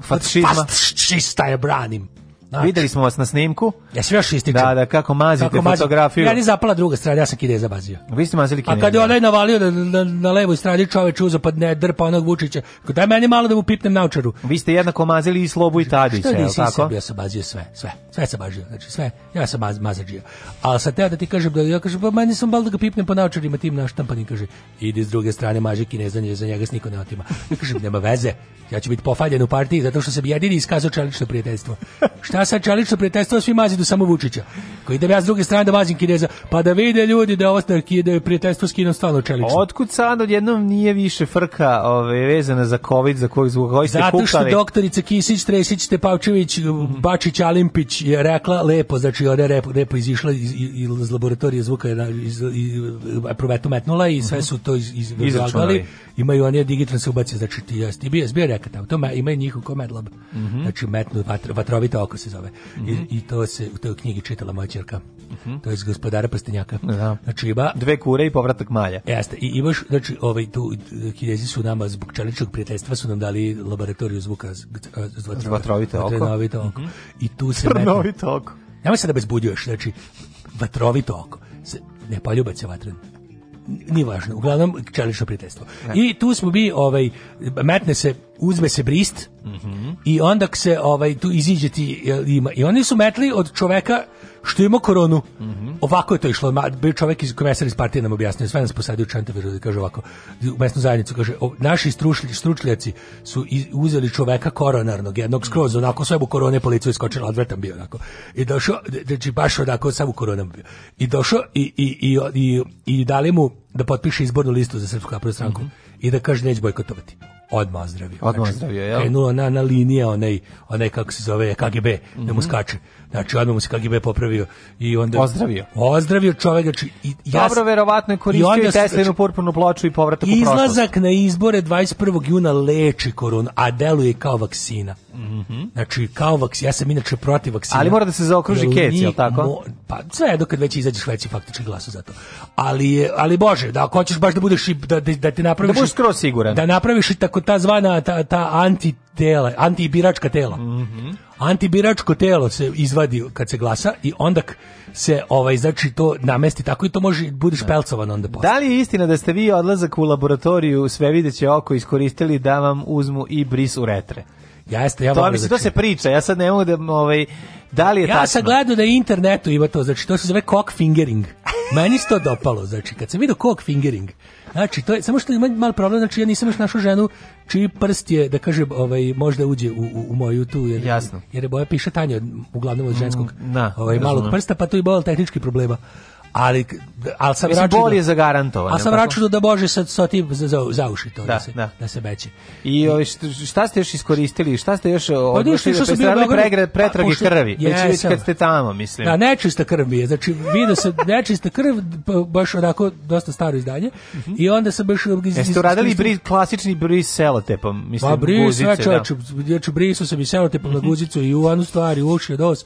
Fašizma. Fašista je branim. Znači, Videli smo vas na snimku. Ja sam još ističem. Da, da, kako mazite kako mazite. fotografiju. Ja ni zapala druga strana, ja sam kide zabazio. Vi ste mazili kine. A kad je da. onaj navalio na, da na, na levoj strani čoveč uzo pa ne drpa onog Vučića. Daj meni malo da mu pipnem naučaru. Vi ste jednako mazili i Slobu i Tadića, je li tako? Ja sam mazio sve, sve. Sve sam mazio, znači sve. Ja sam maz, mazadžija. Ali sad teo da ti kažem, da, ja kažem, pa meni sam bal da ga pipnem po naučarima tim naštampanim, kaže, idi s druge strane, maži kineza, za njega s niko ne otima. Ja kažem, nema veze, ja ću biti pofaljen u partiji zato što sam jedini iskazao čelično prijateljstvo. Šta ja sad čelično prijateljstvo svi mazi do samo Vučića. Koji idem ja s druge strane da vazim Kineza, pa da vide ljudi da ovo da je prijateljstvo s Kinom stvarno čelično. Otkud sad odjednom nije više frka ove, vezana za COVID, za koji zbog koji ste kukali? Zato što kukali. doktorica Kisić, Tresić, Tepavčević, Bačić, Alimpić je rekla lepo, znači ona je lepo, lepo izišla iz, iz laboratorije zvuka, iz, iz, metnula i sve su to iz, iz, izračunali. Imaju oni digitalne se ubaci, znači ti jesti. I bio je tamo, to ima, ima njihov komed lab. Mhm. Znači metnu, vatrovita oko se zove. Mm -hmm. I, I, to se u toj knjigi čitala moja čerka. Mm -hmm. To je iz gospodara prstenjaka. Da. Znači, iba, Dve kure i povratak malja. Jeste. I imaš, znači, ovaj, tu, kinezi su nama zbog čeličnog prijateljstva su nam dali laboratoriju zvuka z, z, vatrovite oko. Vatrovite oko. Mm -hmm. I tu se... Trnovite oko. Nemoj se da bezbudjuješ, znači, vatrovito oko. Ne paljubac je vatren nije važno, uglavnom čelično prijateljstvo. I tu smo bi, ovaj, metne se, uzme se brist mm -hmm. i onda se, ovaj, tu iziđe ti, ima. I oni su metli od čoveka što ima koronu. Mm -hmm. Ovako je to išlo. Bio čovjek iz komesar iz partije nam objasnio, sve nas posadio u Čantaviru, da kaže ovako, u mesnu zajednicu, kaže, o, naši stručlj, stručljaci su iz, uzeli čoveka koronarnog, jednog skroz, onako sve mu korone po iskočila, odvrtan bio, onako. I došao, znači baš onako, sam u koronama bio. I došao i, i, i, i, i dali mu da potpiše izbornu listu za Srpsku naprednu stranku mm -hmm. i da kaže neće bojkotovati odmah zdravio. Odmah znači, zdravio, jel? Krenuo na, na linija onaj, onaj kako se zove KGB, mm -hmm. da mu mhm. skače. Znači, odmah mu se KGB popravio i onda... Ozdravio. Ozdravio čovjek, znači... I, ja, Dobro, verovatno je koristio i, i Teslinu znači, purpurnu ploču i povratak u prošlost. Izlazak na izbore 21. juna leči koronu, a deluje kao vaksina. Mm Znači, kao vaksina, ja sam inače protiv vaksina. Ali mora da se zaokruži kec, jel tako? Mo, pa sve jedno kad već izađeš veći faktički glasu za to. Ali, ali bože, da ako hoćeš baš da budeš i, da, da, da ti napraviš... Da budeš skroz siguran. Da napraviš i tako ta zvana ta, ta antitela, antibiračka tela. Mm -hmm. Antibiračko telo se izvadi kad se glasa i onda se ovaj znači to namesti tako i to može budeš da. pelcovan onda posle. Da li je istina da ste vi odlazak u laboratoriju sve videće oko iskoristili da vam uzmu i bris uretre? Jeste, ja to, mislim, to znači- se priča, ja sad ne mogu da, ovaj, da li je ja tačno? Ja sam gledao na internetu ima to, znači to se zove cock fingering. Meni se to dopalo, znači kad sam vidio cock fingering, Znači, to je, samo što ima mal problem, znači ja nisam još našu ženu čiji prst je, da kažem, ovaj, možda uđe u, u, u moju tu, jer, Jasno. jer je boja piše tanje, uglavnom od ženskog mm, na, da, ovaj, malog prsta, pa tu i boja tehnički problema ali al sam računao, bol je zagarantovan. Al sam računao da bože sad sa tim za, za, za uši to da, da, se, da. da se beće. I o, ovaj, šta ste još iskoristili? Šta ste još pa odlučili da prestrali pregrad pa pretrage pošto, krvi? Jesam. Već, već kad ste tamo, mislim. Da, nečista krv je. Znači, vidi se nečista krv, pa baš onako dosta staro izdanje. Mm -hmm. I onda se baš... Jeste uradili bris, klasični bris selotepom, mislim, pa, bris, guzice. Pa bris, sve čovječe, bris su se mi selotepom mm -hmm. na mhm. guzicu i u anu stvari, u uši, dos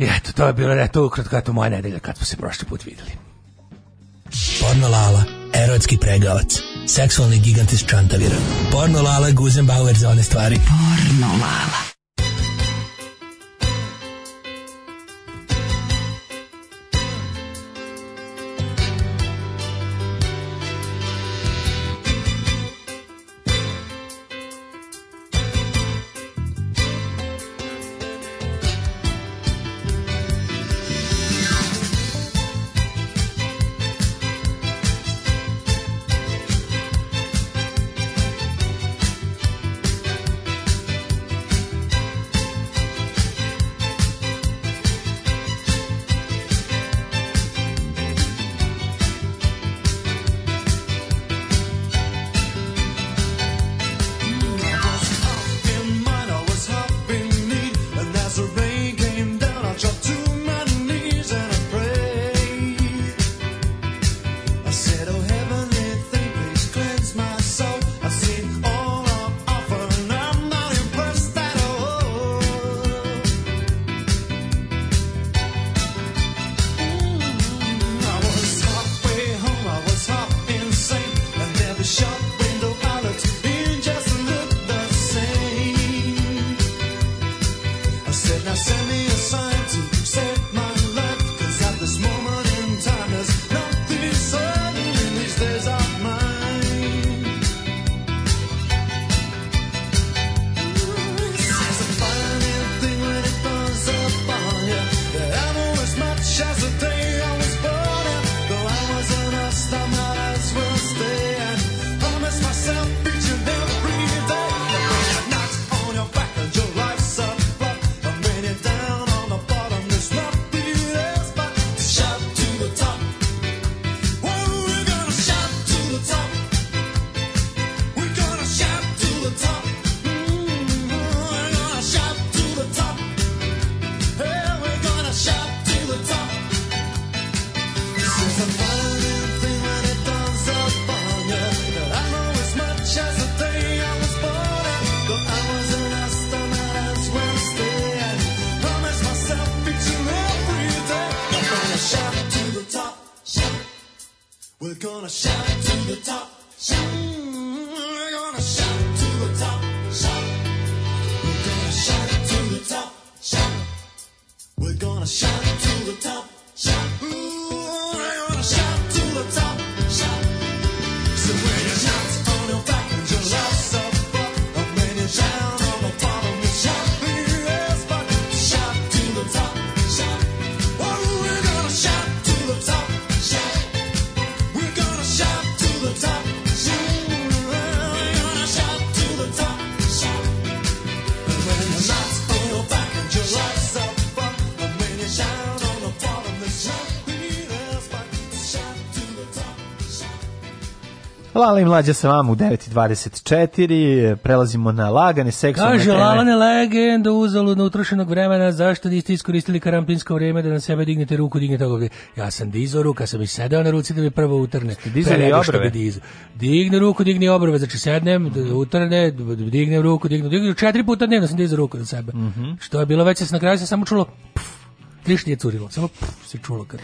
I eto, to je bilo eto ukratko, eto moja nedelja kad smo se prošli put videli. Pornolala, erotski pregavac, seksualni gigant iz Čantavira. Pornolala Guzenbauer za one stvari. Pornolala. Lala i mlađa sa vama u 9.24, prelazimo na lagane seksualne Kaže, teme. Kaže, legenda uzaludno utrošenog vremena, zašto niste iskoristili karamplinsko vreme da na sebe dignete ruku, dignete ogovde. Ja sam dizo ruka, sam i sedao na ruci da mi prvo utrne. Dizali obrve. Dizo. Digne ruku, digne obrve, znači sednem, utrne, dignem ruku, dignem, dignem, četiri puta dnevno sam dizao ruku na sebe. Mm -hmm. Što je bilo veće, na kraju sam samo čulo, pff, tri je curilo, samo pff, se čulo kad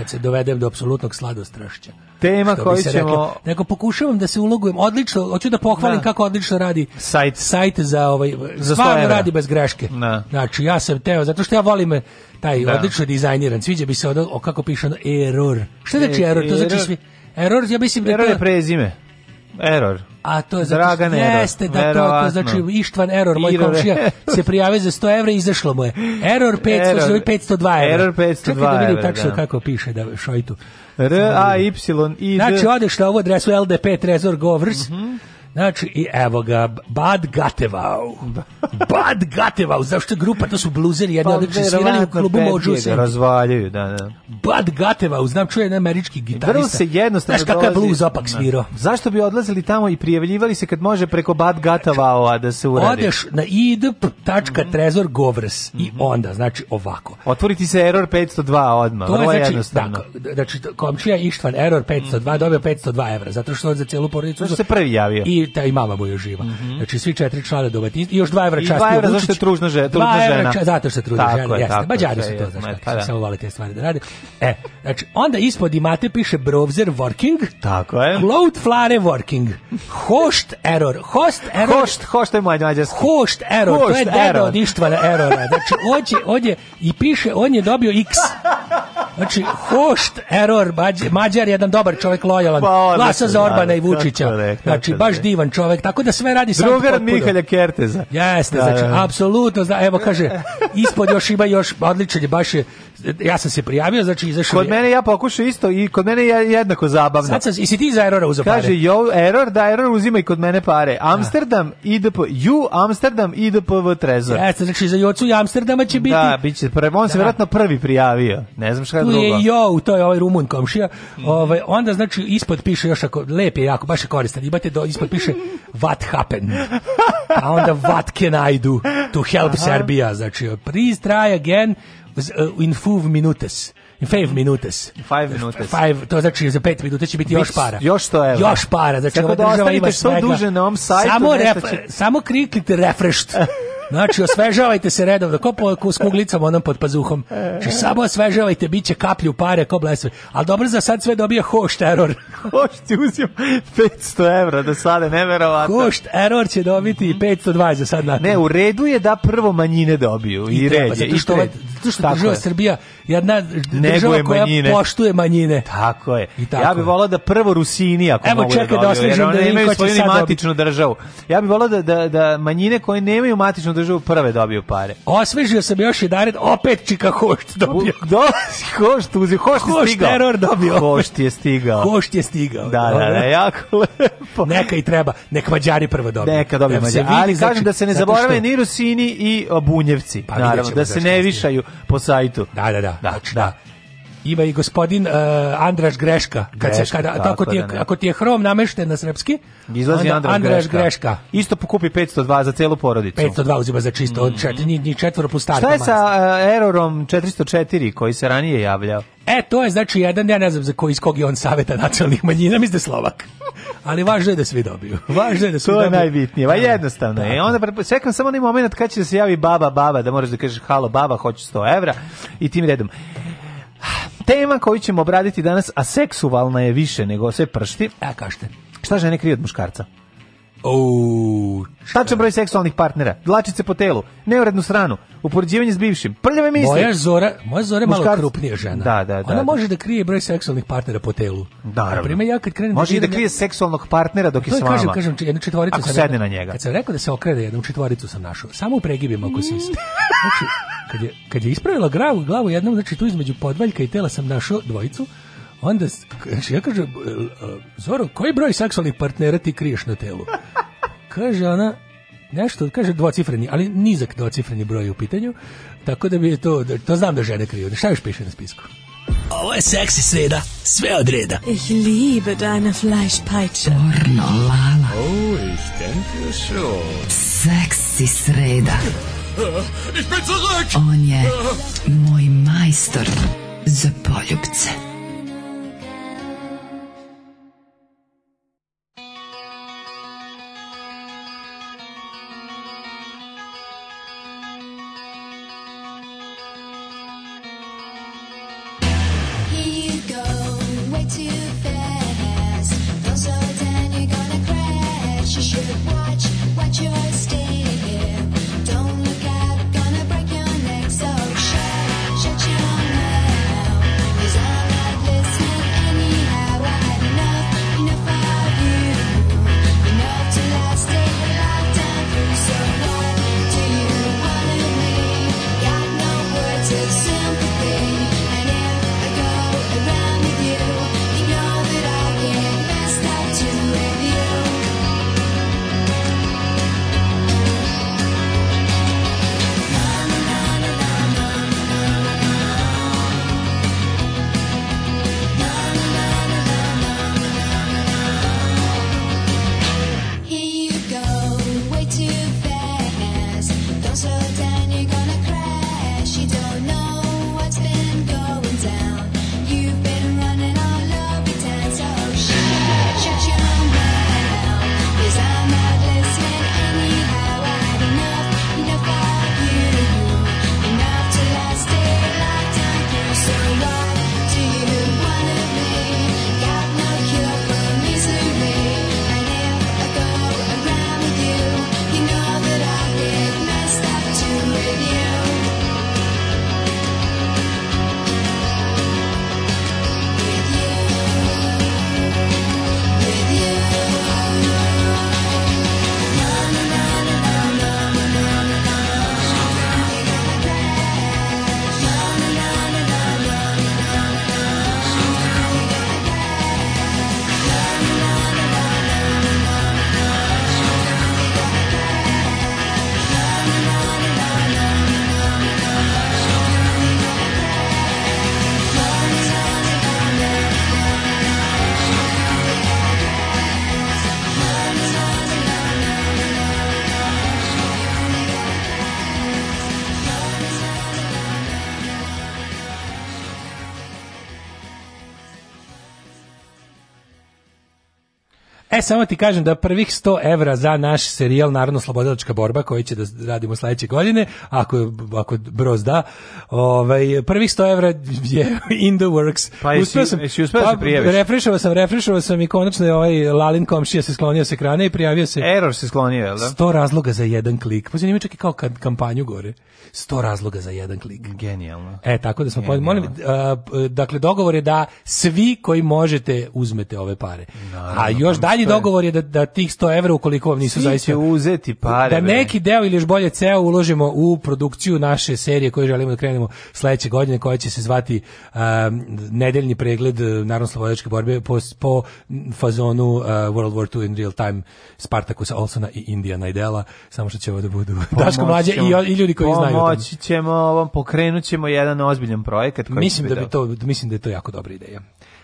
kad se dovedem do apsolutnog sladostrašća. Tema koju ćemo... Neko da, pokušavam da se ulogujem odlično, hoću da pohvalim da. kako odlično radi sajt, sajt za ovaj... Za stvarno radi bez greške. Na. Da. Znači, ja sam teo, zato što ja volim eh, taj da. odlično dizajniran, sviđa bi se od, o kako piše ono error. Šta znači e, error? To znači svi... Error, ja mislim da... Error je prezime. Error. A to je Dragan Error. Jeste, da to, to znači Ištvan Error, moj Irore. komšija, se prijavio za 100 evra i izašlo mu je. Error 500, error, 502 evra. Error 502 Čekaj da vidim tačno da. kako piše da šojtu. R, A, Y, I, D. Znači, odeš na ovu adresu LDP Trezor Govers, mm -hmm Znači, i evo ga, Bad Gatevau. Da. Bad Gatevau, zašto grupa, to su bluzeri, jedni pa, odlični svirali u klubu Mođu se. Razvaljuju, da, da. Bad Gatevau, znam, čuje jedan američki gitarista. Vrlo se jednostavno Znaš kakav dolazi, bluz opak da. svirao. Zašto bi odlazili tamo i prijavljivali se kad može preko Bad Gatevau da se uradi? Odeš na idp.trezor.govrs mm -hmm. i mhm. onda, znači, ovako. Otvoriti se error 502 odmah, to vrlo je, znači, jednostavno. Tako, da, znači, komčija Ištvan, error 502, dobio 502 evra, zato što on za celu porodicu... Zato se prvi javio. I i ta i mama mu živa. Mm -hmm. Znači svi četiri člana do i još dva evra časti. I 2 evra zašto je tružna žena, tružna žena. Ča, zato što tružna žena, je, jeste. Mađari su to, znači, pa, da. samo vole te stvari da rade. E, znači onda ispod imate piše browser working. Tako je. Cloudflare working. Host error. Host error. Host, host je moj mađarski. Host error, host to je deda od Ištvana errora. Znači, ovdje, ovdje i piše, on je dobio X. Znači, hošt, error, Mađar je jedan dobar čovjek, lojalan. Pa Glasa za Orbana i Vučića. Ne, znači, baš ne. divan čovjek. Tako da sve radi sam Drugar Mihalja Kerteza. Jeste, da, znači, da, da, apsolutno. Zna, evo, kaže, ispod još ima još, odličan je, baš je, ja sam se prijavio, znači izašao. Kod je. mene ja pokušao isto i kod mene je jednako zabavno. Sad sam, i si ti za erora uzeo pare? Kaže, jo, error, da, error uzima i kod mene pare. Amsterdam, da. IDP, you, Amsterdam, IDP, v Trezor. Jeste, znači, za Jocu i Amsterdama će biti. Da, bit će, on se da. vjerojatno prvi prijavio. Ne znam šta mu je jo, to je ovaj Rumun komšija. Ovaj onda znači ispod piše još ako lep je jako, baš je koristan. Imate do ispod piše what happened. A onda what can I do to help Aha. Serbia, znači please try again e, in five minutes. In five minutes. Five minutes. Five, to znači za pet minuta će biti Bić, još para. Još što je. Još para, znači Tako ova da država ima što duže na ovom sajtu. Samo, ref, samo kliknite refreshed. Znači, osvežavajte se redovno, ko po, s kuglicom onom pod pazuhom. Znači, samo osvežavajte, bit će kaplju pare, ko blesve. Ali dobro, za sad sve dobija hoš teror. hoš ti uzio 500 evra do sada, neverovatno. Hoš teror će dobiti 520 mhm. za sad. Nakon. Ne, u redu je da prvo manjine dobiju. I, I treba, red je, zato što, i treba. Zato što država je. Srbija, jedna država Neguje koja manjine. poštuje manjine. Tako je. I tako ja bih volao da prvo Rusini, ako Evo, mogu da čekaj, da dobiju, da jer oni da imaju svoju matičnu državu. Ja bih volao da, da, da manjine koje nemaju matičnu državu, državu prve dobio pare. Osvežio sam još i jedared, opet čika hošt dobio. U, do, da, hošt, uzi, hošt, hošt je stigao. teror dobio. Hošt je stigao. Hošt je stigao. Da, da, da, jako lepo. Neka i treba, nek Mađari prvo dobiju. Neka dobiju Mađari, ali znači, kažem da se ne zaborave ni Rusini i Bunjevci, pa naravno, da se ne višaju po sajtu. Da, da, da, da, znači da. da ima i gospodin uh, Andraš Greška. Kad Greška, se, kada, tako, tako ti je, da ako ti je hrom namešten na srpski, izlazi Andraš, Andraš Greška. Greška. Isto pokupi 502 za celu porodicu. 502 uzima za čisto, mm. čet, ni, ni četvoro pustara. Šta je sa uh, erorom 404 koji se ranije javljao? E, to je znači jedan, ja ne znam za koji, iz kog je on saveta nacionalnih manjina, mislim da Slovak. Ali važno je da svi dobiju. Važno je da svi to dobiju. To je najbitnije, va da, da, jednostavno je. Onda čekam samo onaj moment kad će se javi baba, baba, da moraš da kažeš halo baba, hoću 100 evra i tim redom. Tema koju ćemo obraditi danas, a seksualna je više nego sve pršti. A e, kažete. Šta žene krije od muškarca? Oh, Tačan broj seksualnih partnera, dlačice po telu, neurednu stranu, upoređivanje s bivšim, prljave misli. Moja Zora, moja Zora je malo Muškarc... krupnija žena. Da, da, da, Ona da. može da. da krije broj seksualnih partnera po telu. Naravno. Prima ja kad krenem da može da, da krije seksualnog partnera dok je s vama. Kažem, kažem, jednu četvoricu Ako sam sedne na njega. Kad sam rekao da se okrede, jednu četvoricu sam našao. Samo u pregibima ako si. Znači, Kad je, kad je ispravila glavu, glavu jednom, znači tu između podvaljka i tela sam našao dvojicu, onda, znači ja kažem, e, e, Zoro, koji broj seksualnih partnera ti kriješ na telu? Kaže ona, nešto, kaže dvocifreni, ali nizak dvocifreni broj u pitanju, tako da bi je to, da, to znam da žene kriju. Šta još piše na spisku? Ovo je seksi sreda, sve od reda. Ich liebe deine Fleischpeitsche. Porno, lala. Oh, ich denke schon. Seksi sreda. Ich bin zurück! On je moj majstor za poljubce. E, samo ti kažem da prvih 100 evra za naš serijal Narodno slobodilačka borba koji će da radimo sledeće godine, ako ako broz da, ovaj prvih 100 evra je in the works. Pa uspeo sam, jesi uspeo da pa, Refrešovao sam, refrešovao sam i konačno je ovaj Lalin komšija se sklonio sa ekrana i prijavio se. Error se sklonio, al da? 100 razloga za jedan klik. Pa zanima čak i kao kad kampanju gore. 100 razloga za jedan klik. Genijalno. E, tako da smo pod, molim, a, dakle dogovor je da svi koji možete uzmete ove pare. Naravno, a još pa dalji dogovor dogovor je da, da tih 100 evra ukoliko vam nisu zaista uzeti pare. Da neki deo ili još bolje ceo uložimo u produkciju naše serije koju želimo da krenemo sledeće godine koja će se zvati um, nedeljni pregled uh, narodno-slobodačke borbe po, po fazonu uh, World War 2 in real time Spartacus Olsona i Indiana Najdela samo što će ovo da budu Daško Mlađe i, i ljudi koji znaju. Pomoći ćemo ovom, pokrenut jedan ozbiljan projekat. Koji mislim da, bi to, mislim da je to jako dobra ideja.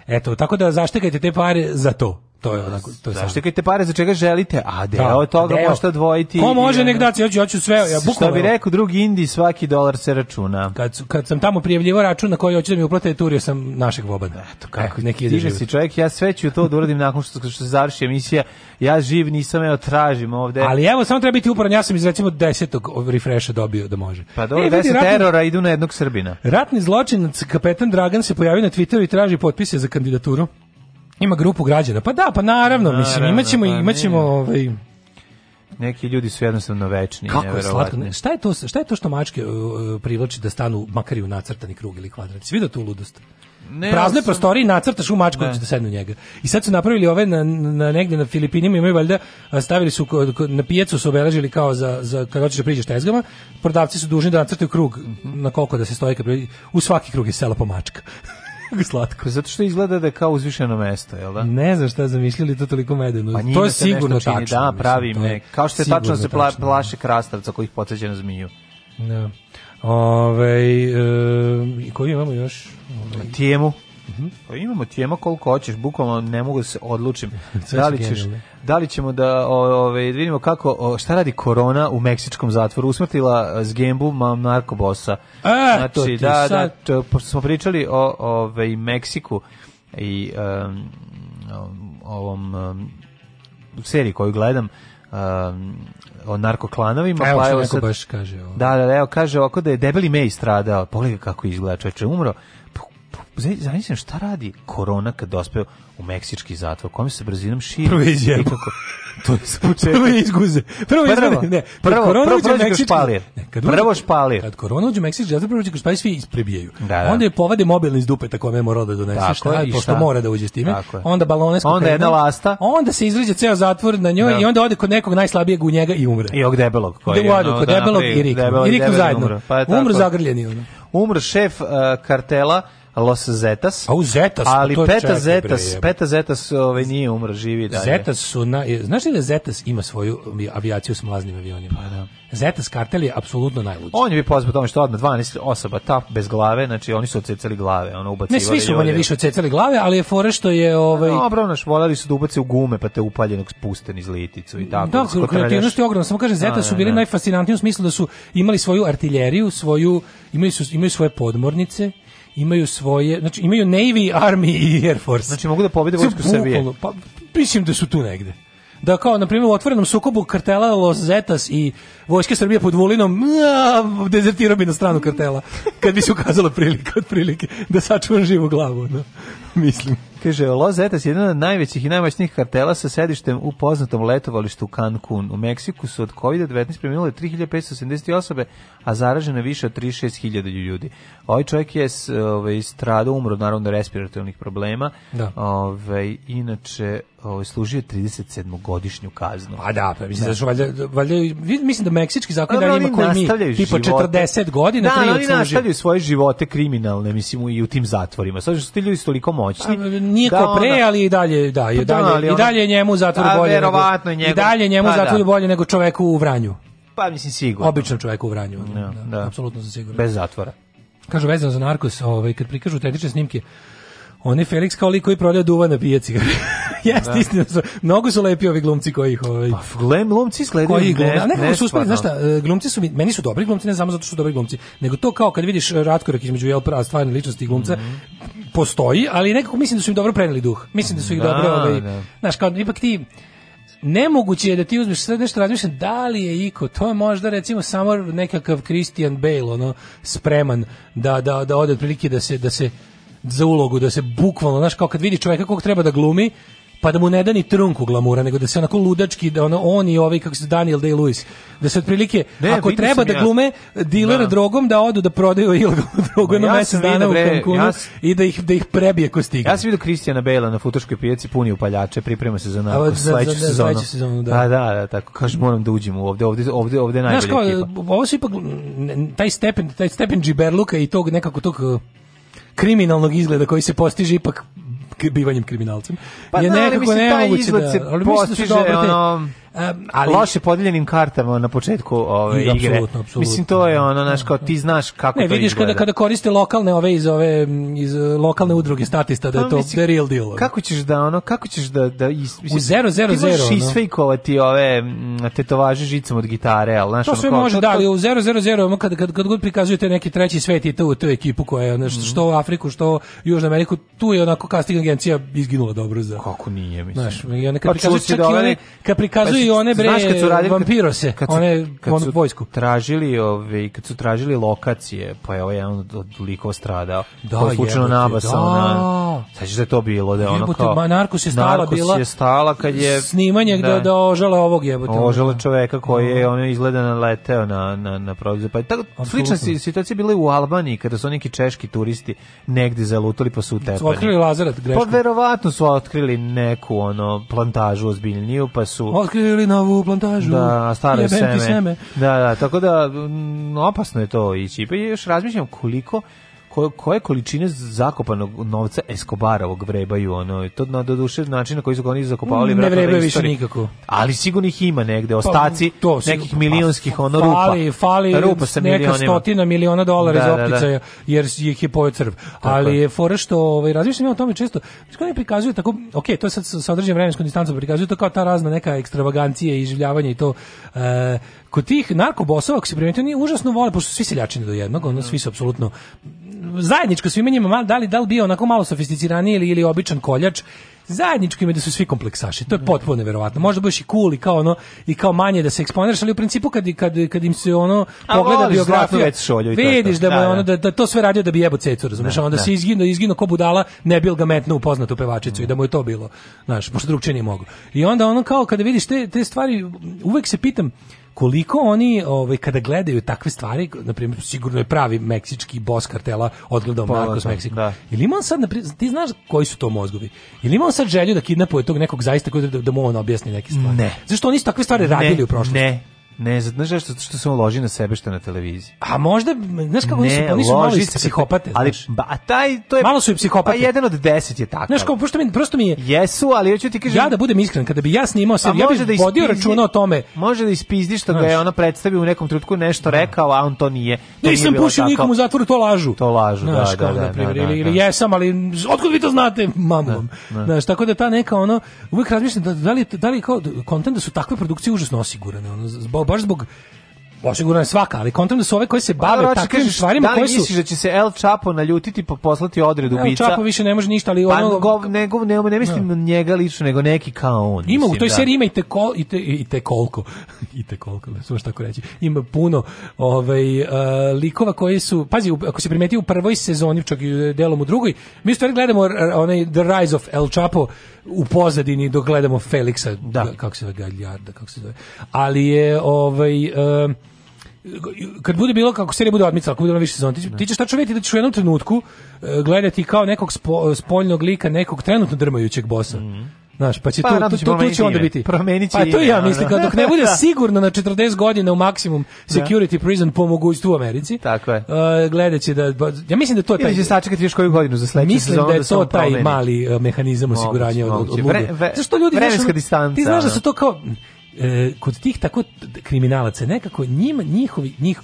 Eto, tako da zaštekajte te pare za to to je onako to je Zaštekajte pare za čega želite, a deo da, od toga deo. možete odvojiti. Ko može nek dati, ja ću, sve, ja bukvalno. Šta bi rekao drugi Indi, svaki dolar se računa. Kad kad sam tamo prijavljivao račun na koji hoću da mi uplate, turio sam našeg Bobana. Eto kako e, neki ide si čovjek, ja sve ću to da uradim nakon što što se završi emisija. Ja živ nisam, ja tražim ovde. Ali evo samo treba biti uporan, ja sam iz recimo 10. refresha dobio da može. Pa do e, 10 ratni, terora idu na jednog Srbina. Ratni zločinac kapetan Dragan se pojavio na Twitteru i traži potpise za kandidaturu. Ima grupu građana. Pa da, pa naravno, naravno mislim, imaćemo, pa imaćemo, ovaj, neki ljudi su jednostavno večni, Kako je slatko. Šta je to, šta je to što mačke uh, privlači da stanu makar i u nacrtani krug ili kvadrat? Svi da tu ludost. Ne, Prazne sam... prostorije nacrtaš u mačku da, da u njega. I sad su napravili ove na, na negde na Filipinima imaju valjda stavili su na pijecu su obeležili kao za za kad hoćeš da priđeš tezgama, prodavci su dužni da nacrtaju krug na koliko da se stoji kad u svaki krug je sela po mačka. slatko. Pa zato što izgleda da je kao uzvišeno mesto, jel da? Ne znam šta zamislili, to toliko medeno. Pa to je da sigurno tačno. Čini, da, pravi me. Kao što je tačno da se pla, plaše krastavca koji ih podsjeća na zmiju. Da. Ove, ovaj, e, koji imamo još? Ove. Ovaj, Tijemu. Mm -hmm. Imamo tema koliko hoćeš, bukvalno ne mogu da se odlučim. da li ćeš da li ćemo da ove da vidimo kako o, šta radi korona u meksičkom zatvoru usmrtila e, s gembu mam narkobosa. E, znači da, da sad... da pošto smo pričali o ove Meksiku i um, ovom um, seriji koju gledam um, o narkoklanovima. Evo pa evo sad, baš kaže ovo. Da, da, da, evo kaže ovako da je debeli Mej stradao. Pogledaj kako izgleda čoveče, umro Zanisam šta radi korona kad dospe u meksički zatvor, kome se brzinom širi. Prvo izjel. To je sa početka. Prvo izguze. Prvo izguze. Ne, prvo, prvo, prvo, prvo meksički... špalir. Ne, kad prvo špalir. Kad korona uđe u meksički zatvor, prvo špalir, špalir svi isprebijaju. Da, da. Onda je povade mobilni iz dupe, tako me mora da donese. Tako šta, je, pošto mora da uđe s time. Tako onda balone skopirne. Onda jedna lasta. Onda se izređe ceo zatvor na njoj da. i onda ode kod nekog najslabijeg u njega i umre. I ovog debelog. Koji, De, ode, kod da, debelog i Riku. I Riku zajedno. Umre pa zagrljeni. Umre šef eh, kartela Los Zetas. A u Zetas, pa ali to Peta čekaj, Zetas, bre, Peta Zetas ovaj nije umro, živi dalje. Zetas su na znaš li da Zetas ima svoju avijaciju s mlaznim avionima? Pa da. Zetas kartel je apsolutno najluđi. On je bio poznat tome što odmah 12 osoba ta bez glave, znači oni su odcecali glave, ono ubacivali. Ne svi su manje više odcecali glave, ali je fore što je ovaj No, pa dobro, naš volali su da ubace u gume, pa te upaljenog spusten iz liticu i da, tako. Da, kreativnost je ogromna, samo kažem Zetas su da, bili da. najfascinantniji u smislu da su imali svoju artiljeriju, svoju imali su imaju svoje podmornice imaju svoje, znači imaju Navy, Army i Air Force. Znači mogu da pobede vojsku Srbije. Pa, mislim da su tu negde da kao na primjer u otvorenom sukobu kartela Los Zetas i vojske Srbije pod Vulinom dezertirao bi na stranu kartela kad bi se ukazala prilika otprilike da sačuvam živu glavu no. mislim Kaže, Los Zetas je jedan od najvećih i najmoćnijih kartela sa sedištem u poznatom letovalištu Cancun. U Meksiku su od COVID-19 preminule 3580 osobe, a zaražene više od 36.000 ljudi. Ovaj čovjek je ovaj, stradao, umro naravno respiratornih problema. Da. Ove, ovaj, inače, ovaj služio 37-godišnju kaznu. A pa da, pa mislim da, da su valjda, valjda mislim da meksički zakon da ima koji mi tipa 40 godina da, ali nastavljaju svoje živote kriminalne, mislim i u tim zatvorima. Sad su ti ljudi toliko moćni. A, nije da, pre, ona, ali i dalje, da, i pa da, dalje, ona, i dalje njemu zatvor bolje. Verovatno nego, njegov, I dalje njemu pa, da. zatvor da. bolje nego čoveku u Vranju. Pa mislim sigurno. Običnom čoveku u Vranju. Ja, da, da, apsolutno sam siguran. Bez zatvora. Kažu vezano za narkos, ovaj kad prikažu tehničke snimke On je Felix kao lik koji prodaje duva na pijaci. Jeste, da. istina. Mnogo su lepi ovi glumci koji ih... Ovaj, pa, glem, glumci izgledaju koji glum, ne, ne, ne, su uspeli, znaš šta, e, glumci su, meni su dobri glumci, ne samo zato što su dobri glumci, nego to kao kad vidiš Ratko ratkorak između jel, prava stvarne ličnosti glumca, mm -hmm. postoji, ali nekako mislim da su im dobro preneli duh. Mislim da su ih da, dobro... Ovaj, da. Znaš, kao, ipak ti nemoguće je da ti uzmeš sve nešto razmišljam da li je Iko, to je možda recimo samo nekakav Christian Bale ono spreman da, da, da ode otprilike da se da se za ulogu da se bukvalno, znaš, kao kad vidi čovjeka kog treba da glumi, pa da mu ne da ni trunku glamura, nego da se onako ludački, da ono, on i ovaj kako se Daniel Day-Lewis, da se otprilike, ne, ako treba da glume ja. dilera da. drogom, da odu da prodaju ilegalnu drogu jedno ja mesec dana bre, u Cancunu ja s... i da ih, da ih prebije ko stigne. Ja sam vidio Kristijana Bela na futoškoj pijaci, puni upaljače, priprema se za, na, sledeću sezonu. Sledeću sezonu, da. A, da, da, tako, kažem, moram da uđemo ovde, ovde, ovde, ovde je najbolja ekipa. Ovo se ipak, taj stepen, taj stepen džiberluka i tog nekako tog kriminalnog izgleda koji se postiže ipak bivanjem kriminalcem. Pa je da, nekako ali mislim, taj izgled da... Se ali mislim da ono Um, ali loše podeljenim kartama na početku ove ovaj, I, igre. Apsolutno, apsolutno. Mislim to je ono znaš kao ti znaš kako ne, to vidiš izgleda. kada kada koriste lokalne ove iz ove mm, iz e, lokalne udruge statista da pa je to mislim, the real deal. Ove. Kako ćeš da ono kako ćeš da da is, mislim, u 000 ti možeš ono. isfejkovati ove mm, tetovaže žicom od gitare, al znaš to ono, sve kao, može to, da ali u 000 kad kad kad god prikazujete neki treći svet i tu tu ekipu koja je nešto mhm. što u Afriku što u Južnu Ameriku tu je onako casting agencija izginula dobro za kako nije mislim. Znaš, ja nekad i one pa da ovaj kad prikazuju pa i one bre znaš kad su radili vampirose, kad, kad, one kad su vojsku. Tražili ove kad su tražili lokacije, pa je evo jedan od, od likova stradao. Da, je slučajno nabasao da. na. Sećaš da je to bilo da ono kao. Ma Narkos je stala narkos bila. je stala kad je snimanje da, gde da ožele ovog jebote. Ožele čoveka koji je on izgleda naleteo na na na prodavnicu. Pa tako slična situacija bila i u Albaniji kada su neki češki turisti negde zalutali po pa su utepani. Su otkrili Lazaret grešku. Pa verovatno su otkrili neku ono plantažu ozbiljniju pa su otkrili napravili novu plantažu. Da, stare seme. seme. Da, da, tako da opasno je to ići. Pa još razmišljam koliko koje, koje količine zakopanog novca Escobarovog vrebaju ono to na doduše način na koji su ga oni zakopavali ne da vrebaju više nikako ali sigurno ih ima negde pa, ostaci pa, to, nekih milionskih ono fali, rupa fali rupa sa neka milionima. stotina miliona dolara da, iz opticaja da, da. jer ih je pojeo crv Tako ali je fora što ovaj razmišljam o tome često kako prikazuje tako ok to je sad sa određenom vremenskom distancom prikazuje to kao ta razna neka ekstravagancija i življavanje i to uh, kod tih narkobosova, ako se primetio, oni užasno vole, pošto svi seljačini do jednog, ono, svi su apsolutno zajedničko svima njima, da li, da li bio onako malo sofisticiraniji ili, ili običan koljač, zajedničko ime da su svi kompleksaši. To je potpuno neverovatno. Možda budeš i cool i kao ono i kao manje da se eksponiraš, ali u principu kad kad kad im se ono pogleda biografiju A pogleda biografija, vidiš da mu da, ono da. da, da to sve radio da bi jebao cecu, razumeš? Da, onda se izgino izgino ko budala, ne bil ga metno u poznatu pevačicu mm. i da mu je to bilo. Znaš, pošto drugčije nije mogu. I onda ono kao kada vidiš te te stvari, uvek se pitam koliko oni ovaj kada gledaju takve stvari, na primjer, sigurno je pravi meksički bos kartela odgledao pa, Marcos Meksiko. Da. Ili imam sad na ti znaš koji su to mozgovi? Ili imam sad želju da kidnapuje tog nekog zaista koji da, da mu on objasni neke stvari? Ne. Zašto oni su takve stvari radili ne, u prošlosti? Ne, Ne, znaš što, što se on loži na sebe što na televiziji. A možda, znaš kako ne, su, oni su malo i psihopate, ali, znaš. Ba, a taj, to je... Malo su i psihopate. Pa jedan od deset je takav. Znaš kao, prosto mi, prosto mi je... Jesu, ali hoću ti kažem... Ja da budem iskren, kada bi ja snimao se, ja bih da vodio računa o tome. Može da ispizdi što ga je ona predstavio u nekom trutku nešto da. rekao, a on to nije. To Nisam nije pušio nikom u zatvoru, to lažu. To lažu, da, znaš, da, kao, da, da, da, da, Ili da, jesam, ali otkud vi to znate, mamu Znaš, tako da ta neka ono, uvijek razmišljam da, da li, da li kao, kontent da su takve produkcije užasno osigurane, ono, baš zbog Osigurno je svaka, ali kontram da su ove koje se bave pa, takvim kažeš, stvarima da koje su... Da misliš da će se El Chapo naljutiti pa poslati odred ubica? El Chapo više ne može ništa, ali pa ono... Pa ne, ne, ne mislim da. na njega lično, nego neki kao on. Ima, mislim, u toj da. seriji ima i te, kol, i te, i te koliko, i te koliko, da su tako reći. Ima puno ovaj, uh, likova koji su... Pazi, ako se primeti u prvoj sezoni, čak i delom u drugoj, mi stvari gledamo eh, onaj The Rise of El Chapo, u pozadini dok gledamo Feliksa, da. kako se zove Galjarda, kako se zove. Ali je ovaj um, kad bude bilo kako serija bude odmicala, kako bude na više sezona, ti, da. ti ćeš tačno vidjeti da ćeš u jednom trenutku eh, gledati kao nekog spo, spoljnog lika, nekog trenutno drmajućeg bosa. Mm -hmm. Znaš, pa će pa, to, to, to, to će onda biti. Promeniće pa to ja mislim, kad dok ne bude da. sigurno na 40 godina u maksimum da. security prison po mogućstvu u Americi. Tako je. Uh, gledaće da, ja mislim da to je taj... Ili će sačekati još koju godinu za sledeću Mislim da, da je to taj promeni. mali e, mehanizam osiguranja od, od lude. Zašto ljudi... Vremenska distanca. Ti znaš da su to kao... E, kod tih tako kriminalaca nekako njima njihovi njih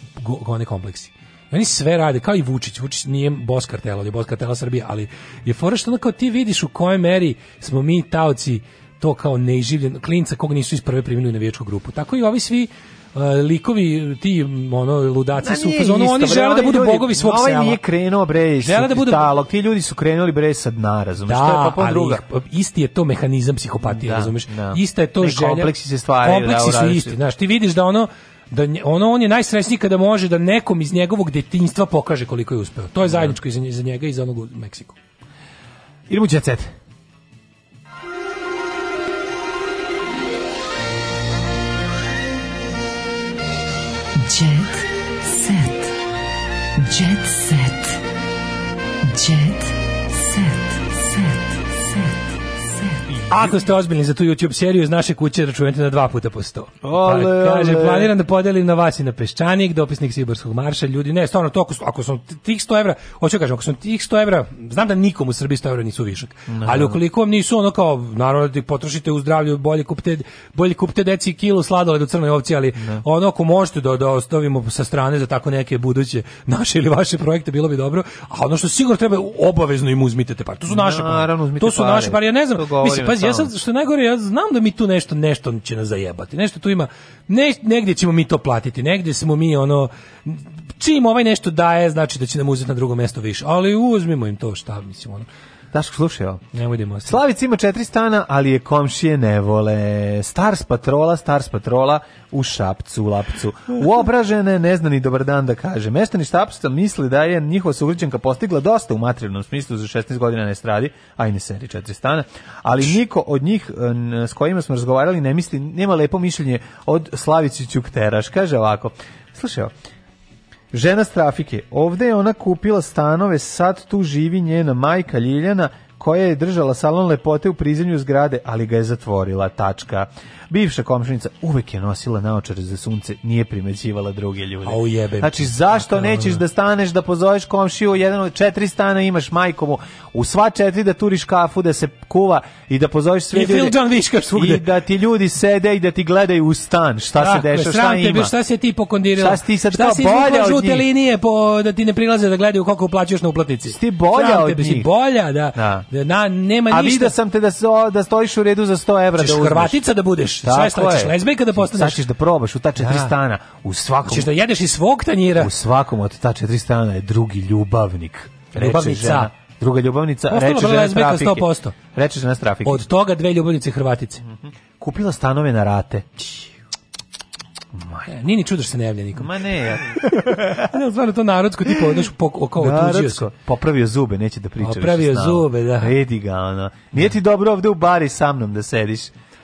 gone kompleksi Oni sve rade, kao i Vučić. Vučić nije bos kartela, on je bos kartela Srbije, ali je fora što ono kao ti vidiš u kojoj meri smo mi taoci to kao neživljen klinca kog nisu iz prve primili na viječku grupu. Tako i ovi svi uh, likovi ti ono ludaci su pa ono oni žele da budu bogovi svog ovaj sela. Ovaj nije krenuo bre iz žele da budu talog, ti ljudi su krenuli bre sa dna, razumeš? Da, to je pa ali druga. isti je to mehanizam psihopatije, da, razumeš? Da. Ista je to ne, želja. Kompleksi se stvaraju, kompleksi da, su isti, znaš, ti vidiš da ono da ono on je najsrećniji kada može da nekom iz njegovog detinjstva pokaže koliko je uspeo. To je zajedničko i za njega i za onog u Meksiku. Idemo u jet set. Ako ste ozbiljni za tu YouTube seriju, iz naše kuće računajte na da dva puta po sto. Pa ole, ole. Kaže, planiram da podelim na vas i na Peščanik, dopisnik Siborskog marša, ljudi, ne, stvarno, to, ako, ako sam tih 100 evra, hoću da kažem, ako sam tih 100 evra, znam da nikom u Srbiji 100 evra nisu višak, no. Da. ali ukoliko vam nisu, ono kao, naravno da potrošite u zdravlju, bolje kupite, bolje kupite deci kilu sladoled u crnoj ovci, ali no. ono ako možete da, da ostavimo sa strane za tako neke buduće naše ili vaše projekte, bilo bi dobro, a ono što sigurno treba, obavezno im uzmite te pare, to su naše pare, to su naše pare, ja ne znam, mislim, pazi, sad, ja sad, što je najgore, ja znam da mi tu nešto, nešto će nas zajebati. Nešto tu ima, ne, negdje ćemo mi to platiti, negdje smo mi, ono, čim ovaj nešto daje, znači da će nam uzeti na drugo mesto više. Ali uzmimo im to, šta, mislim, ono. Daško, slušaj ovo. Nemoj da Slavic ima četiri stana, ali je komšije ne vole. Stars patrola, stars patrola u Šapcu, u Lapcu. Uobražene, ne zna ni dobar dan da kaže. Meštani Šapca misli da je njihova sugrađanka postigla dosta u materijalnom smislu za 16 godina na stradi, a i ne seri četiri stana. Ali niko od njih e, s kojima smo razgovarali ne misli, nema lepo mišljenje od Slavici Ćukteraš. Kaže ovako, slušaj ovo. Žena strafike. Ovde je ona kupila stanove, sad tu živi njena majka Ljiljana koja je držala salon lepote u prizemlju zgrade, ali ga je zatvorila, tačka. Bivša komšinica uvek je nosila naočare za sunce, nije primećivala druge ljude. A ujebe. Znači, zašto Tako, da, nećeš da staneš, da pozoveš komšiju, jedan od četiri stana imaš majkomu, u sva četiri da turiš kafu, da se kuva i da pozoveš sve I ljude. I da ti ljudi sede i da ti gledaju u stan, šta Tako, se dešava, šta ima. Tebe, šta se ti pokondirila? Šta si ti sad šta kao bolja od njih? linije po, da ti ne prilaze da gledaju koliko uplaćuješ na uplatnici? Ti bolja od njih. Si bolja, da. da. da na. da. nema ništa. A vi sam te da, so, da stojiš u redu za 100 evra Češ da uzmeš. Hrvatica da budeš. Šta ćeš lezbijka da postaneš? Sad ćeš da probaš u ta četiri da. stana. U svakom. Ćeš da jedeš iz svog tanjira. U svakom od ta četiri stana je drugi ljubavnik. Reče Ljubavnica. Žena druga ljubavnica, Postalo reče žena 100%. Reče žena trafike. Od toga dve ljubavnice Hrvatice. Mm -hmm. Kupila stanove na rate. E, nije ni čudo se ne javlja nikom. Ma ne, ja. ne, stvarno to narodsko, tipo, odnoš po, oko otuđio se. Popravio zube, neće da priča Popravio zube, da. Redi ga, ono. Nije ti dobro ovde u bari sa mnom da sediš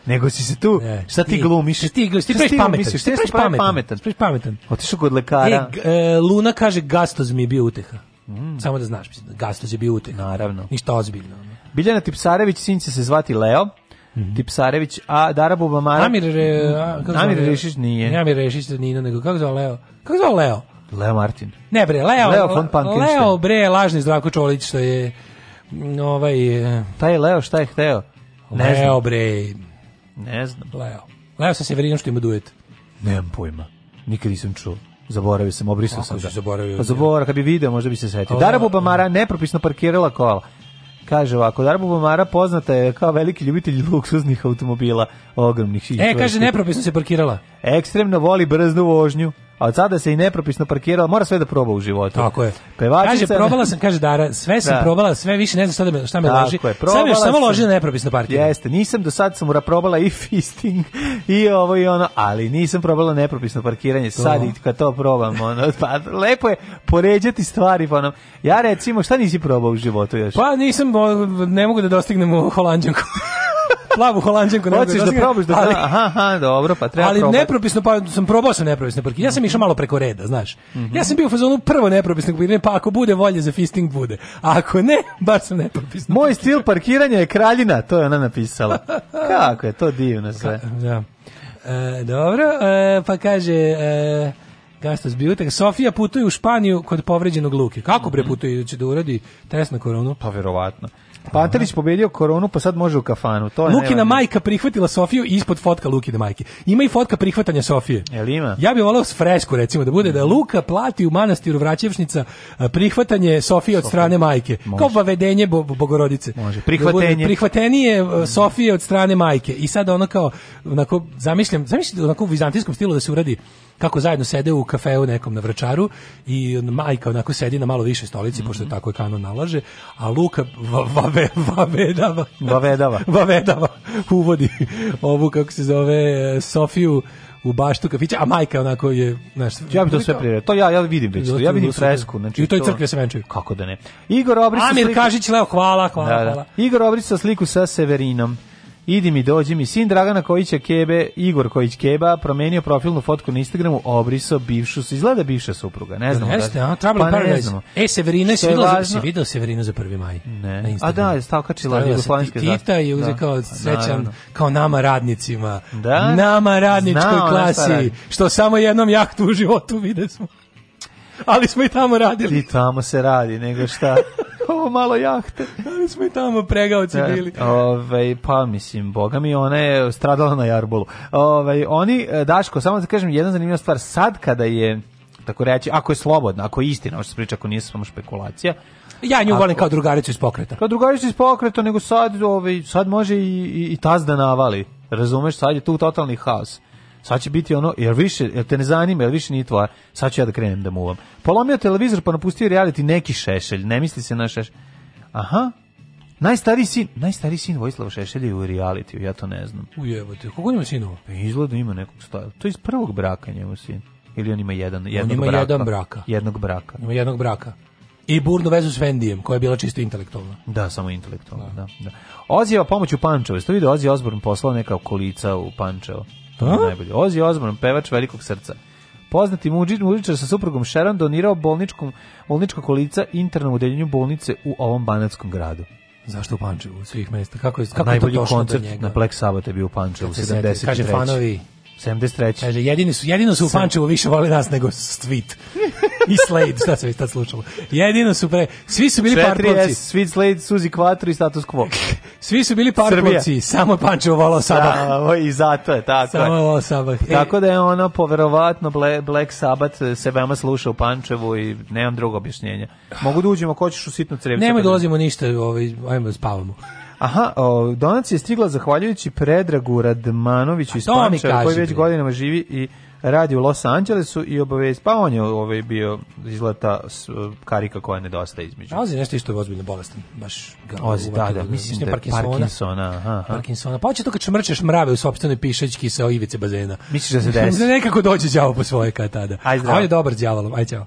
nego si se tu, ne, šta ti, ti glumiš? Šta ti, šta ti pametan? Misliš, šta pametan? baš pametan. Otišao kod lekara. E, e, Luna kaže gastoz mi je bio uteha. Mm. Samo da znaš, gastoz je bio uteha. Naravno. Ništa ozbiljno. Biljana Tipsarević, sinče se zvati Leo. Mm -hmm. Tipsarević, a Dara Bubamara... Amir, re, a, kako Amir Rešić nije. Ne Amir Rešić, da Nina, nego kako zove Leo? Kako zove Leo? Leo Martin. Ne bre, Leo, Leo, von Pankenstein. Leo bre, lažni Zdravko Čolić što je mm, ovaj... E, Taj Leo, šta je hteo? Ne Leo znam. bre, Ne znam. Leo. Leo sa Severinom što ima duet. Nemam pojma. Nikad nisam čuo. Zaboravio sam, obrisao sam ga. Zaboravio. Pa zaboravio, kad bi video, možda bi se setio. Dara da. Bubamara nepropisno parkirala kola. Kaže ovako, Dara Bubamara poznata je kao veliki ljubitelj luksuznih automobila, ogromnih E, kaže, nepropisno se parkirala. Ekstremno voli brznu vožnju a od sada se i nepropisno parkirala, mora sve da proba u životu. Tako je. Pevačica... Kaže, probala sam, kaže Dara, sve sam da. probala, sve više ne znam šta, da me, šta me Tako loži. Je, sam još samo loži na da nepropisno parkiranje. Jeste, nisam do sad sam probala i fisting i ovo i ono, ali nisam probala nepropisno parkiranje. Sad i kad to probam, ono, pa lepo je poređati stvari, pa ono, ja recimo, šta nisi probao u životu još? Pa nisam, ne mogu da dostignem u Holandjanku. plavu holanđanku. Hoćeš da probaš da... Ali, aha, aha, dobro, pa treba Ali probati. nepropisno, pa sam probao sam nepropisno parkiranje. Ja sam išao malo preko reda, znaš. Mm -hmm. Ja sam bio u fazonu prvo nepropisno parkiranje, pa ako bude volje za fisting, bude. A ako ne, baš sam nepropisno. Moj stil parkiranja je kraljina, to je ona napisala. Kako je, to divno sve. Da. E, dobro, e, pa kaže... E, Gastos Biutek. Sofija putuje u Španiju kod povređenog Luke. Kako bre mhm. putuje će da uradi test na koronu? Pa verovatno. Pantelić pobedio koronu, pa sad može u kafanu. To je Lukina nevajno. majka prihvatila Sofiju ispod fotka Lukine majke. Ima i fotka prihvatanja Sofije. Jel ima? Ja bih volao s fresku recimo da bude da Luka plati u manastiru Vraćevšnica prihvatanje Sofije od strane majke. Može. Kao bavedenje bo bogorodice. Može. Da prihvatenje. Da prihvatenje mhm. Sofije od strane majke. I sad ono kao onako zamišljam, zamišljam onako u vizantijskom stilu da se uradi kako zajedno sede u kafeu nekom na Vračaru i majka onako sedi na malo više stolici, mm -hmm. pošto mhm. tako je kanon nalaže, a Luka vave, vavedava, vavedava. vavedava uvodi ovu, kako se zove, Sofiju u baštu kafića, a majka onako je, znaš, ja bih to sve priredio. To ja ja vidim već, da to ja vidim da fresku, znači i u toj crkvi da se venčaju. Kako da ne? Igor Obrić Amir sliku... Kažić Leo, hvala, hvala, da, da. hvala. Igor Obrić sa sliku sa Severinom. Idi mi, dođi mi. Sin Dragana Kojića Kebe, Igor Kojić Keba, promenio profilnu fotku na Instagramu, obriso bivšu, izgleda bivša supruga, ne znamo. Jeste, da a, Trouble pa Paradise. Ne znamo. E, Severina, si vidio, važno... si vidio Severinu za 1. maj? Ne. a da, je stavkačila jugoslovenske zastave. Tita je uzeo da, kao, pa sećam, kao nama radnicima. Da? Nama radničkoj Znao, klasi, što samo jednom jahtu u životu vide smo ali smo i tamo radili. I tamo se radi, nego šta? Ovo malo jahte. Ali smo i tamo pregaoci e, bili. Ovaj pa mislim, boga mi, ona je stradala na jarbolu. Ovaj oni e, Daško, samo da kažem jedna zanimljiva stvar, sad kada je tako reći, ako je slobodna, ako je istina, što se priča, ako nije samo špekulacija, ja nju Ako, volim kao drugaricu iz pokreta. Kao drugaricu iz pokreta, nego sad, ovaj, sad može i, i, i tazda navali. Razumeš, sad je tu totalni haos. Sad će biti ono, jer više, jer te ne zanima, jer više nije tvoja. Sad ću ja da krenem da muvam. Polomio televizor pa napustio reality neki šešelj. Ne misli se na šešelj. Aha. Najstariji sin, najstariji sin Vojislava Šešelja je u realitiju, ja to ne znam. Ujebote, kako ima sinova? Pa izgleda ima nekog stajla. To je iz prvog braka njemu sin. Ili on ima jedan, jednog on ima braka. jedan braka. Jednog braka. Ima jednog braka. I burnu vezu s Vendijem, koja je bila čisto intelektualna. Da, samo intelektualna, da. da, da. Ozijeva pomoć u Pančevo. Ste vidio Ozija Osborn poslao neka okolica u Pančevo najbolje. Ozzy Osbourne, pevač velikog srca. Poznati muđič, muđičar sa suprugom Sharon donirao bolničkom, bolnička kolica internom udeljenju bolnice u ovom banatskom gradu. Zašto u Pančevu? Svih mesta. Kako je kako to najbolji koncert na Black Sabbath je bio u Pančevu? 73. Kaže fanovi, 73. Kaže, jedini su, jedino su u Pančevu više voli nas nego Sweet. I Slade, šta se već tad slušalo. Jedino su pre... Svi su bili parkovci. Sweet, Slade, Suzy Quattro i Status Quo. Svi su bili parkovci, samo je Pančevo volao Sabah. Da, i zato je, tako samo je. volao Sabah. E, tako da je ono, poverovatno, Black Sabbath se veoma sluša u Pančevu i nemam drugo objašnjenja. Mogu da uđemo, ko ćeš u sitnu crevicu? Nemoj dolazimo da ništa, ovaj, ajmo da spavamo. Aha, o, donacija je stigla zahvaljujući Predragu Radmanoviću iz Pančeva, koji već godinama živi i radi u Los Angelesu i obavez, pa on je ovaj bio izleta e, karika koja nedostaje između. Ozi nešto isto je ozbiljno bolestan, baš ga Ozi, da, da, mislim da je Parkinsona. Parkinsona, aha, aha. Parkinsona. Pa hoće to kad čmrčeš mrave u sopstvenoj pišećki sa ivice bazena. Misliš da se desi? Da nekako dođe đavo po svoje kad tada. Ajde, on je dobar đavolom. Ajde, čao.